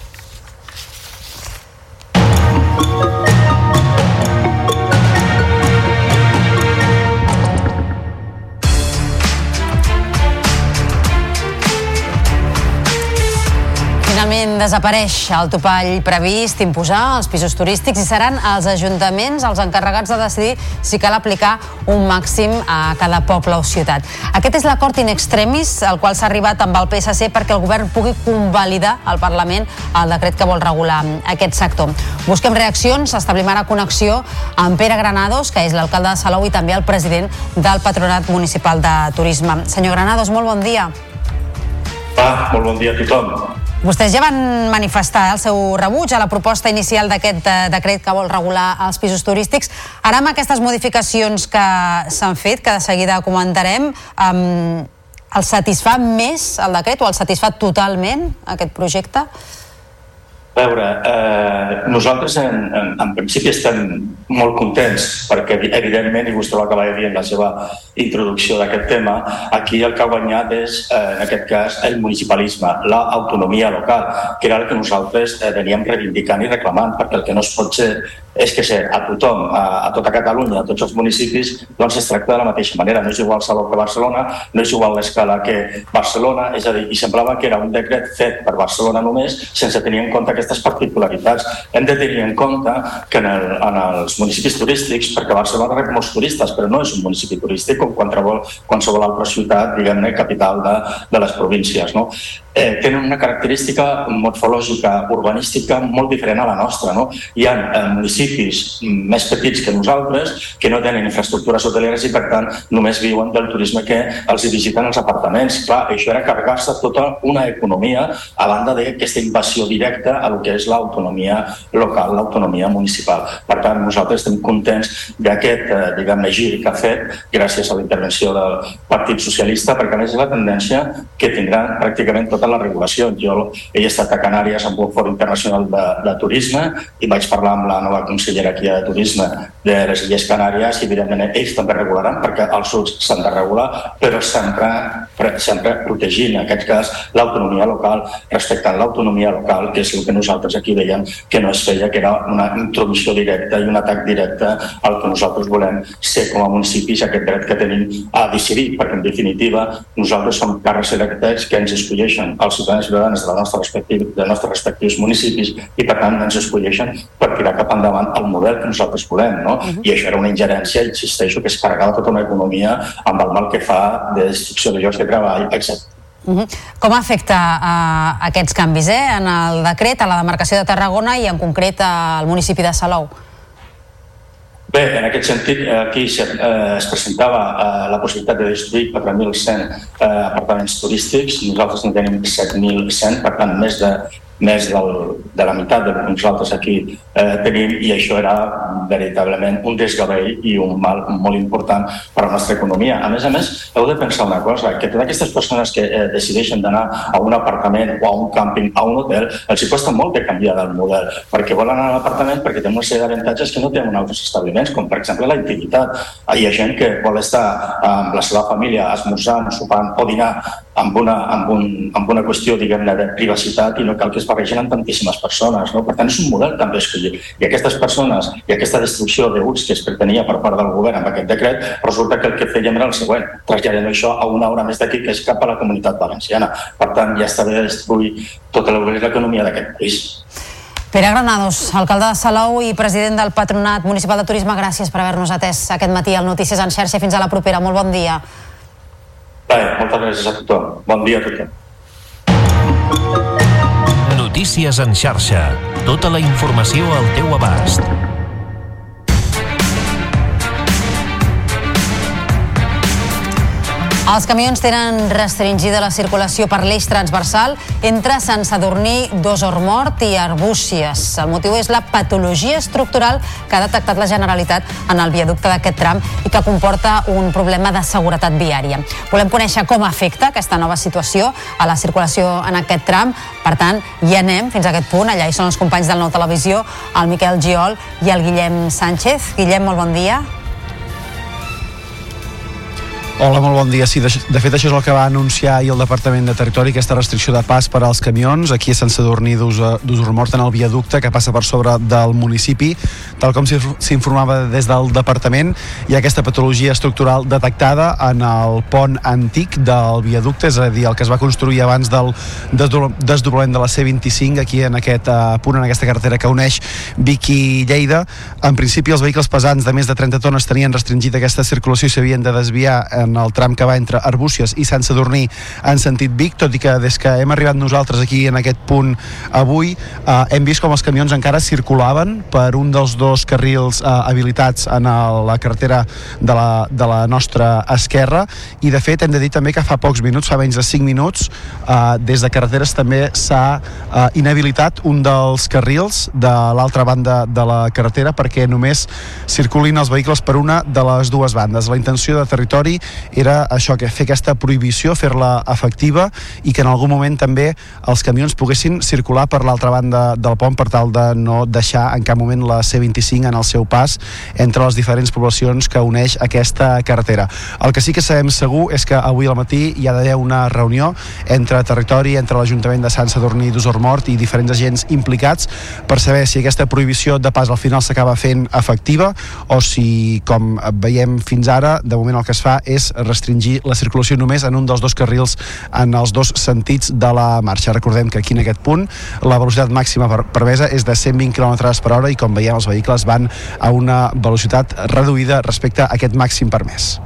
Finalment desapareix el topall previst imposar als pisos turístics i seran els ajuntaments els encarregats de decidir si cal aplicar un màxim a cada poble o ciutat. Aquest és l'acord in extremis al qual s'ha arribat amb el PSC perquè el govern pugui convalidar al Parlament el decret que vol regular aquest sector. Busquem reaccions, establim ara connexió amb Pere Granados, que és l'alcalde de Salou i també el president del Patronat Municipal de Turisme. Senyor Granados, molt bon dia. Ah, molt bon dia a tothom. Vostès ja van manifestar el seu rebuig a la proposta inicial d'aquest eh, decret que vol regular els pisos turístics. Ara amb aquestes modificacions que s'han fet, que de seguida comentarem, um, el satisfà més el decret o el satisfà totalment aquest projecte? A veure, eh, nosaltres en, en, en principi estem molt contents perquè evidentment, i vostè ho acaba de dir en la seva introducció d'aquest tema, aquí el que ha guanyat és, eh, en aquest cas, el municipalisme, l'autonomia local, que era el que nosaltres eh, veníem reivindicant i reclamant, perquè el que no es pot ser és que ser a tothom, a, a tota Catalunya, a tots els municipis, doncs es tracta de la mateixa manera. No és igual Salou que Barcelona, no és igual l'escala que Barcelona, és a dir, i semblava que era un decret fet per Barcelona només, sense tenir en compte aquestes particularitats. Hem de tenir en compte que en, el, en els municipis turístics, perquè Barcelona rep molts turistes, però no és un municipi turístic com qualsevol, qualsevol altra ciutat, diguem-ne, capital de, de les províncies. No? eh, tenen una característica morfològica, urbanística molt diferent a la nostra. No? Hi ha eh, municipis més petits que nosaltres que no tenen infraestructures hoteleres i, per tant, només viuen del turisme que els visiten els apartaments. Clar, això era carregar-se tota una economia a banda d'aquesta invasió directa a lo que és l'autonomia local, l'autonomia municipal. Per tant, nosaltres estem contents d'aquest, eh, diguem-ne, gir que ha fet gràcies a la intervenció del Partit Socialista, perquè a més és la tendència que tindran pràcticament tota la regulació. Jo he estat a Canàries amb un fòrum internacional de, de turisme i vaig parlar amb la nova consellera aquí de turisme de les Illes Canàries i evidentment ells també regularan perquè els sud s'han de regular, però sempre, sempre protegint en aquest cas l'autonomia local, respectant l'autonomia local, que és el que nosaltres aquí veiem que no es feia, que era una introducció directa i un atac directe al que nosaltres volem ser com a municipis, aquest dret que tenim a decidir, perquè en definitiva nosaltres som càrrecs electes que ens escolleixen els ciutadans i ciutadanes de, la nostra respectiu, de nostres respectius municipis i per tant ens escolleixen per tirar cap endavant el model que nosaltres volem. No? Uh -huh. I això era una ingerència, insisteixo, que es carregava tota una economia amb el mal que fa de destrucció de llocs de treball, etc. Uh -huh. Com afecta uh, aquests canvis eh? en el decret a la demarcació de Tarragona i en concret al municipi de Salou? Bé, en aquest sentit, aquí eh, es presentava eh, la possibilitat de destruir 4.100 eh, apartaments turístics, nosaltres en tenim 7.100, per tant, més de més del, de la meitat del que nosaltres aquí eh, tenim i això era veritablement un desgavell i un mal molt important per a la nostra economia. A més a més, heu de pensar una cosa, que totes aquestes persones que eh, decideixen d'anar a un apartament o a un càmping, a un hotel, els hi costa molt de canviar del model, perquè volen anar a l'apartament perquè tenen una sèrie d'avantatges que no tenen en altres establiments, com per exemple la intimitat. Hi ha gent que vol estar amb la seva família esmorzant, sopant o dinar amb una, amb un, amb una qüestió, diguem-ne, de privacitat i no cal que es barregen amb tantíssimes persones. No? Per tant, és un model també escollit. I aquestes persones i aquesta destrucció de UTS que es pretenia per part del govern amb aquest decret, resulta que el que fèiem era el següent, traslladem això a una hora més d'aquí que és cap a la comunitat valenciana. Per tant, ja està bé de destruir tota l'economia d'aquest país. Pere Granados, alcalde de Salou i president del Patronat Municipal de Turisme, gràcies per haver-nos atès aquest matí al Notícies en xarxa. Fins a la propera. Molt bon dia. Bé, moltes gràcies a tothom. Bon dia a tothom. Notícies en xarxa. Tota la informació al teu abast. Els camions tenen restringida la circulació per l'eix transversal entre Sant Sadurní, Dos Mort i Arbúcies. El motiu és la patologia estructural que ha detectat la Generalitat en el viaducte d'aquest tram i que comporta un problema de seguretat viària. Volem conèixer com afecta aquesta nova situació a la circulació en aquest tram. Per tant, hi anem fins a aquest punt. Allà hi són els companys del Nou Televisió, el Miquel Giol i el Guillem Sánchez. Guillem, molt bon dia. Hola, molt bon dia. Sí, de, de fet això és el que va anunciar ahir el Departament de Territori, aquesta restricció de pas per als camions aquí a Sant Sadurní d'Usurmort en el viaducte que passa per sobre del municipi. Tal com s'informava des del Departament, hi ha aquesta patologia estructural detectada en el pont antic del viaducte, és a dir, el que es va construir abans del desdoblament de la C25 aquí en aquest uh, punt, en aquesta carretera que uneix Vic i Lleida. En principi els vehicles pesants de més de 30 tones tenien restringit aquesta circulació i s'havien de desviar en en el tram que va entre Arbúcies i Sant Sadurní en sentit Vic, tot i que des que hem arribat nosaltres aquí en aquest punt avui eh, hem vist com els camions encara circulaven per un dels dos carrils eh, habilitats en el, la carretera de la, de la nostra esquerra i de fet hem de dir també que fa pocs minuts, fa menys de 5 minuts eh, des de carreteres també s'ha eh, inhabilitat un dels carrils de l'altra banda de la carretera perquè només circulin els vehicles per una de les dues bandes. La intenció de territori era això, que fer aquesta prohibició, fer-la efectiva i que en algun moment també els camions poguessin circular per l'altra banda del pont per tal de no deixar en cap moment la C25 en el seu pas entre les diferents poblacions que uneix aquesta carretera. El que sí que sabem segur és que avui al matí hi ha d'haver una reunió entre territori, entre l'Ajuntament de Sant Sadurní d'Usormort i diferents agents implicats per saber si aquesta prohibició de pas al final s'acaba fent efectiva o si, com veiem fins ara, de moment el que es fa és restringir la circulació només en un dels dos carrils en els dos sentits de la marxa. Recordem que aquí en aquest punt la velocitat màxima permesa és de 120 km per hora i com veiem els vehicles van a una velocitat reduïda respecte a aquest màxim permès.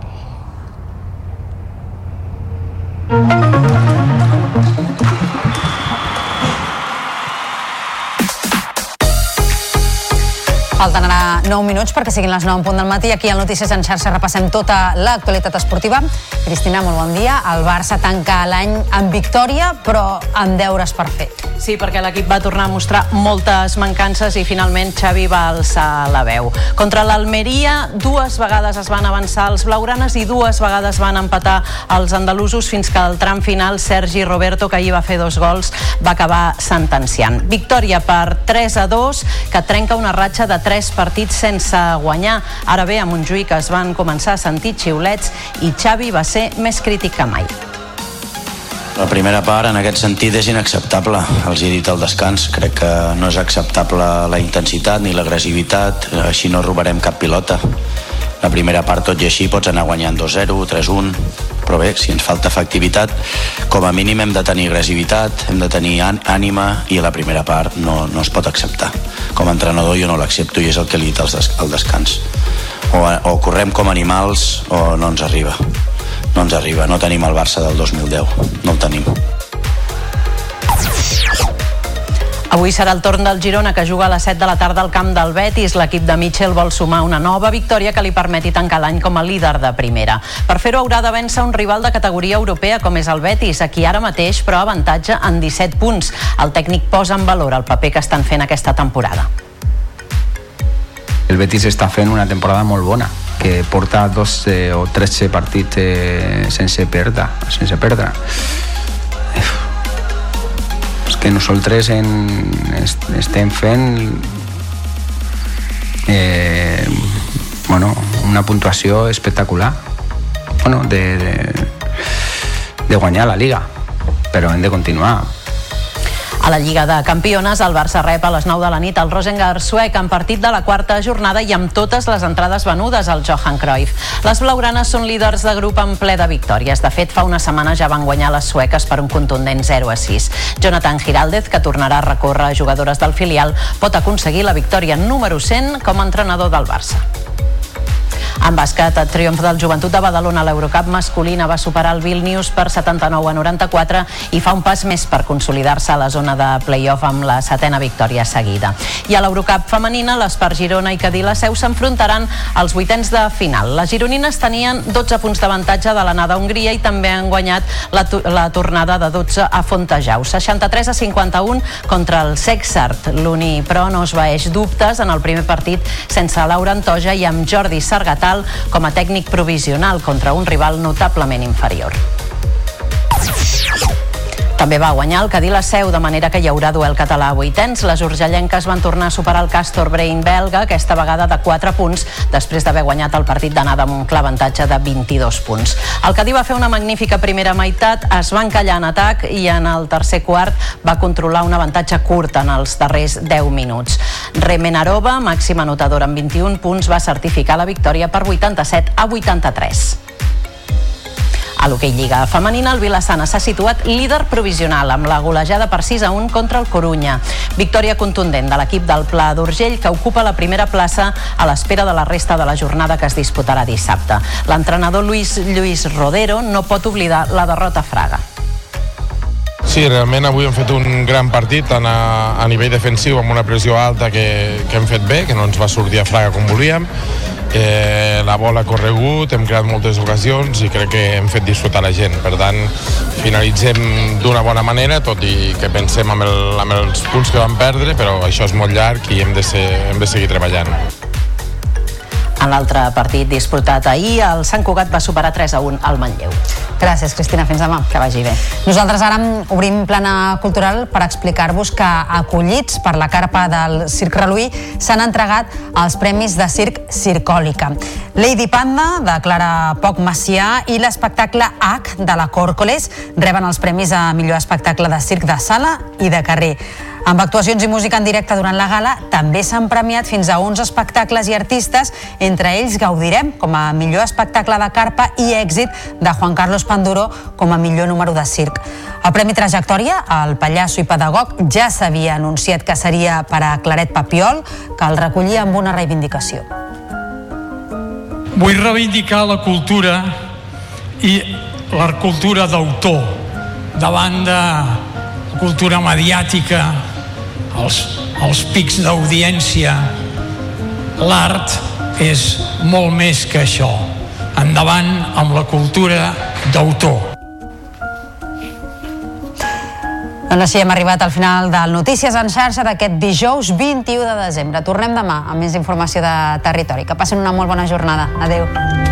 Falten ara 9 minuts perquè siguin les 9 en punt del matí. Aquí al Notícies en xarxa repassem tota l'actualitat esportiva. Cristina, molt bon dia. El Barça tanca l'any amb victòria, però amb deures per fer. Sí, perquè l'equip va tornar a mostrar moltes mancances i finalment Xavi va alçar la veu. Contra l'Almeria, dues vegades es van avançar els blaugranes i dues vegades van empatar els andalusos fins que al tram final Sergi Roberto, que ahir va fer dos gols, va acabar sentenciant. Victòria per 3 a 2, que trenca una ratxa de 3 partits sense guanyar. Ara bé, a Montjuïc es van començar a sentir xiulets i Xavi va ser més crític que mai. La primera part, en aquest sentit, és inacceptable. Els he dit al descans. Crec que no és acceptable la intensitat ni l'agressivitat. Així no robarem cap pilota. La primera part, tot i així, pots anar guanyant 2-0, 3-1, però bé, si ens falta efectivitat, com a mínim hem de tenir agressivitat, hem de tenir ànima i a la primera part no, no es pot acceptar. Com a entrenador jo no l'accepto i és el que li he dit al, des descans. O, o correm com animals o no ens arriba no ens arriba, no tenim el Barça del 2010, no el tenim. Avui serà el torn del Girona, que juga a les 7 de la tarda al camp del Betis. L'equip de Mitchell vol sumar una nova victòria que li permeti tancar l'any com a líder de primera. Per fer-ho haurà de vèncer un rival de categoria europea com és el Betis, aquí ara mateix però avantatge en 17 punts. El tècnic posa en valor el paper que estan fent aquesta temporada. El Betis està fent una temporada molt bona que porta 12 o 13 partits eh, sense perdre, sense perdre. Que nosaltres en, est, estem fent eh, bueno, una puntuació espectacular. Bueno, de, de, de guanyar la Liga però hem de continuar a la Lliga de Campiones, el Barça rep a les 9 de la nit el Rosengar suec en partit de la quarta jornada i amb totes les entrades venudes al Johan Cruyff. Les blaugranes són líders de grup en ple de victòries. De fet, fa una setmana ja van guanyar les sueques per un contundent 0 a 6. Jonathan Giraldez, que tornarà a recórrer jugadores del filial, pot aconseguir la victòria número 100 com a entrenador del Barça. En bàsquet, el triomf del Joventut de Badalona a l'Eurocup masculina va superar el Vilnius per 79 a 94 i fa un pas més per consolidar-se a la zona de play-off amb la setena victòria seguida. I a l'Eurocup femenina, l'Espar Girona i Cadí la Seu s'enfrontaran als vuitens de final. Les gironines tenien 12 punts d'avantatge de l'anada a Hongria i també han guanyat la, la tornada de 12 a Fontejau. 63 a 51 contra el Sexart. L'Uni, però, no es vaeix dubtes en el primer partit sense Laura Antoja i amb Jordi Sargatà Nadal com a tècnic provisional contra un rival notablement inferior. També va guanyar el Cadí la Seu, de manera que hi haurà duel català a vuitens. Les urgellenques van tornar a superar el Castor Brain belga, aquesta vegada de 4 punts, després d'haver guanyat el partit d'anada amb un clar avantatge de 22 punts. El Cadí va fer una magnífica primera meitat, es va encallar en atac i en el tercer quart va controlar un avantatge curt en els darrers 10 minuts. Remenarova, màxima anotadora amb 21 punts, va certificar la victòria per 87 a 83. A l'hoquei Lliga Femenina, el Vilassana s'ha situat líder provisional amb la golejada per 6 a 1 contra el Corunya. Victòria contundent de l'equip del Pla d'Urgell que ocupa la primera plaça a l'espera de la resta de la jornada que es disputarà dissabte. L'entrenador Luis Lluís Rodero no pot oblidar la derrota a Fraga. Sí, realment avui hem fet un gran partit tant a, a nivell defensiu amb una pressió alta que, que hem fet bé, que no ens va sortir a Fraga com volíem eh, la bola ha corregut, hem creat moltes ocasions i crec que hem fet disfrutar la gent. Per tant, finalitzem d'una bona manera, tot i que pensem amb, el, amb els punts que vam perdre, però això és molt llarg i hem de, ser, hem de seguir treballant. En l'altre partit disputat ahir, el Sant Cugat va superar 3 a 1 al Manlleu. Gràcies, Cristina. Fins demà. Que vagi bé. Nosaltres ara obrim plana cultural per explicar-vos que acollits per la carpa del Circ Reluí s'han entregat els premis de circ Circòlica. Lady Panda, de Clara Poc Macià, i l'espectacle H, de la Còrcoles, reben els premis a millor espectacle de circ de sala i de carrer. Amb actuacions i música en directe durant la gala també s'han premiat fins a 11 espectacles i artistes, entre ells gaudirem com a millor espectacle de carpa i èxit de Juan Carlos Panduro com a millor número de circ. El Premi Trajectòria, el pallasso i pedagog, ja s'havia anunciat que seria per a Claret Papiol, que el recollia amb una reivindicació. Vull reivindicar la cultura i la cultura d'autor davant de la cultura mediàtica els, els pics d'audiència l'art és molt més que això. Endavant amb la cultura d'autor. Doncs així hem arribat al final del Notícies en xarxa d'aquest dijous 21 de desembre. Tornem demà amb més informació de territori. Que passin una molt bona jornada. Adeu.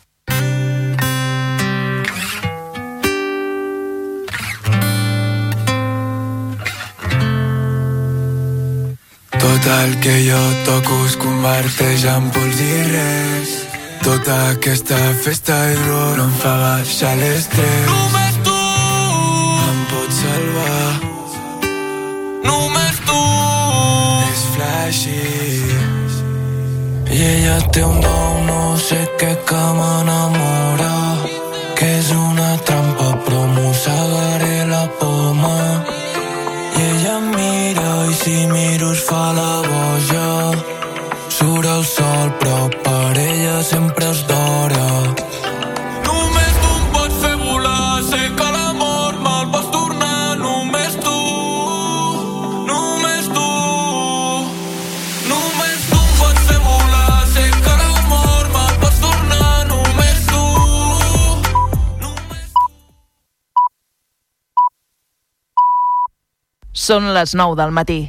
Tot el que jo toco es converteix en pols i res. Tota aquesta festa i dolor em fa baixar l'estrès. Només tu em pots salvar. Només tu és flashy. I ella té un don, no sé què que m'enamora. Que és una trampa, però mossegaré la poma. Si miro es fa la boja. Surt el sol, però per ella sempre és d'hora. Són les 9 del matí.